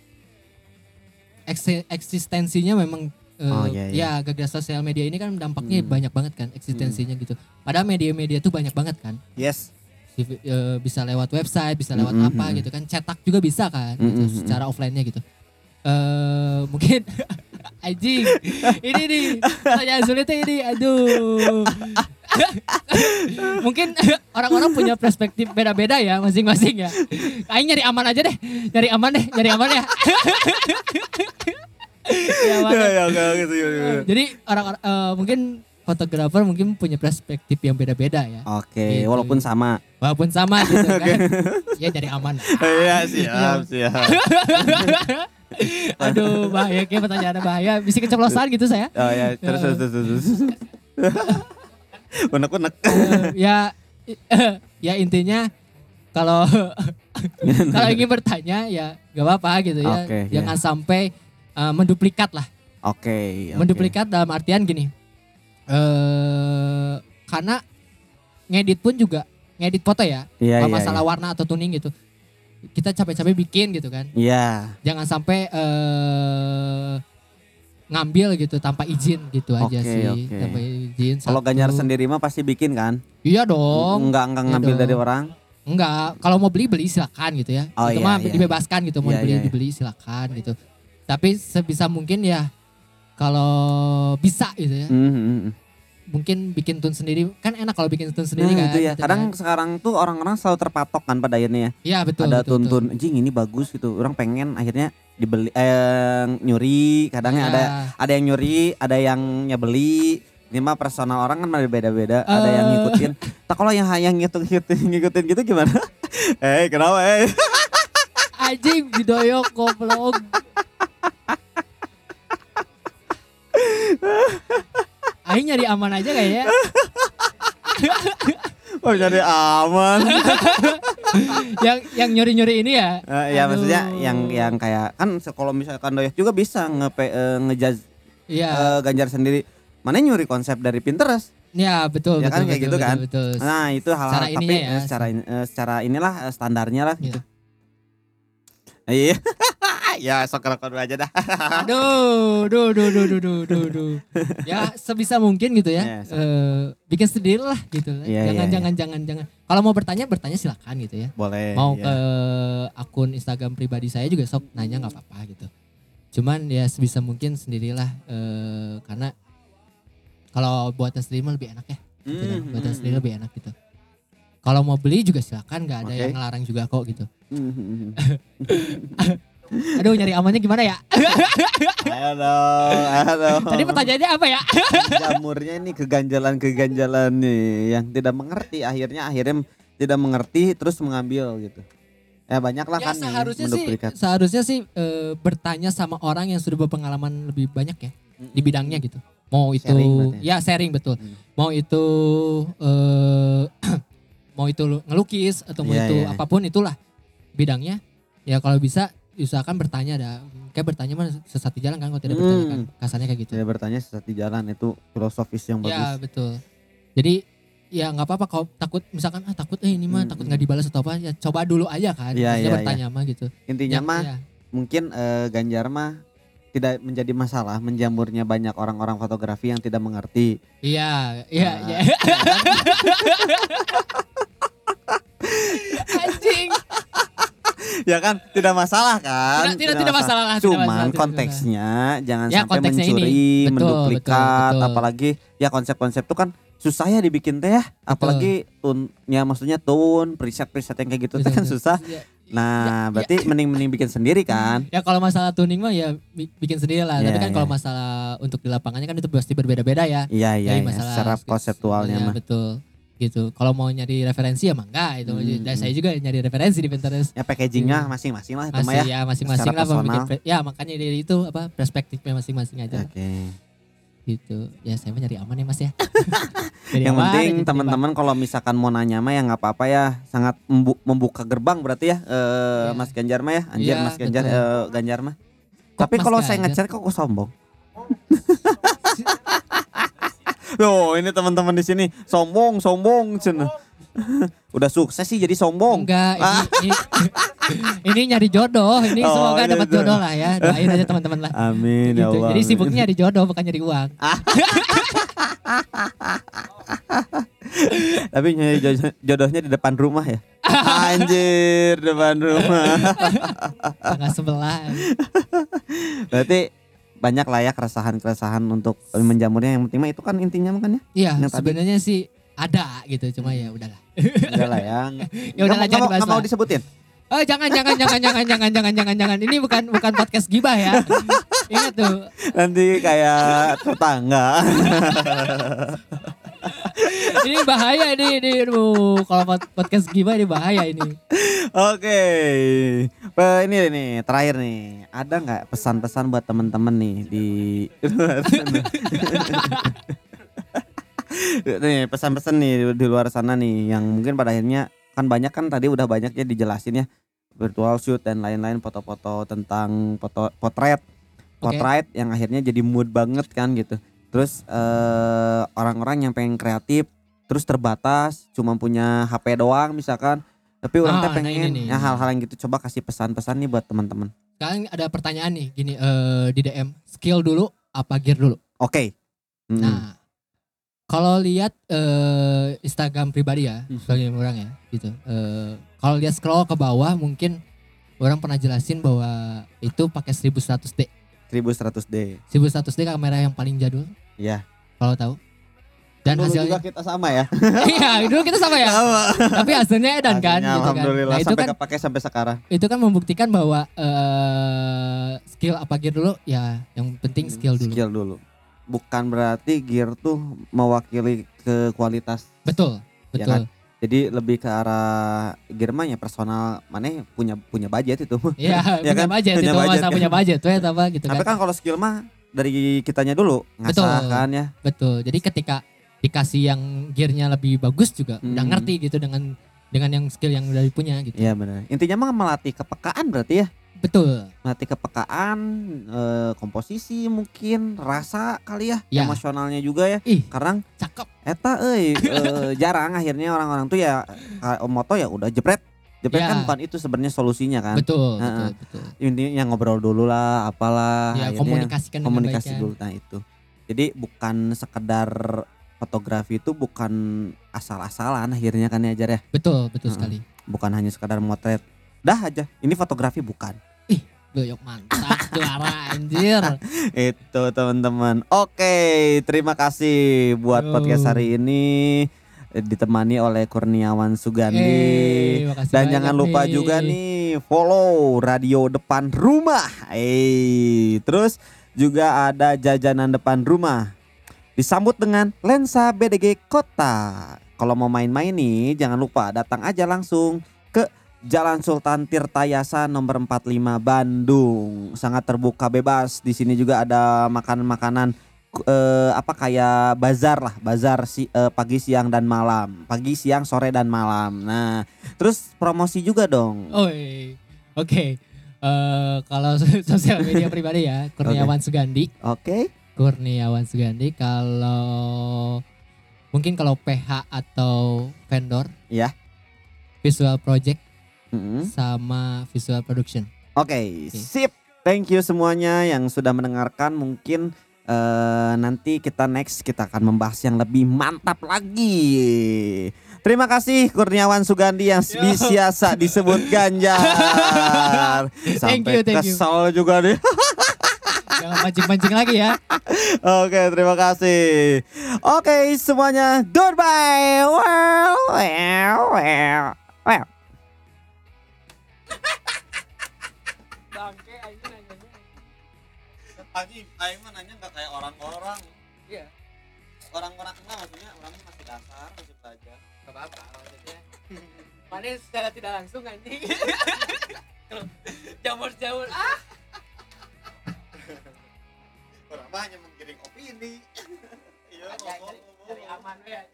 Speaker 2: Eksis- eksistensinya memang eh,
Speaker 1: Oh, iya, iya.
Speaker 2: ya gagal sosial media ini kan dampaknya
Speaker 1: Hmm.
Speaker 2: banyak banget kan eksistensinya gitu. Padahal media-media tuh banyak banget kan.
Speaker 1: Yes.
Speaker 2: Eh, bisa lewat website bisa lewat
Speaker 1: Mm-mm,
Speaker 2: apa
Speaker 1: mm-mm.
Speaker 2: gitu kan. Cetak juga bisa kan gitu,
Speaker 1: Mm-mm, mm-mm.
Speaker 2: secara offline-nya gitu. Eh mungkin anjing ini nih pertanyaan sulitnya ini aduh mungkin orang-orang punya perspektif beda-beda ya masing-masing ya Aing nyari aman aja deh nyari aman deh nyari aman ya
Speaker 1: ya ya gitu ya, ya.
Speaker 2: jadi orang eh, mungkin fotografer mungkin punya perspektif yang beda-beda ya.
Speaker 1: Oke,
Speaker 2: Gitu,
Speaker 1: walaupun sama.
Speaker 2: Walaupun sama gitu kan. ya dari aman.
Speaker 1: Iya, siap, siap.
Speaker 2: Aduh bahaya kayak pertanyaan bahaya. Bisa keceplosan gitu saya.
Speaker 1: Oh ya, terus terus terus. terus. Unek-unek.
Speaker 2: Eh, ya ya intinya kalau kalau ingin bertanya ya gak apa-apa gitu ya.
Speaker 1: Oke,
Speaker 2: Jangan sampai eh, menduplikat lah.
Speaker 1: Oke, oke.
Speaker 2: Menduplikat dalam artian gini. eh karena ngedit pun juga ngedit foto ya.
Speaker 1: Iya,
Speaker 2: kalau
Speaker 1: iya,
Speaker 2: masalah warna atau tuning gitu. Kita capek-capek bikin gitu kan.
Speaker 1: Iya.
Speaker 2: Jangan sampai eh ngambil gitu tanpa izin gitu aja sih.
Speaker 1: oke.
Speaker 2: Tanpa izin.
Speaker 1: Kalau. Ganjar sendiri mah pasti bikin kan?
Speaker 2: Iya dong.
Speaker 1: Enggak enggak
Speaker 2: Iya
Speaker 1: ngambil
Speaker 2: dong.
Speaker 1: dari orang.
Speaker 2: Enggak, kalau mau beli beli silakan gitu ya.
Speaker 1: Oh,
Speaker 2: itu
Speaker 1: iya,
Speaker 2: mah
Speaker 1: iya.
Speaker 2: dibebaskan gitu, mau
Speaker 1: Iya,
Speaker 2: dibeli
Speaker 1: iya.
Speaker 2: dibeli silakan gitu. Tapi sebisa mungkin ya kalau bisa gitu ya.
Speaker 1: Hmm, hmm, hmm.
Speaker 2: Mungkin bikin tune sendiri kan enak kalau bikin tune sendiri
Speaker 1: Nah,
Speaker 2: kan.
Speaker 1: itu ya.
Speaker 2: gitu
Speaker 1: Kadang
Speaker 2: kan.
Speaker 1: sekarang tuh orang-orang selalu terpatok kan pada akhirnya ya.
Speaker 2: Iya betul
Speaker 1: ada
Speaker 2: betul,
Speaker 1: tuntun, anjing ini bagus gitu. Orang pengen akhirnya dibeli eh nyuri, kadangnya
Speaker 2: Ya.
Speaker 1: ada ada yang nyuri, ada yang nyebeli. Ini mah personal orang kan beda-beda, ada yang
Speaker 2: Eh.
Speaker 1: ngikutin. Tak kalau yang yang ngikutin, ngikutin, gitu gimana? eh, kenapa eh?
Speaker 2: Anjing didoyok goblok. Aing nyari aman aja kayaknya.
Speaker 1: Oh, jadi aman.
Speaker 2: yang yang nyuri-nyuri ini ya.
Speaker 1: Eh, ya maksudnya
Speaker 2: Aduh.
Speaker 1: yang yang kayak kan kalau misalkan doyak juga bisa nge eh, ngejudge
Speaker 2: Iya.
Speaker 1: eh, Ganjar sendiri. Mana nyuri konsep dari Pinterest.
Speaker 2: Ya betul
Speaker 1: Ya
Speaker 2: betul
Speaker 1: kan kayak
Speaker 2: betul,
Speaker 1: gitu
Speaker 2: betul,
Speaker 1: kan?
Speaker 2: betul.
Speaker 1: Nah, itu hal-hal tapi
Speaker 2: ya.
Speaker 1: secara in- eh, secara inilah standarnya lah gitu.
Speaker 2: Iya.
Speaker 1: Iya. ya sok rokok dulu aja dah.
Speaker 2: Aduh, duh, duh, duh, duh, duh, duh, duh. Ya sebisa mungkin gitu ya.
Speaker 1: Ya, so-
Speaker 2: Eh, bikin sendiri lah gitu.
Speaker 1: Iya,
Speaker 2: jangan,
Speaker 1: iya,
Speaker 2: jangan, jangan, jangan. Kalau mau bertanya, bertanya silakan gitu ya.
Speaker 1: Boleh.
Speaker 2: Mau
Speaker 1: iya.
Speaker 2: ke akun Instagram pribadi saya juga sok nanya nggak apa-apa gitu. Cuman ya sebisa mungkin sendirilah eh, karena kalau buatan sendiri mah lebih enak ya. Gitu.
Speaker 1: Hmm,
Speaker 2: Buatan
Speaker 1: hmm,
Speaker 2: sendiri lebih enak gitu. Kalau mau beli juga silakan, nggak ada
Speaker 1: Oke.
Speaker 2: yang ngelarang juga kok gitu.
Speaker 1: Hmm, hmm, hmm.
Speaker 2: Aduh nyari amannya gimana ya?
Speaker 1: Ayo dong.
Speaker 2: Tadi pertanyaannya apa ya?
Speaker 1: jamurnya ini keganjalan-keganjalan nih yang tidak mengerti akhirnya akhirnya tidak mengerti terus mengambil gitu. Ya banyak lah
Speaker 2: ya
Speaker 1: kan nih
Speaker 2: seharusnya sih seharusnya sih eh, bertanya sama orang yang sudah berpengalaman lebih banyak ya di bidangnya gitu. Mau itu
Speaker 1: Sharing berarti
Speaker 2: ya sharing betul.
Speaker 1: Hmm.
Speaker 2: Mau itu eh mau itu lu- ngelukis atau mau
Speaker 1: Iya,
Speaker 2: itu
Speaker 1: iya.
Speaker 2: apa pun itulah bidangnya. Ya kalau bisa usahakan bertanya dah. Kayak bertanya mah sesat di jalan kan kalau tidak
Speaker 1: Hmm.
Speaker 2: bertanya kan. Kasarnya kayak gitu.
Speaker 1: Saya bertanya sesat di jalan itu filosofis yang
Speaker 2: Ya
Speaker 1: bagus.
Speaker 2: betul. Jadi ya nggak apa-apa kalau takut misalkan ah takut eh ini mah
Speaker 1: Hmm,
Speaker 2: takut
Speaker 1: hmm.
Speaker 2: nggak dibalas atau apa ya coba dulu aja kan. Maksudnya
Speaker 1: iya,
Speaker 2: bertanya mah gitu.
Speaker 1: Intinya
Speaker 2: Ya,
Speaker 1: mah
Speaker 2: ya.
Speaker 1: mungkin eh, Ganjar mah tidak menjadi masalah menjamurnya banyak orang-orang fotografi yang tidak mengerti.
Speaker 2: Iya, iya,
Speaker 1: Nah,
Speaker 2: iya. Anjing.
Speaker 1: ya kan tidak masalah kan?
Speaker 2: Tidak, tidak, tidak masalah lah, tidak
Speaker 1: Cuman
Speaker 2: masalah, tidak
Speaker 1: konteksnya jangan
Speaker 2: Ya,
Speaker 1: sampai
Speaker 2: konteksnya ini.
Speaker 1: mencuri,
Speaker 2: Betul,
Speaker 1: menduplikat,
Speaker 2: betul, betul.
Speaker 1: apalagi ya konsep-konsep itu kan susah ya dibikin teh ya. Apalagi tun ya maksudnya tune, preset-preset yang kayak gitu
Speaker 2: Betul,
Speaker 1: kan
Speaker 2: betul.
Speaker 1: susah.
Speaker 2: Ya,
Speaker 1: Nah,
Speaker 2: Ya,
Speaker 1: berarti mending-mending bikin sendiri kan?
Speaker 2: ya kalau masalah tuning mah ya bi- bikin sendiri lah. Tapi
Speaker 1: Iya,
Speaker 2: kan kalau
Speaker 1: iya.
Speaker 2: masalah untuk di lapangannya kan itu pasti berbeda-beda ya.
Speaker 1: Iya iya, iya.
Speaker 2: masalah
Speaker 1: secara
Speaker 2: skits-
Speaker 1: konseptualnya
Speaker 2: iya,
Speaker 1: mah.
Speaker 2: betul. Gitu. Kalau mau nyari referensi ya mangga itu.
Speaker 1: Hmm,
Speaker 2: Dan
Speaker 1: hmm.
Speaker 2: saya juga nyari referensi di Pinterest.
Speaker 1: Ya packagingnya
Speaker 2: Iya.
Speaker 1: masing-masing lah itu mah
Speaker 2: Masih
Speaker 1: ya.
Speaker 2: ya masing-masing
Speaker 1: Secara
Speaker 2: lah ya makanya dari itu apa perspektifnya masing-masing aja
Speaker 1: Oke.
Speaker 2: Gitu. Ya saya mah nyari aman ya Mas ya.
Speaker 1: Yang
Speaker 2: aman
Speaker 1: penting teman-teman kalau misalkan mau nanya mah ya nggak apa-apa ya, sangat membu- membuka gerbang berarti ya eh,
Speaker 2: Iya.
Speaker 1: Mas Ganjar mah ya, anjir
Speaker 2: Iya,
Speaker 1: Mas Ganjar
Speaker 2: betul.
Speaker 1: eh, Ganjar mah.
Speaker 2: Kok
Speaker 1: Tapi kalau saya ngechat kok kok sombong. Loh, ini teman-teman di sini sombong, sombong cen. Udah sukses sih jadi sombong.
Speaker 2: Enggak, ini, ini, ini nyari jodoh. Ini
Speaker 1: Oh,
Speaker 2: semoga
Speaker 1: iya,
Speaker 2: dapat
Speaker 1: iya.
Speaker 2: jodoh lah ya. Doain aja teman-teman lah.
Speaker 1: Amin ya
Speaker 2: Gitu.
Speaker 1: Allah.
Speaker 2: Jadi sibuknya nyari jodoh bukan nyari uang.
Speaker 1: Tapi nyari jo- jodohnya di depan rumah ya. Anjir, depan rumah.
Speaker 2: Tengah sebelah.
Speaker 1: Berarti banyak lah ya keresahan-keresahan untuk menjamurnya yang penting mah itu kan intinya kan ya.
Speaker 2: Iya, sebenarnya sih ada gitu, cuma ya udahlah.
Speaker 1: Udah lah yang.
Speaker 2: Ya udahlah, jangan
Speaker 1: nggak mau,
Speaker 2: dibahas
Speaker 1: mau disebutin.
Speaker 2: Oh jangan jangan jangan jangan jangan jangan jangan jangan ini bukan bukan podcast gibah ya. Ingat tuh.
Speaker 1: Nanti kayak tetangga.
Speaker 2: Ini bahaya ini ini aduh kalau pod- podcast gibah ini bahaya ini.
Speaker 1: Oke, Pe- ini nih terakhir nih, ada nggak pesan-pesan buat temen-temen nih di? nih pesan-pesan nih di luar sana nih, yang mungkin pada akhirnya kan banyak kan tadi udah banyak ya dijelasin ya virtual shoot dan lain-lain foto-foto tentang foto potret, potret yang akhirnya jadi mood banget kan gitu. Terus eh, orang-orang yang pengen kreatif terus terbatas, cuma punya HP doang misalkan tapi orang
Speaker 2: Ah,
Speaker 1: teh
Speaker 2: nah ini
Speaker 1: pengen ya hal-hal yang gitu coba kasih pesan-pesan nih buat teman-teman.
Speaker 2: Sekarang ada pertanyaan nih gini eh, di DM skill dulu apa gear dulu.
Speaker 1: Oke. Hmm.
Speaker 2: Nah kalau lihat eh, Instagram pribadi ya
Speaker 1: Hmm.
Speaker 2: sebagai orang ya gitu. Eh, kalau lihat scroll ke bawah mungkin orang pernah jelasin bahwa itu pakai 1100D.
Speaker 1: 1100D.
Speaker 2: 1100D kamera yang paling jadul
Speaker 1: Iya.
Speaker 2: kalau tahu. Dan
Speaker 1: Dulu
Speaker 2: hasilnya
Speaker 1: juga kita sama ya.
Speaker 2: iya dulu kita sama ya.
Speaker 1: Sama.
Speaker 2: Tapi hasilnya edan kan gitu kan.
Speaker 1: Alhamdulillah
Speaker 2: Nah itu
Speaker 1: sampai
Speaker 2: kan
Speaker 1: kepake sampai sekarang.
Speaker 2: itu kan membuktikan bahwa eh skill apa gear dulu ya yang penting skill dulu.
Speaker 1: Hmm, Skill dulu. Bukan berarti gear tuh mewakili ke kualitas.
Speaker 2: Betul,
Speaker 1: Ya
Speaker 2: betul.
Speaker 1: kan? Jadi lebih ke arah gear mah ya personal mana punya punya budget itu.
Speaker 2: Iya,
Speaker 1: Ya
Speaker 2: punya
Speaker 1: kan?
Speaker 2: budget
Speaker 1: Punya
Speaker 2: itu
Speaker 1: budget
Speaker 2: masa
Speaker 1: kan?
Speaker 2: punya budget tuh ya apa gitu
Speaker 1: Tapi
Speaker 2: kan.
Speaker 1: kan kalau skill mah dari kitanya dulu
Speaker 2: Betul.
Speaker 1: ngasah kan ya.
Speaker 2: Betul. Jadi ketika dikasih yang gearnya lebih bagus juga udah
Speaker 1: Hmm.
Speaker 2: ngerti gitu dengan dengan yang skill yang udah punya gitu.
Speaker 1: Iya benar. Intinya mah melatih kepekaan berarti ya.
Speaker 2: Betul.
Speaker 1: melatih kepekaan, eh, komposisi mungkin, rasa kali ya,
Speaker 2: Ya.
Speaker 1: emosionalnya juga ya.
Speaker 2: Ih,
Speaker 1: Karena
Speaker 2: cakep.
Speaker 1: eta euy eh, jarang akhirnya orang-orang tuh ya moto ya udah jepret. Jepret
Speaker 2: Ya.
Speaker 1: kan bukan itu sebenarnya solusinya kan.
Speaker 2: Betul,
Speaker 1: Heeh.
Speaker 2: betul, betul.
Speaker 1: Intinya ngobrol dulu lah, apalah.
Speaker 2: Ya, komunikasikan
Speaker 1: komunikasi dulu nah itu. Jadi bukan sekedar fotografi itu bukan asal-asalan akhirnya kan ya Jar ya.
Speaker 2: Betul, betul sekali.
Speaker 1: Bukan hanya sekadar motret. Dah aja. Ini fotografi bukan.
Speaker 2: Doyok mantap juara anjir.
Speaker 1: Itu teman-teman. Oke, terima kasih buat
Speaker 2: Yo.
Speaker 1: podcast hari ini eh, ditemani oleh Kurniawan Sugandi.
Speaker 2: Eh, makasih
Speaker 1: Dan jangan lupa
Speaker 2: nih.
Speaker 1: juga nih follow radio depan rumah. Eh, terus juga ada jajanan depan rumah. Disambut dengan lensa BDG Kota. Kalau mau main-main nih, jangan lupa datang aja langsung Jalan Sultan Tirtayasa nomor 45 Bandung. Sangat terbuka bebas. Di sini juga ada makanan-makanan eh, apa kayak bazar lah, bazar si eh, pagi, siang dan malam. Pagi, siang, sore dan malam. Nah, terus promosi juga dong.
Speaker 2: Oi. Oke. Eh, kalau sosial media pribadi ya, Kurniawan Sugandi.
Speaker 1: Oke.
Speaker 2: Kurniawan Sugandi kalau mungkin kalau PH atau vendor
Speaker 1: Ya.
Speaker 2: visual project
Speaker 1: Mm-mm.
Speaker 2: sama visual production.
Speaker 1: Oke, sip. Thank you semuanya yang sudah mendengarkan. Mungkin eh, nanti kita next kita akan membahas yang lebih mantap lagi. Terima kasih Kurniawan Sugandi yang
Speaker 2: Yo.
Speaker 1: biasa disebut Ganjar.
Speaker 2: Thank
Speaker 1: Sampai
Speaker 2: you, thank you.
Speaker 1: kesel juga nih.
Speaker 2: Jangan pancing-pancing lagi ya.
Speaker 1: Oke, terima kasih. Oke, semuanya goodbye. Well, well, well, well.
Speaker 2: Bangke aja nanyanya.
Speaker 1: Anjing, aing mah nanya nggak kayak orang-orang.
Speaker 2: Iya.
Speaker 1: Orang-orang enggak maksudnya orang masih dasar, masih belajar.
Speaker 2: Gak apa-apa maksudnya. Mana secara tidak langsung anjing. Jamur-jamur ah.
Speaker 1: Orang mah hanya menggiring opini. Iya, ngomong.
Speaker 2: Dari aman ya.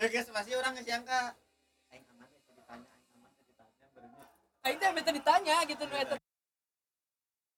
Speaker 1: Ya guys, pasti orang nggak sangka. Aing aman ya ditanya, aing aman ya ditanya. berarti
Speaker 2: Aing teh minta ditanya gitu